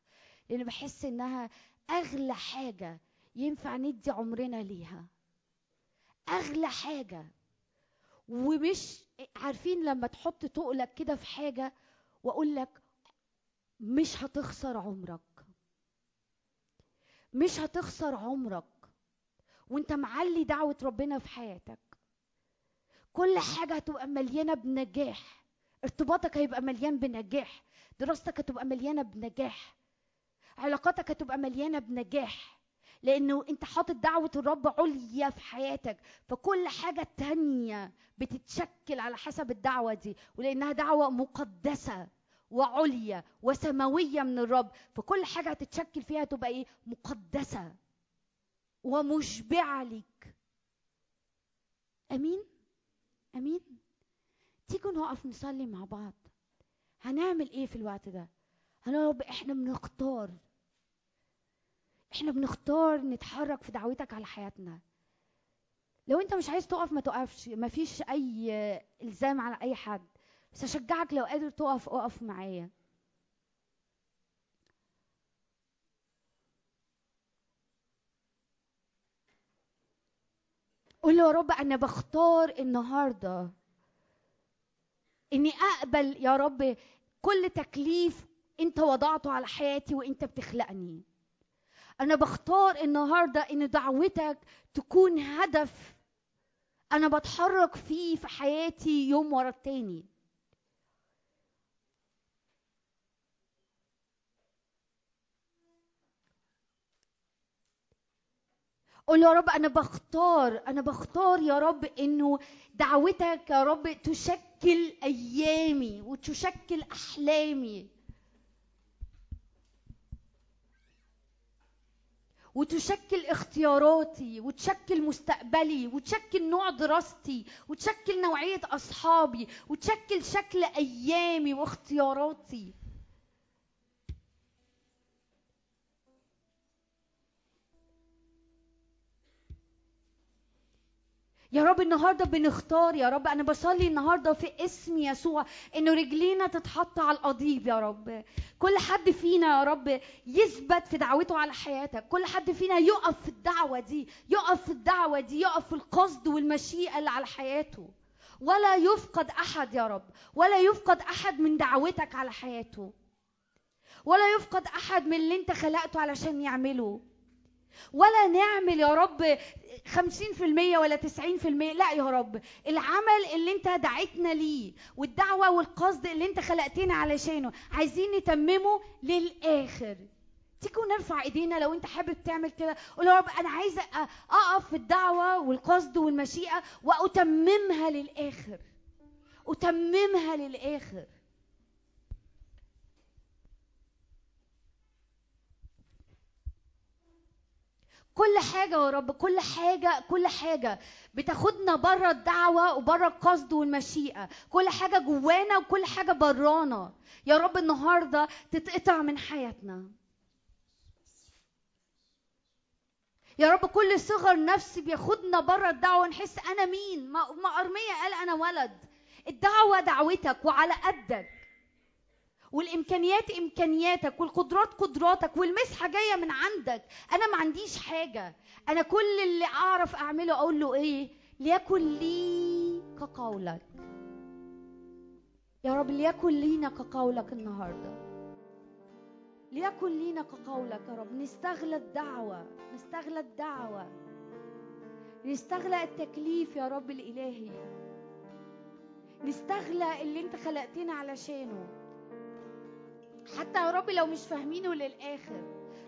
لأن بحس إنها أغلى حاجة ينفع ندي عمرنا ليها. أغلى حاجة. ومش عارفين لما تحط تقلك كده في حاجة واقول لك مش هتخسر عمرك. مش هتخسر عمرك. وانت معلي دعوة ربنا في حياتك. كل حاجة هتبقى مليانة بنجاح. ارتباطك هيبقى مليان بنجاح. دراستك هتبقى مليانة بنجاح. علاقاتك هتبقى مليانة بنجاح. لأنه أنت حاطط دعوة الرب عليا في حياتك. فكل حاجة تانية بتتشكل على حسب الدعوة دي. ولأنها دعوة مقدسة وعليا وسماوية من الرب. فكل حاجة هتتشكل فيها تبقى إيه؟ مقدسة ومشبعة ليك. أمين؟ أمين؟ تيجوا نقف نصلي مع بعض. هنعمل إيه في الوقت ده؟ هنقول رب إحنا بنختار. إحنا بنختار نتحرك في دعوتك على حياتنا. لو انت مش عايز تقف ما تقفش. ما فيش أي إلزام على أي حد. بس اشجعك لو قادر تقف اقف معايا. قول له يا رب أنا بختار النهارده إني أقبل يا رب كل تكليف انت وضعته على حياتي وانت بتخلقني. أنا بختار النهارده إن دعوتك تكون هدف أنا بتحرك فيه في حياتي يوم ورا التاني. قول يا رب أنا بختار أنا بختار يا رب إنه دعوتك يا رب تشكل أيامي وتشكل أحلامي. وتشكل اختياراتي وتشكل مستقبلي وتشكل نوع دراستي وتشكل نوعية أصحابي وتشكل شكل أيامي واختياراتي. يا رب النهارده بنختار يا رب. أنا بصلي النهارده في اسم يسوع انه رجلينا تتحط على القضيب يا رب. كل حد فينا يا رب يثبت في دعوته على حياتك. كل حد فينا يقف في الدعوة دي يقف في الدعوة دي يقف في القصد والمشيئة اللي على حياته. ولا يفقد أحد يا رب. ولا يفقد أحد من دعوتك على حياته. ولا يفقد أحد من اللي أنت خلقته علشان يعمله. ولا نعمل يا رب خمسين في المية ولا تسعين في المية. لا يا رب العمل اللي انت دعيتنا ليه والدعوة والقصد اللي انت خلقتنا علشانه عايزين نتممه للآخر. تيجوا نرفع ايدينا لو انت حابب تعمل كده. قول يا رب أنا عايزه اقف في الدعوة والقصد والمشيئة وأتممها للآخر. أتممها للآخر. كل حاجة يا رب كل حاجة كل حاجة بتاخدنا بره الدعوة وبره القصد والمشيئة. كل حاجة جوانا وكل حاجة برانا. يا رب النهاردة تتقطع من حياتنا. يا رب كل صغر نفس بياخدنا بره الدعوة نحس أنا مين؟ ما أرمية قال أنا ولد. الدعوة دعوتك وعلى قدك. والإمكانيات إمكانياتك والقدرات قدراتك والمسحة جاية من عندك. أنا ما عنديش حاجة. أنا كل اللي أعرف أعمله أقول له إيه؟ ليكن لي كقولك. يا رب ليكن لينا كقولك النهارده. ليكن لينا كقولك يا رب. نستغلى الدعوة. نستغلى الدعوة. نستغلى التكليف يا رب الإلهي. نستغلى اللي أنت خلقتنا علشانه. حتى يا رب لو مش فاهمينه للآخر.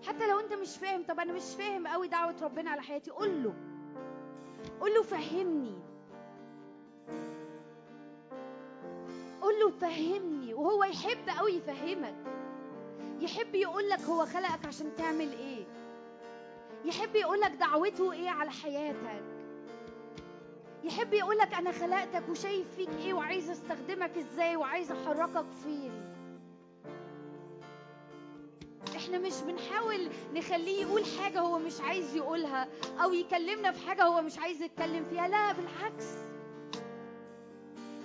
حتى لو أنت مش فاهم طب أنا مش فاهم قوي دعوة ربنا على حياتي قول له. قول له فهمني. قول له فهمني وهو يحب قوي يفهمك. يحب يقول لك هو خلقك عشان تعمل إيه. يحب يقول لك دعوته إيه على حياتك. يحب يقول لك أنا خلقتك وشايف فيك إيه وعايز أستخدمك إزاي وعايز أحركك فين. إحنا مش بنحاول نخليه يقول حاجة هو مش عايز يقولها أو يكلمنا في حاجة هو مش عايز يتكلم فيها. لا بالعكس.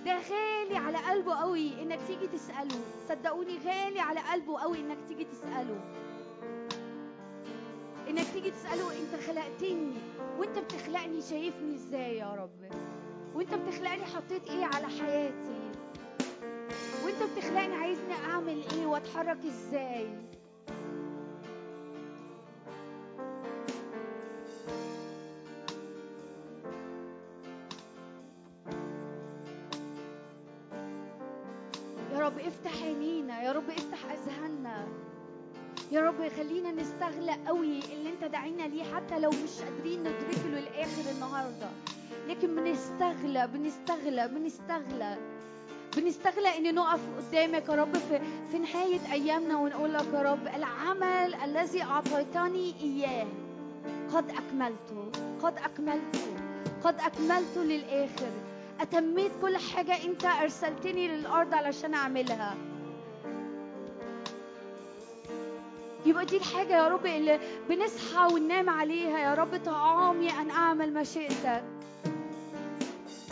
ده غالي على قلبه قوي إنك تيجي تسأله. صدقوني غالي على قلبه قوي إنك تيجي تسأله. إنك تيجي تسأله أنت خلقتني وأنت بتخلقني شايفني إزاي يا رب؟ وأنت بتخلقني حطيت إيه على حياتي؟ وأنت بتخلقني عايزني أعمل إيه وأتحرك إزاي؟ يا رب خلينا نستغلى قوي اللي انت داعينا ليه حتى لو مش قادرين ندركه للآخر النهارده. لكن بنستغلى بنستغلى بنستغلى. بنستغلى إن نقف قدامك يا رب في, في نهاية أيامنا ونقول لك يا رب العمل الذي أعطيتني إياه قد أكملته قد أكملته قد أكملته للآخر. أتميت كل حاجة أنت أرسلتني للأرض علشان أعملها. يبقى دي الحاجة يا رب اللي بنصحى وننام عليها. يا رب طعامي أن أعمل مشيئتك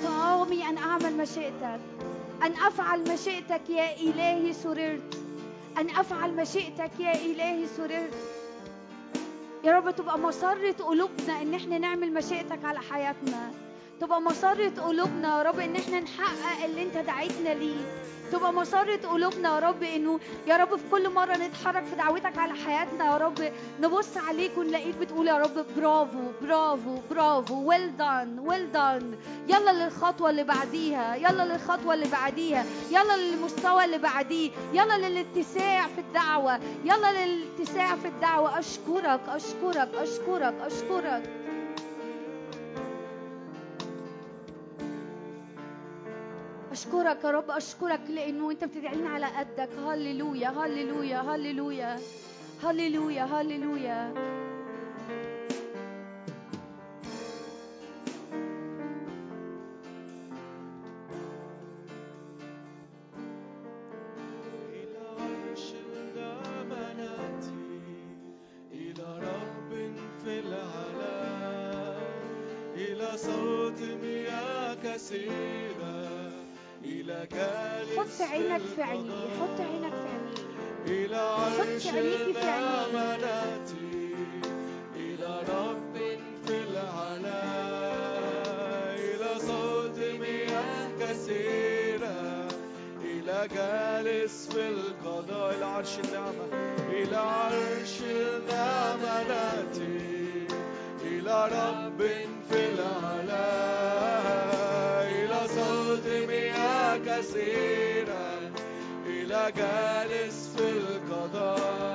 طعامي أن أعمل مشيئتك أن أفعل مشيئتك يا إلهي سررت. أن أفعل مشيئتك يا إلهي سررت. يا رب تبقى مسرة قلوبنا إن إحنا نعمل مشيئتك على حياتنا. تبقى مسرة قلوبنا يا رب إن إحنا نحقق اللي أنت دعيتنا ليه. تبقى مسرة قلوبنا يا رب إنه يا رب في كل مرة نتحرك في دعوتك على حياتنا يا رب نبص عليك ونلاقيك بتقول يا رب برافو برافو برافو ويل دان ويل دان يلا للخطوة اللي بعديها يلا للخطوة اللي بعديها يلا للمستوى اللي بعديه يلا للاتساع في الدعوة يلا للاتساع في الدعوة. أشكرك أشكرك أشكرك أشكرك أشكرك. يا رب أشكرك لأنه أنت بتدعينا على قدك. هللويا هللويا هللويا هللويا هللويا. إلى حط عينك في عيني القضاء. حط عينك في عيني. إلى عرش نأتي إلى رب في العلا. إلى صوت مياه كثيرة. إلى جالس في القضاء. إلى عرش النعمة. إلى عرش النعمة. نأتي إلى رب في العلا. مياه كثيرة إلى جالس في القضاء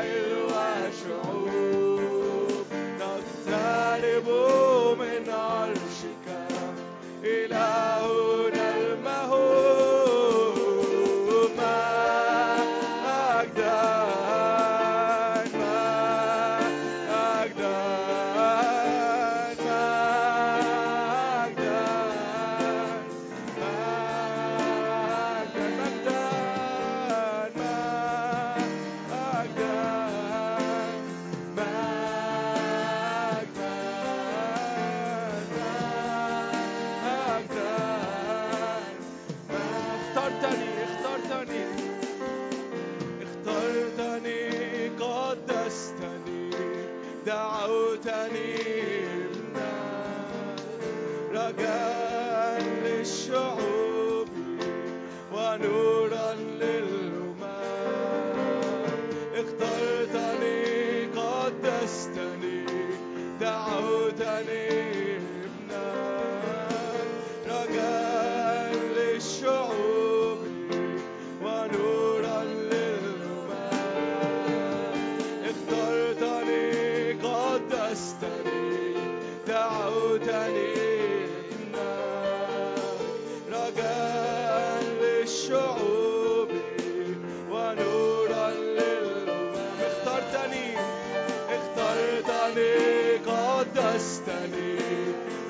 قدستني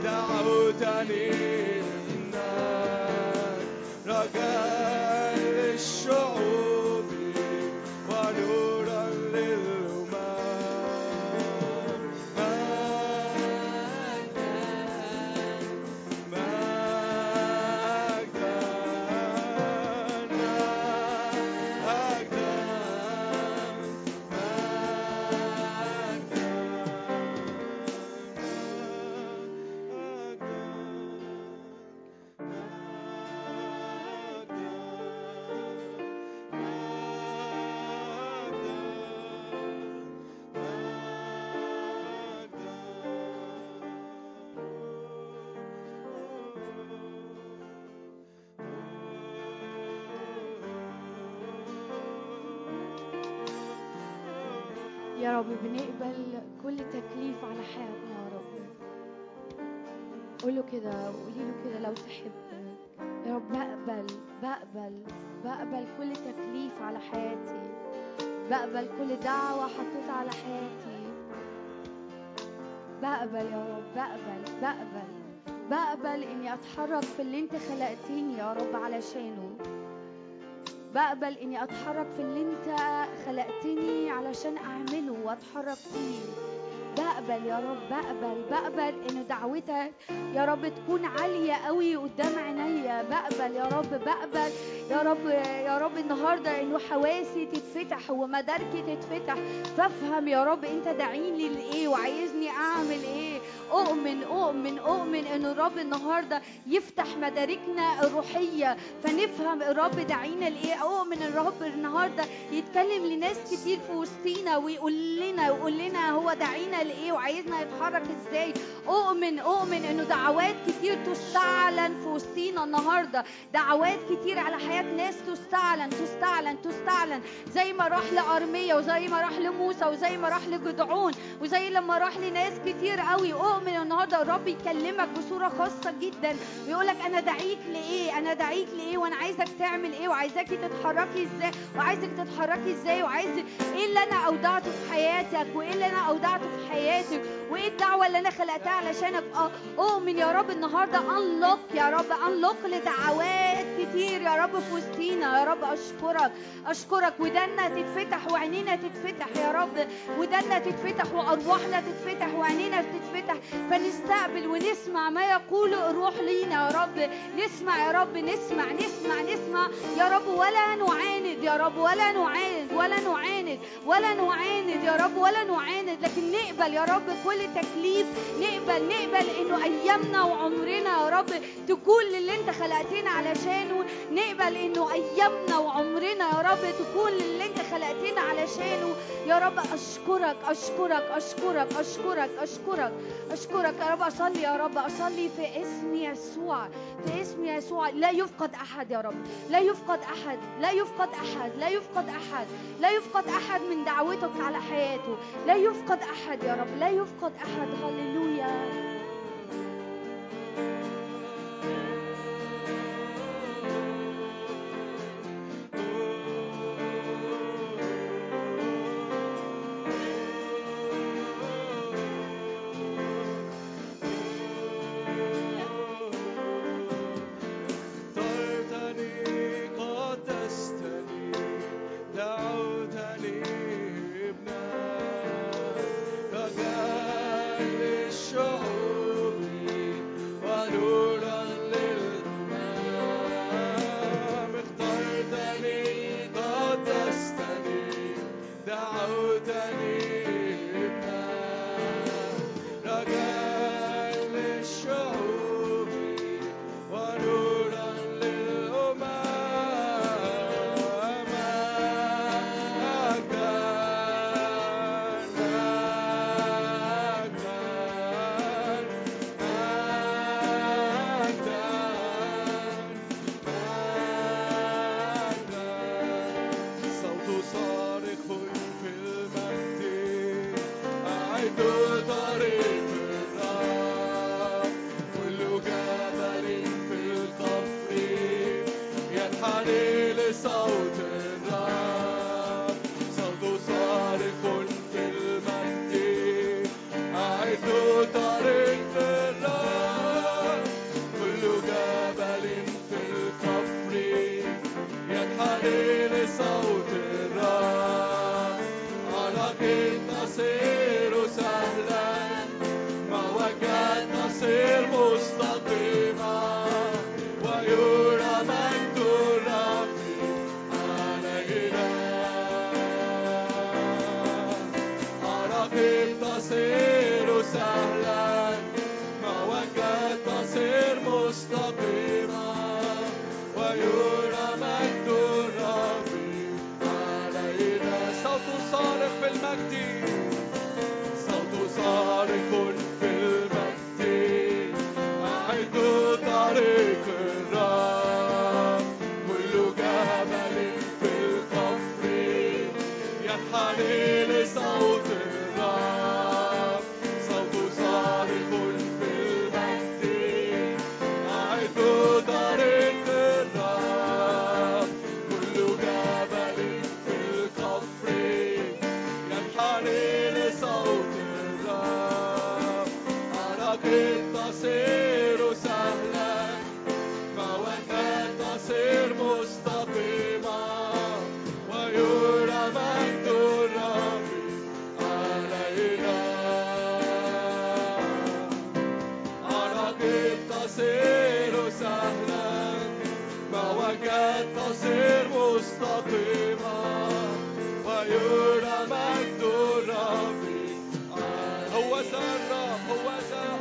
دعوتني ابنك رجاء للشعوب كده قولي له كده لو تحب. يا رب بقبل بقبل بقبل كل تكليف على حياتي. بقبل كل دعوة حطيتها على حياتي. بقبل يا رب بقبل بقبل بقبل إني أتحرك في اللي أنت خلقتني يا رب علشانه. بقبل إني أتحرك في اللي أنت خلقتني علشان أعمله وأتحرك فيه. بقبل يا رب بقبل بقبل إن دعوتك يا رب تكون عالية قوي قدام عينيا. بقبل يا رب بقبل يا رب يا رب النهارده إنه حواسي تتفتح ومداركي تتفتح. فافهم يا رب أنت داعيني لايه وعايزني أعمل إيه. أؤمن أؤمن أؤمن إن الرب النهارده يفتح مداركنا الروحية. فنفهم الرب داعينا لإيه. أؤمن الرب النهارده يتكلم لناس كتير في وسطينا ويقول لنا ويقول لنا هو داعينا لإيه وعايزنا نتحرك إزاي. أؤمن أؤمن إنه دعوات كتير تستعلن في وسطينا النهارده. دعوات كتير على حياة ناس تستعلن تستعلن تستعلن. زي ما راح لأرميا وزي ما راح لموسى وزي ما راح لجدعون وزي لما راح لناس كتير قوي. اؤمن النهارده الرب يكلمك بصورة خاصة جدا. ويقول لك أنا دعيك لإيه؟ أنا دعيك لإيه؟ وأنا عايزك تعمل إيه؟ وعايزاكي تتحركي إزاي؟ وعايزك تتحركي إزاي؟ وعايز إيه اللي أنا اودعته في حياتك؟ حياتك وإيه اللي أنا اودعته في حياتك؟ وايه الدعوة اللي أنا خلقتها علشانك أ- اؤمن يا رب النهارده unlock يا رب unlock لدعوات كتير يا رب في وسطينا. يا رب أشكرك أشكرك. ودنا تتفتح وعينينا تتفتح يا رب. ودنا تتفتح وأرواحنا تتفتح وعينينا تتفتح. فنستقبل ونسمع ما يقول الروح لينا يا رب. نسمع يا رب نسمع نسمع نسمع. يا رب ولا نعاند يا رب ولا نعاند ولا نعاند ولا نعاند يا رب ولا نعاند. لكن نقبل يا رب كل تكليف نقبل نقبل إنه أيامنا وعمرنا يا رب تكون للي أنت خلقتنا علشانه. نقبل إنه أيامنا وعمرنا يا رب تكون للي أنت خلقتنا علشانه. يا رب أشكرك أشكرك أشكرك أشكرك أشكرك أشكرك يا رب. أصلي يا رب أصلي في اسم يسوع في اسم يسوع. لا يفقد أحد يا رب لا يفقد أحد لا يفقد أحد لا يفقد أحد لا يفقد أحد من دعوتك على حياته. لا يفقد أحد يا رب لا يفقد أحد. هللويا. هو ذا الرب هو ذا الرب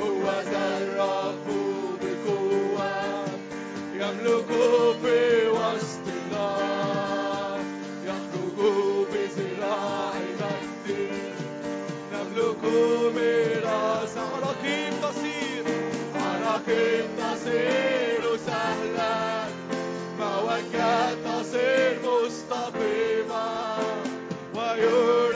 هو ذا الرب بقوة يملكه في وسط النار يخرجه بزراع مكدي نملكه ميراث عراقيب قصير عراقيب تصيره سهله مواجهه تصير مستقيمة ويرى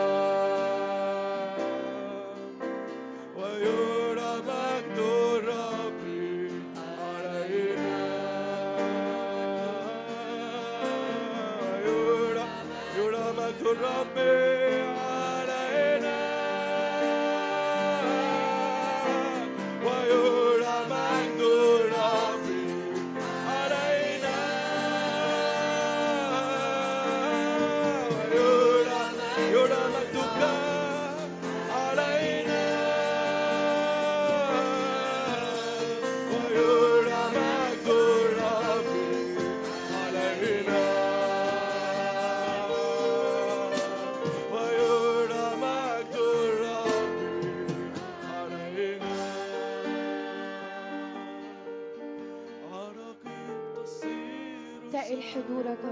مجد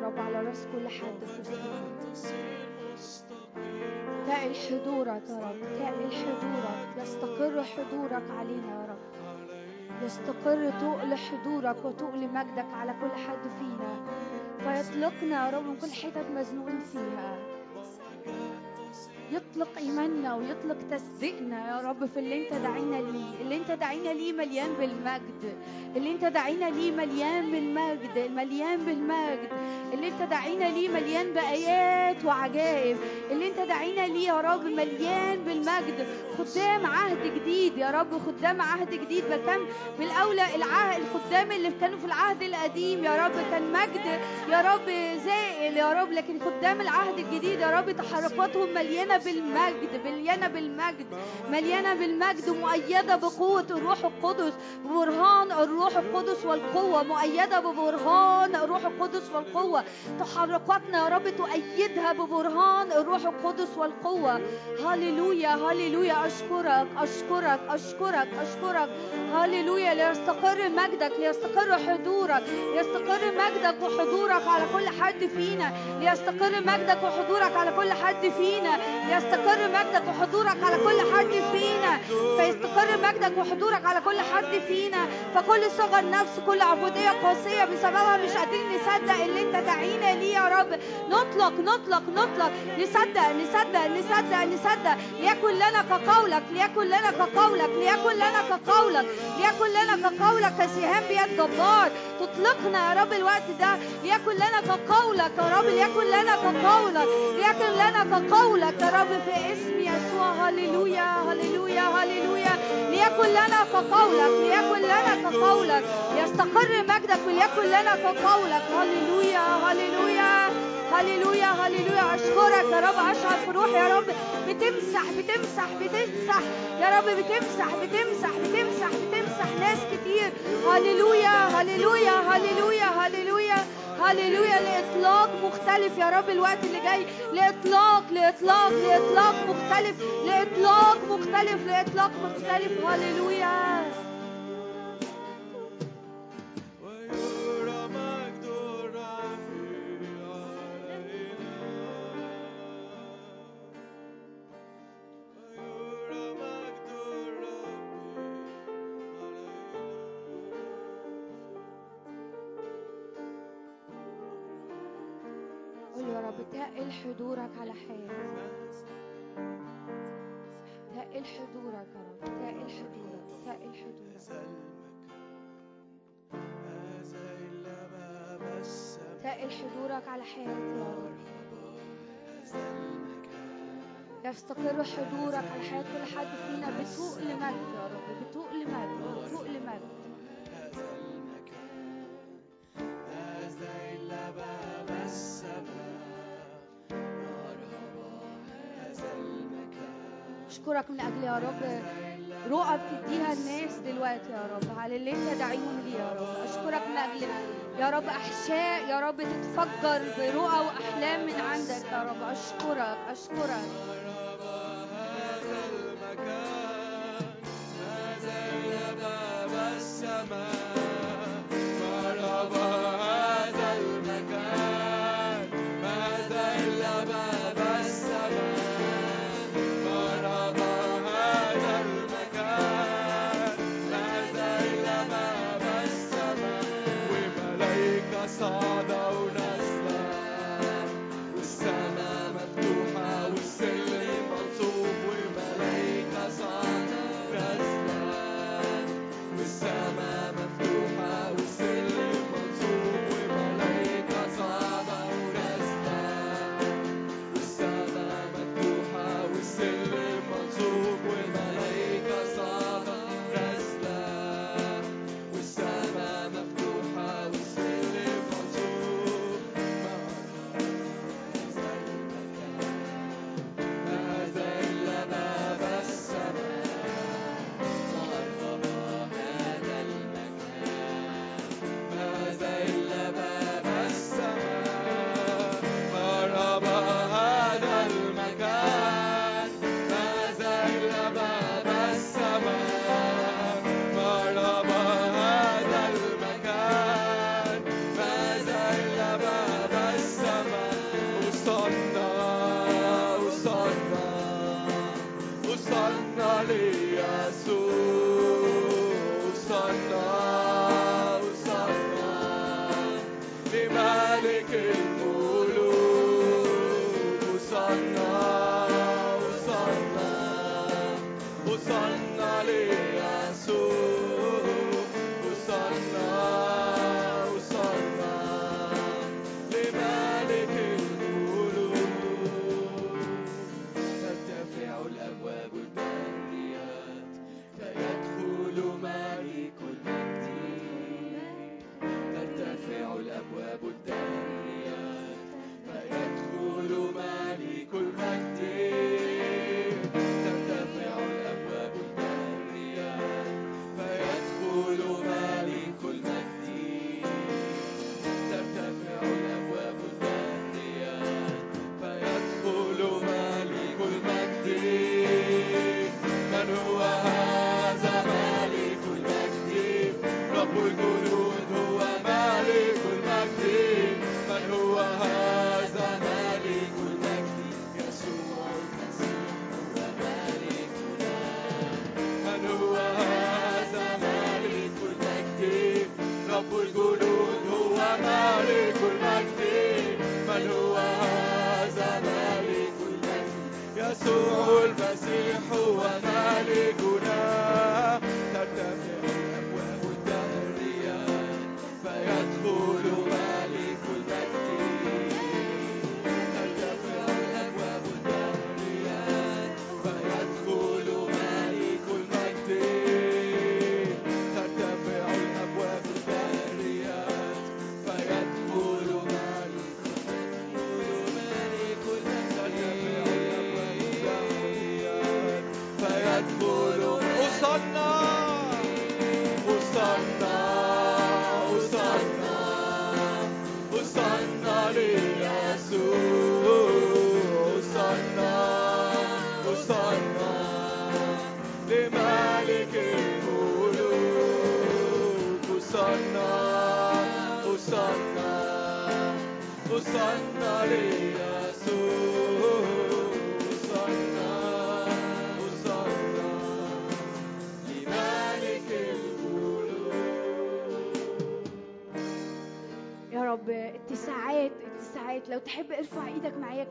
رب على رأس كل حد في حضورك يا رب تقل حضورك. يستقر حضورك علينا يا رب. يستقر تقل حضورك وتقل مجدك على كل حد فينا. فيطلقنا يا رب من كل حتت مزنوقين فيها. يطلق إيماننا ويطلق تصديقنا يا رب في اللي انت دعينا ليه. اللي انت دعينا ليه مليان بالمجد. اللي انت دعينا ليه مليان بالمجد. مليان بالمجد. اللي انت دعينا ليه مليان بآيات وعجائب. اللي انت دعينا ليه يا رب مليان بالمجد. خدام عهد جديد يا رب. خدام عهد جديد. كان بالاولى العهد الخدام اللي كانوا في العهد القديم يا رب. كان مجد يا رب زائل يا رب. لكن خدام العهد الجديد يا رب تحركاتهم مليانة بالمجد مليانه بالمجد مليانة بالمجد مؤيدة بقوة الروح القدس ببرهان الروح القدس والقوة مؤيدة ببرهان الروح القدس والقوة. تحركاتنا يا رب تؤيدها ببرهان الروح القدس والقوة. هللويا هللويا أشكرك أشكرك أشكرك أشكرك. هللويا ليستقر مجدك ليستقر حضورك ليستقر مجدك وحضورك على كل حد فينا ليستقر مجدك وحضورك على كل حد فينا ليستقر مجدك وحضورك على كل حد فينا فيستقر مجدك وحضورك على كل حد فينا. فكل صغر نفس كل عبودية قاسية بسببها مش قادرين نصدق اللي انت دعينا ليه يا رب. نطلق نطلق نطلق. نصدق نصدق نصدق نصدق. ليكن لنا كقولك ليكن لنا كقولك ليكن لنا كقولك. ليكن لنا كقولك كسهام بيد جبار. تطلقنا يا رب الوقت ده. ليكن لنا كقولك يا رب ليكن لنا كقولك ليكن لنا كقولك يا رب في اسم يسوع. هللويا هللويا هللويا. ليكن لنا كقولك ليكن لنا كقولك يستقر مجدك وليكن لنا كقولك هللويا هللويا. هللويا هللويا. أشكرك يا رب. أشعر في روحي يا رب. بتمسح بتمسح بتمسح. يا رب بتمسح بتمسح بتمسح بتمسح ناس كتير. هللويا هللويا هللويا هللويا. هللويا. لإطلاق مختلف يا رب الوقت اللي جاي. لإطلاق لإطلاق لإطلاق مختلف. لإطلاق مختلف لإطلاق مختلف. هللويا. تقل حضورك على حياتي. تقل حضورك يا رب. تقل حضورك. تقل حضورك. تقل حضورك على حياتي يا رب. يستقر حضورك على حياة كل حد فينا بتوق لمجد يا رب. بتوق لمجد. بتوق لمجد. بشكرك من أجل يا رب. رؤى بتديها الناس دلوقتي يا رب. على اللي انت داعيهم لي يا رب. أشكرك من أجل يا رب أحشاء يا رب تتفجر برؤى وأحلام من عندك يا رب. أشكرك أشكرك.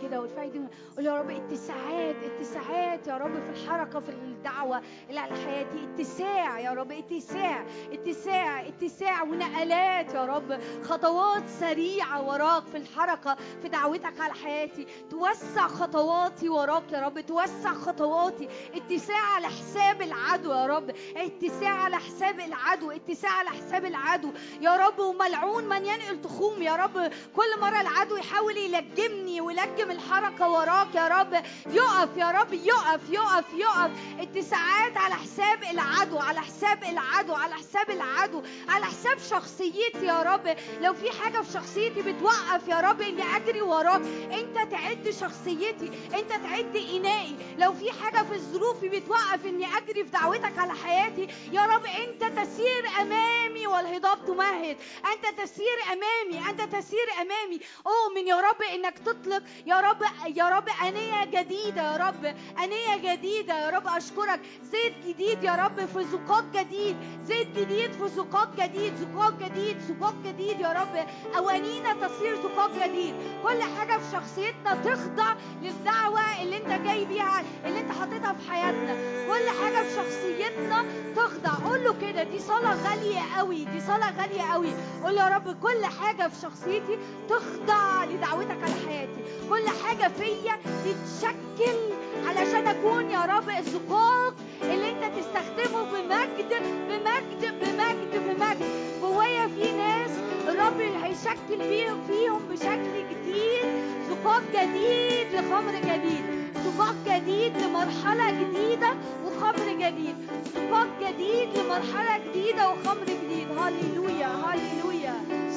كده وارفع إيدك قول يا رب اتساعات اتساعات يا رب في الحركة في الدعوة اللي على حياتي اتساع يا رب اتساع اتساع اتساع. ونقلات يا رب خطوات سريعة وراك في الحركة في دعوتك على حياتي. توسع خطواتي وراك يا رب توسع خطواتي. اتساع على حساب العدو يا رب اتساع على حساب العدو اتساع على حساب العدو. يا رب وملعون من ينقل تخوم يا رب. كل مرة العدو يحاول يلجمني ويلجم الحركة وراك يا رب. يقف يا رب يقف يقف يقف. اتساعات على حساب العدو على حساب العدو على حساب العدو على حساب شخصيتي يا رب. لو في حاجة في شخصيتي بتوقف يا رب اني اجري وراك. انت تعد شخصيتي انت تعد إنائي. لو في حاجة في ظروفي بتوقف اني اجري في دعوتك على حياتي يا رب انت تسير أمامي والهضاب تمهد. انت تسير أمامي انت تسير أمامي. اؤمن يا رب إنك تطلق. يا رب يا رب آنية جديدة يا رب آنية جديدة يا رب أشكرك. زيت جديد يا رب في زقاق جديد زيت جديد في زقاق جديد زقاق جديد زقاق جديد يا رب. اوانينا تصير زقاق جديد. كل حاجة في شخصيتنا تخضع للدعوة اللي انت جاي بيها اللي انت حاططها في حياتنا. كل حاجة في شخصيتنا تخضع. قول له كده دي صلاة غالية قوي دي صلاة غالية قوي. قول يا رب كل حاجة في شخصيتي تخضع لدعوتك على حياتي. كل حاجة فيا تتشكل علشان أكون يا رب الزقاق اللي أنت تستخدمه بمجد بمجد بمجد بمجد جوايا في ناس الرب هيشكل فيهم فيهم بشكل جديد زقاق جديد لخمر جديد. زقاق جديد لمرحلة جديدة وخمر جديد. زقاق جديد لمرحلة جديدة وخمر جديد. هللويا هللويا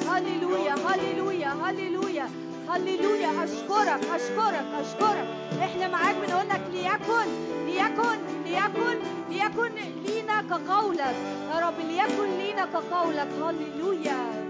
هللويا هللويا هللويا. هللويا أشكرك أشكرك أشكرك. إحنا معاك بنقول لك ليكن ليكن ليكن ليكن لينا كقولك. يا رب ليكن لينا كقولك. هللويا.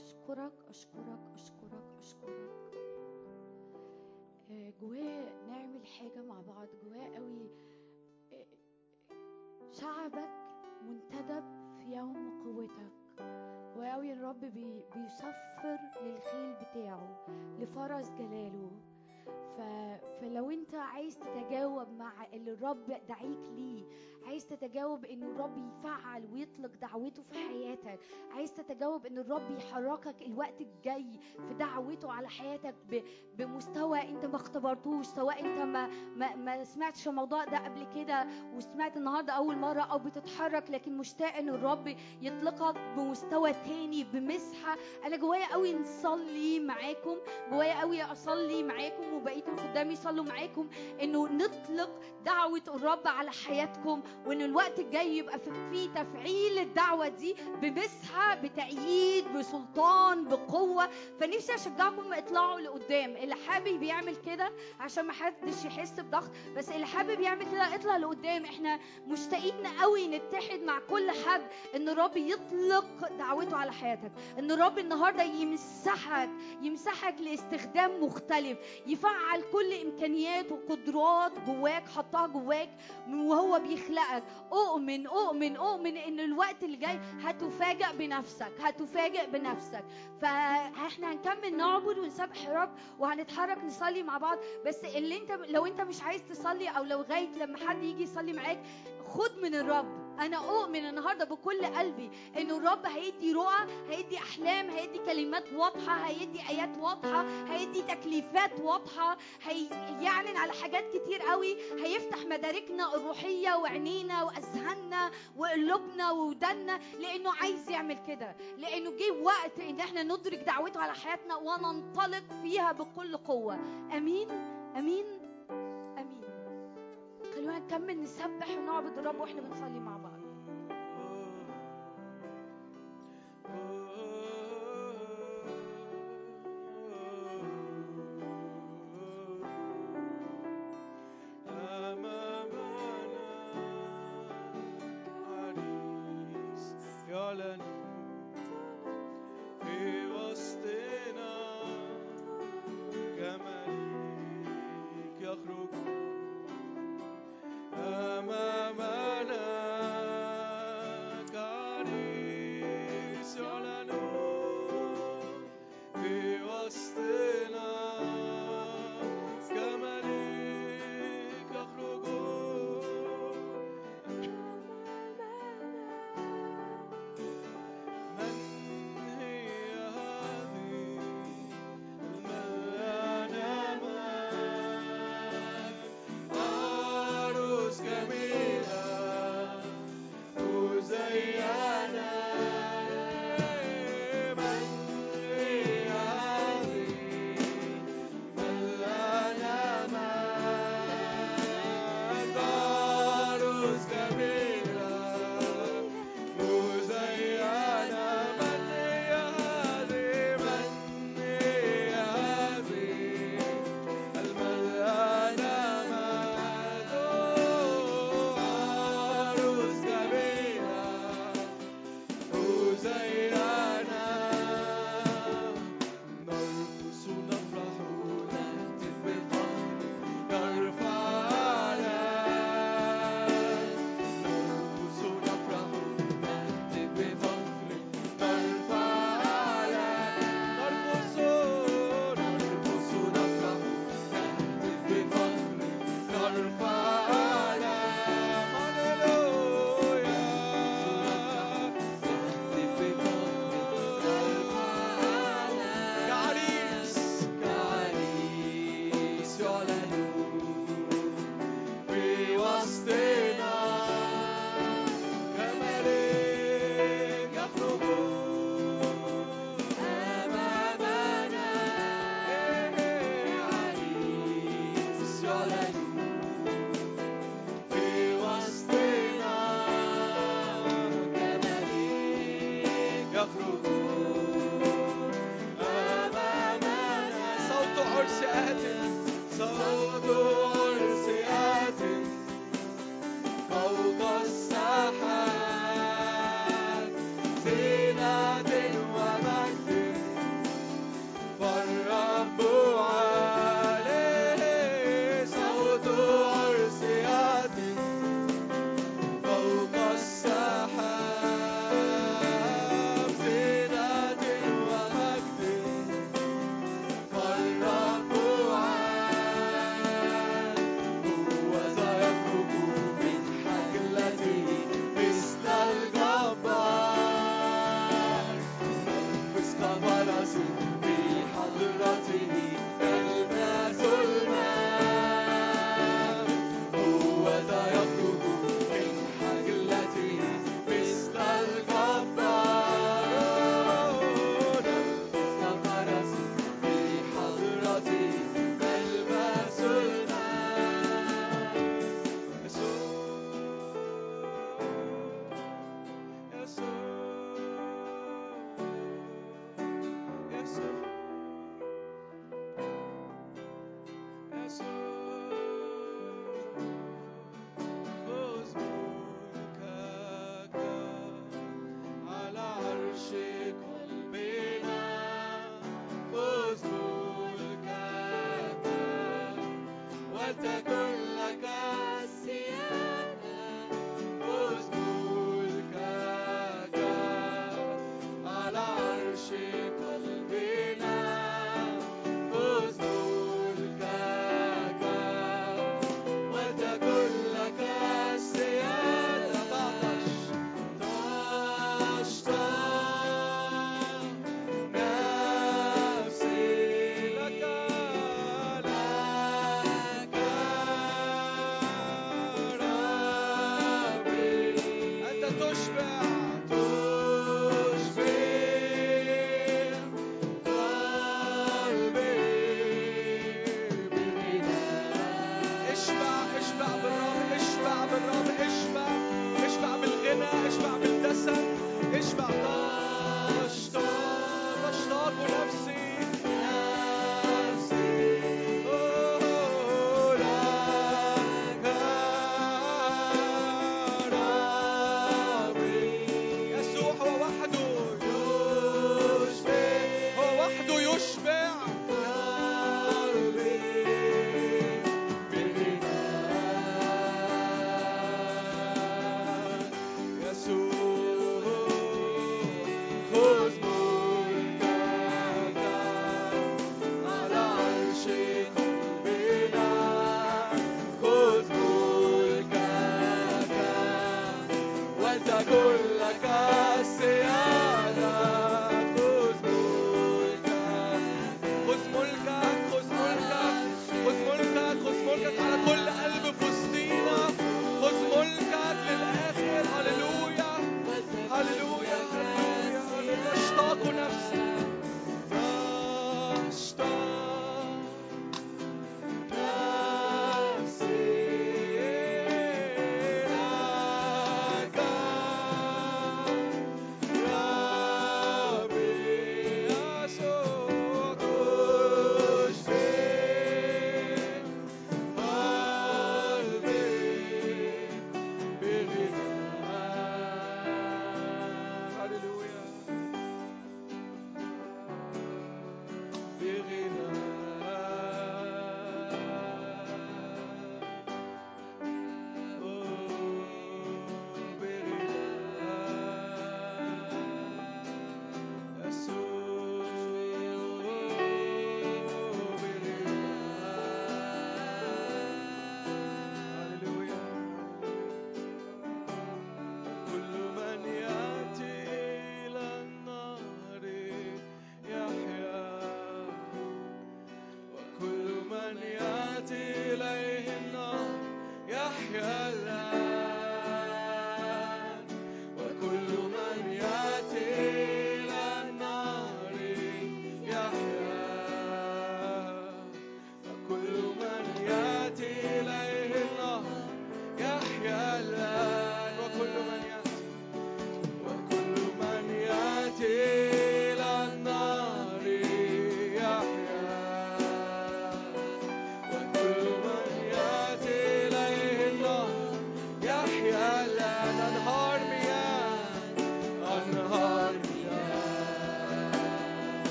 أشكرك أشكرك أشكرك أشكرك آه، جواه نعمل حاجة مع بعض جواه قوي آه، شعبك منتدب في يوم قوتك جواه قوي الرب بي بيصفر للخيل بتاعه لفرس جلاله. فلو انت عايز تتجاوب مع اللي الرب دعيك ليه عايز تتجاوب إن الرب يفعل ويطلق دعوته في حياتك عايز تتجاوب إن الرب يحركك الوقت الجاي في دعوته على حياتك. بمستوى أنت ما اختبرتوش سواء أنت ما ما, ما سمعتش الموضوع ده قبل كده وسمعت النهارده أول مرة أو بتتحرك لكن مشتاق إن الرب يطلقك بمستوى تاني بمسحة أنا جوايا قوي نصلي معاكم جوايا قوي أصلي معاكم وبقيه الخدام يصلوا معاكم إنه نطلق دعوة الرب على حياتكم وإن الوقت الجاي يبقى في تفعيل الدعوة دي بمسحة بتأييد بسلطان بقوة. فنفسي أشجعكم اطلعوا لقدام. اللي حابب يعمل كده عشان ما حدش يحس بضغط بس اللي حابب يعمل كده اطلع لقدام. إحنا مشتاقين قوي نتحد مع كل حد إن الرب يطلق دعوته على حياتك إن الرب النهارده يمسحك يمسحك لاستخدام مختلف يفعل كل إمكانيات وقدرات جواك حطها جواك وهو بيخلقك أؤمن أؤمن أؤمن إن الوقت اللي جاي هتفاجئ بنفسك هتفاجئ بنفسك. فإحنا هنكمل نعبد ونسبح الرب وهنتحرك نصلي مع بعض. بس اللي انت لو انت مش عايز تصلي أو لو لغايه لما حد يجي يصلي معاك خد من الرب. أنا أؤمن النهارده بكل قلبي انه الرب هيدي رؤى هيدي أحلام هيدي كلمات واضحة هيدي آيات واضحة هيدي تكليفات واضحة هيعلن على حاجات كتير قوي هيفتح مداركنا الروحية وعينينا وأذهاننا وقلوبنا وودنا لأنه عايز يعمل كده لأنه جه وقت إن إحنا ندرك دعوته على حياتنا وننطلق فيها بكل قوة. آمين؟ آمين؟ آمين. خلونا نكمل نسبح ونعبد الرب وإحنا بنصلي مع بعض. Oh.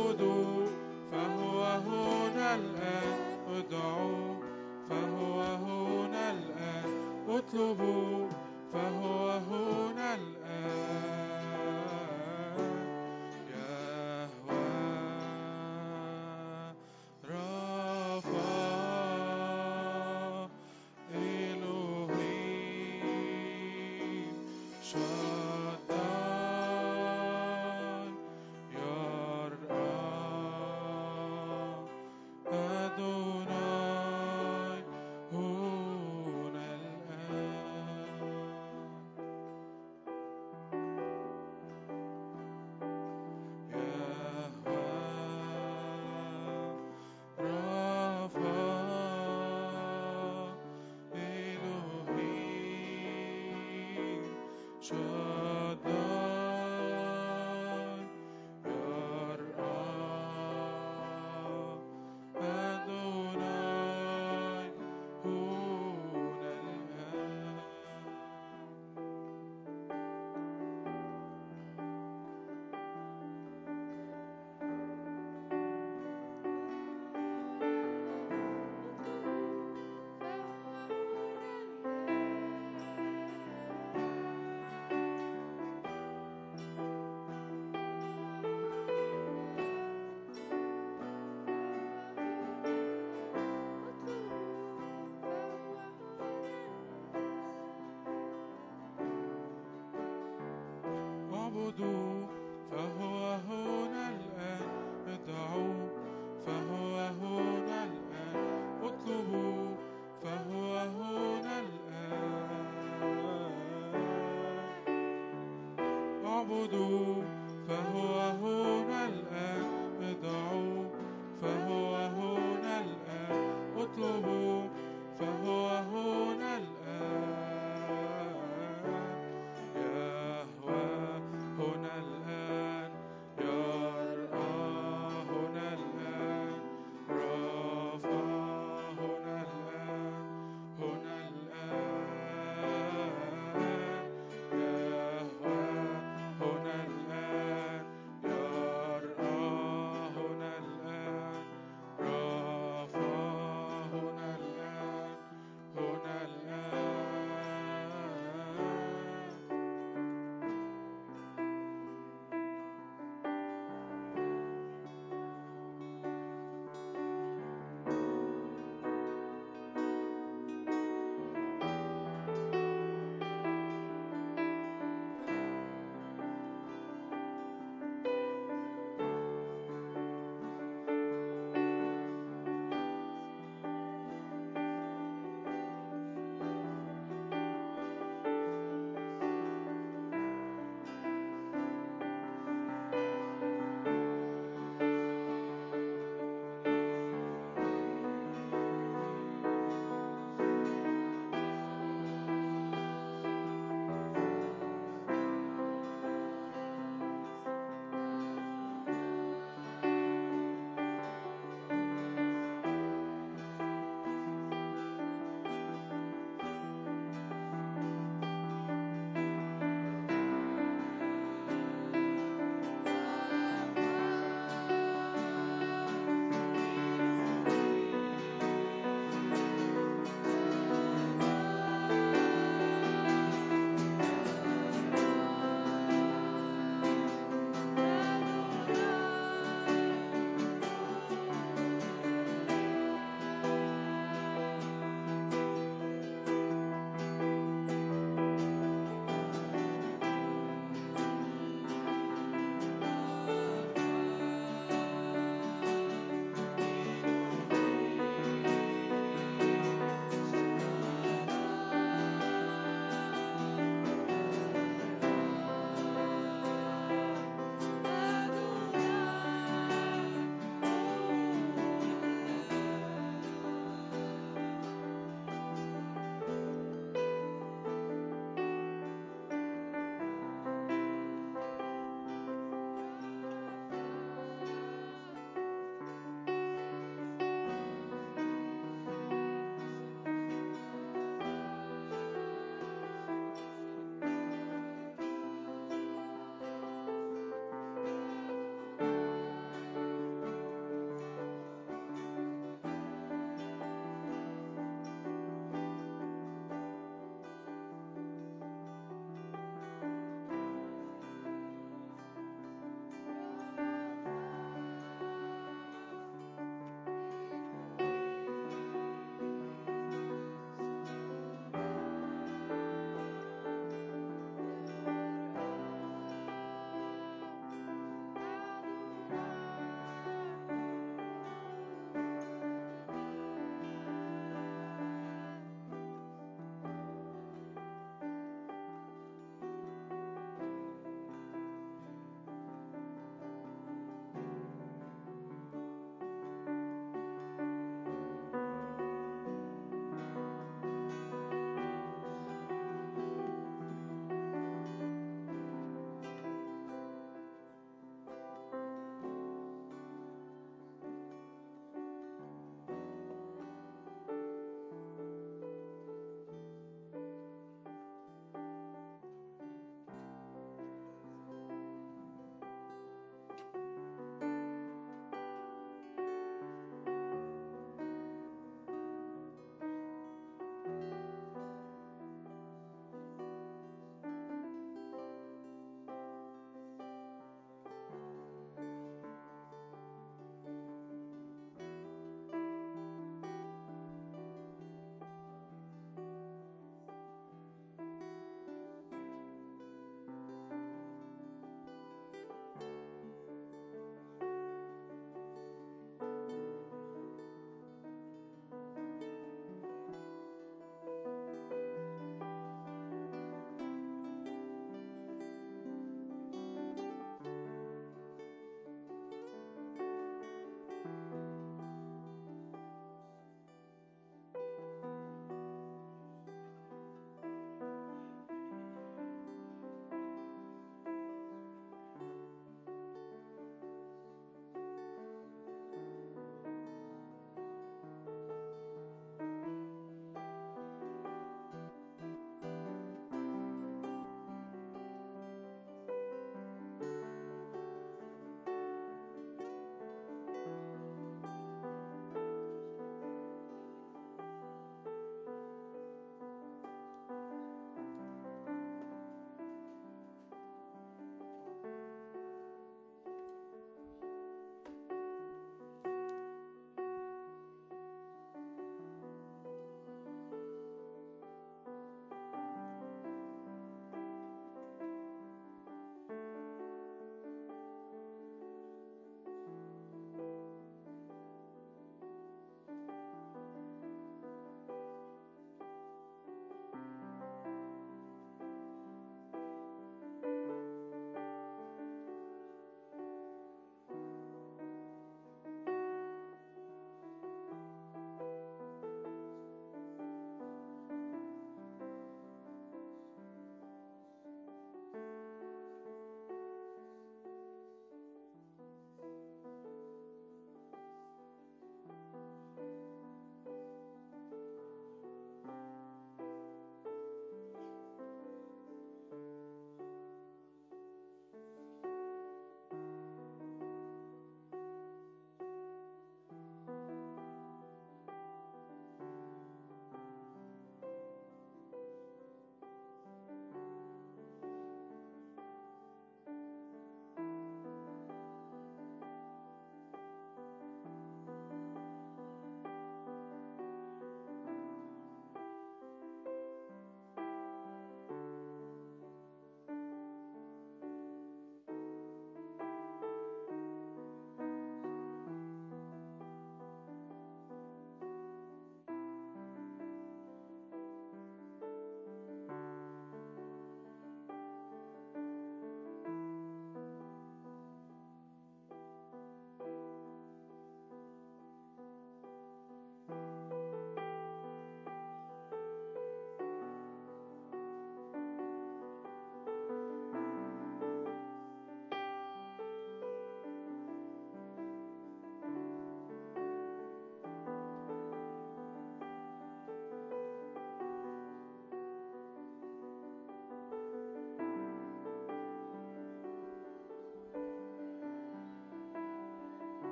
اعبدوا فهو هنا الآن ادعوا فهو هنا الآن اطلبوا.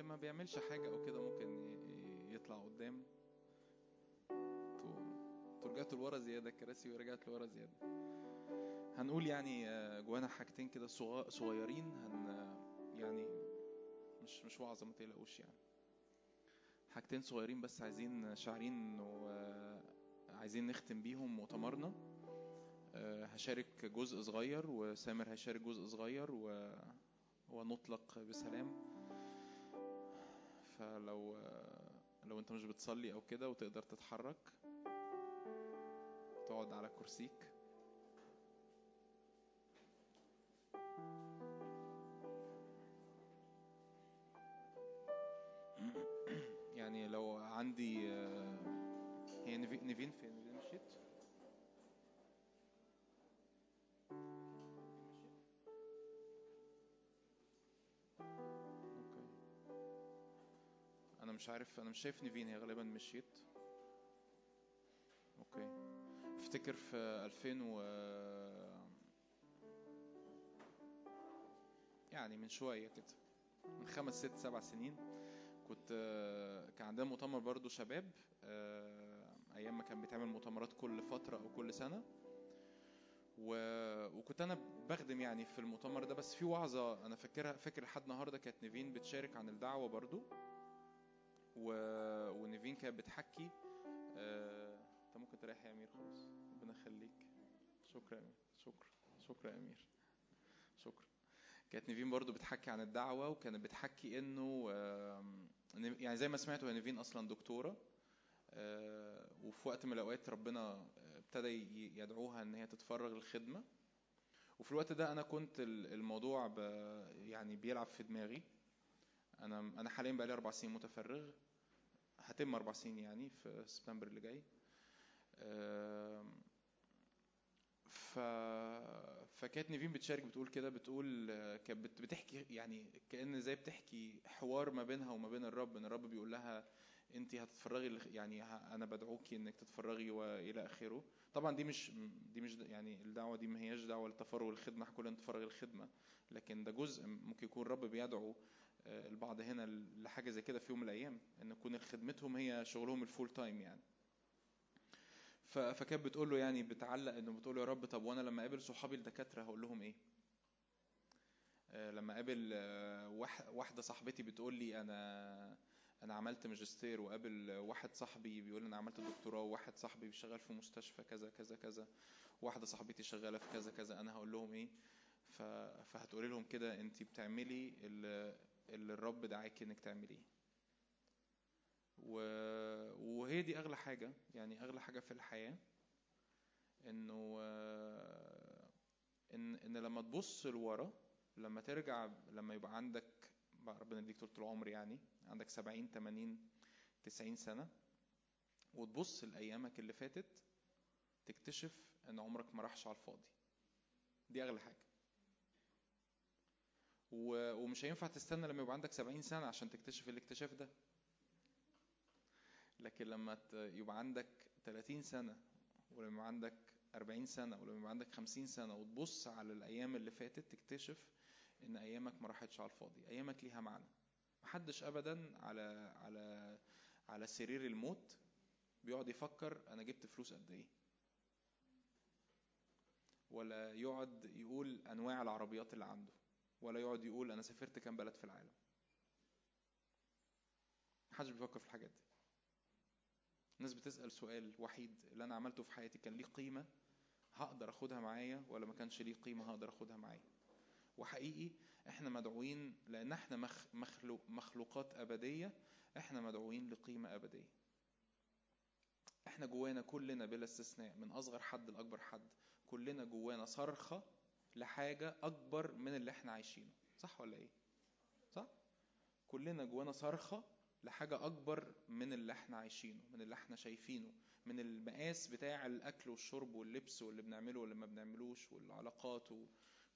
ما بيعملش حاجة أو كده ممكن يطلع قدام. أنتوا رجعتوا لورا زيادة الكراسي ورجعت لورا زيادة. هنقول يعني آه، جوانا حاجتين كده صغ- صغيرين هن يعني مش مش وعظة ما تقلقوش يعني. حاجتين صغيرين بس عايزين شاعرين انه آه، نختم بيهم مؤتمرنا. آه، هشارك جزء صغير وسامر هيشارك جزء صغير و... ونطلق بسلام. فلو لو انت مش بتصلي أو كده وتقدر تتحرك تقعد على كرسيك. *clears throat* يعني لو عندي آه، هي نيفين فين نيفين مشيت أنا مش عارف أنا مش شايف نيفين هي غالبا مشيت. أوكي. أفتكر في 2000 و يعني من شوية كده من خمس ست سبع سنين كنت كان عندنا مؤتمر برضو شباب آه، أيام ما كان بيتعمل مؤتمرات كل فترة أو كل سنة. و... وكنت أنا بخدم يعني في المؤتمر ده بس في وعظة أنا فاكرها فاكر لحد النهارده كانت نيفين بتشارك عن الدعوة برضو و... ونيفين كانت بتحكي. آه، انت ممكن تريح يا أمير خلاص ربنا يخليك. شكرا يا أمير. شكرا. شكرا يا أمير. شكرا. كانت نيفين برضو بتحكي عن الدعوة وكانت بتحكي إنه يعني زي ما سمعتوا هي نيفين أصلا دكتورة. آه، وفي وقت من الأوقات ربنا آه، ابتدى يدعوها إن هي تتفرغ للخدمة. وفي الوقت ده أنا كنت ال- الموضوع يعني بيلعب في دماغي. أنا أنا حاليا بقالي أربع سنين متفرغ. هتم أربع سنين يعني في سبتمبر اللي جاي. ف... فكانت نيفين بتشارك بتقول كده بتقول كانت بت- بتحكي يعني كأن زي بتحكي حوار ما بينها وما بين الرب إن الرب بيقول لها انت هتتفرغي يعني أنا بدعوكي إنك تتفرغي وإلى آخره. طبعا دي مش دي مش يعني الدعوة دي ما هياش دعوة للتفرغ للخدمه كلنا نتفرغ للخدمه لكن ده جزء ممكن يكون الرب بيدعو البعض هنا لحاجة زي كده في يوم من الأيام إن يكون خدمتهم هي شغلهم ال full time يعني فكانت بتقول له يعني بتعلق إنه بتقول له يا رب طب وأنا لما أقابل صحابي الدكاترة هقول لهم إيه آه، لما أقابل آه، واح- واحدة صاحبتي بتقول لي أنا أنا عملت ماجستير وقابل واحد صاحبي بيقول أنا عملت دكتوراه وواحد صاحبي بيشتغل في مستشفى كذا كذا كذا واحدة صاحبتي شغالة في كذا كذا أنا هقول لهم إيه. فهتقولي لهم كده انت بتعملي اللي, الرب دعاكي إنك تعمليه. و... وهي دي أغلى حاجة يعني أغلى حاجة في الحياة إنه ان إن لما تبص لورا لما ترجع لما يبقى عندك ربنا يديك طول العمر يعني عندك 70 80 90 سنة وتبص لأيامك اللي فاتت تكتشف إن عمرك ما راحش على الفاضي. دي أغلى حاجة. ومش هينفع تستنى لما يبقى عندك 70 سنة عشان تكتشف الاكتشاف ده لكن لما يبقى عندك 30 سنة ولما يبقى عندك 40 سنة ولما يبقى عندك 50 سنة وتبص على الأيام اللي فاتت تكتشف إن أيامك ما راحتش على الفاضي، أيامك ليها معنى. محدش أبدا على على على سرير الموت بيقعد يفكر أنا جبت فلوس قد إيه. ولا يقعد يقول أنواع العربيات اللي عنده. ولا يقعد يقول أنا سافرت كام بلد في العالم. محدش بيفكر في الحاجات دي. الناس بتسأل سؤال وحيد اللي أنا عملته في حياتي كان ليه قيمة هقدر أخدها معايا ولا ما كانش ليه قيمة هقدر أخدها معايا وحقيقي إحنا مدعوين لأن إحنا مخ مخلوق مخلوقات أبدية إحنا مدعوين لقيمة أبدية إحنا جوانا كلنا بلا استثناء من أصغر حد لأكبر حد كلنا جوانا صرخة لحاجة أكبر من اللي إحنا عايشينه. صح ولا إيه؟ صح؟ كلنا جوانا صرخة لحاجة أكبر من اللي إحنا عايشينه من اللي إحنا شايفينه من المقاس بتاع الأكل والشرب واللبس واللي بنعمله واللي ما بنعملوش والعلاقات و...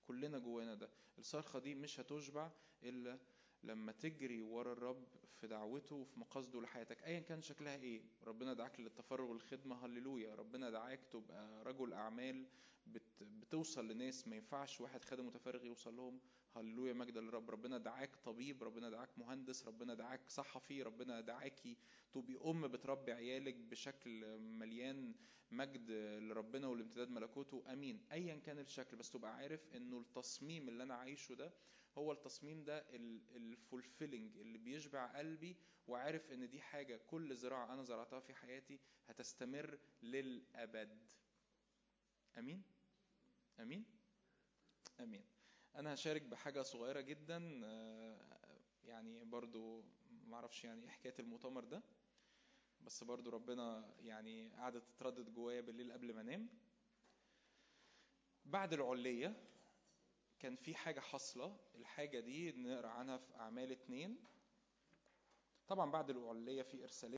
كلنا جوانا ده. الصرخة دي مش هتشبع إلا لما تجري ورا الرب في دعوته وفي مقاصده لحياتك. ايا كان شكلها إيه؟ ربنا دعاك للتفرغ والخدمة. هللويا. ربنا دعاك تبقى رجل أعمال بت بتوصل لناس ما ينفعش واحد خادم متفرغ يوصل لهم. هللويا مجد للرب ربنا دعاك طبيب ربنا دعاك مهندس ربنا دعاك صحفي ربنا دعاكي تبقي أم بتربي عيالك بشكل مليان مجد لربنا والامتداد ملكوته. آمين. ايا كان الشكل بس تبقى عارف إنه التصميم اللي أنا عايشه ده هو التصميم ده الفولفيلنج اللي بيشبع قلبي وعارف إن دي حاجة كل زراعة أنا زرعتها في حياتي هتستمر للأبد. آمين. آمين؟ آمين. أنا هشارك بحاجة صغيرة جدا آه، يعني برضو معرفش يعني إيه حكاية المؤتمر ده بس برضو ربنا يعني قعدت تتردد جوايا بالليل قبل ما أنام. بعد العلية كان في حاجة حاصلة الحاجة دي نقرأ عنها في أعمال اتنين. طبعا بعد العلية في ارساليه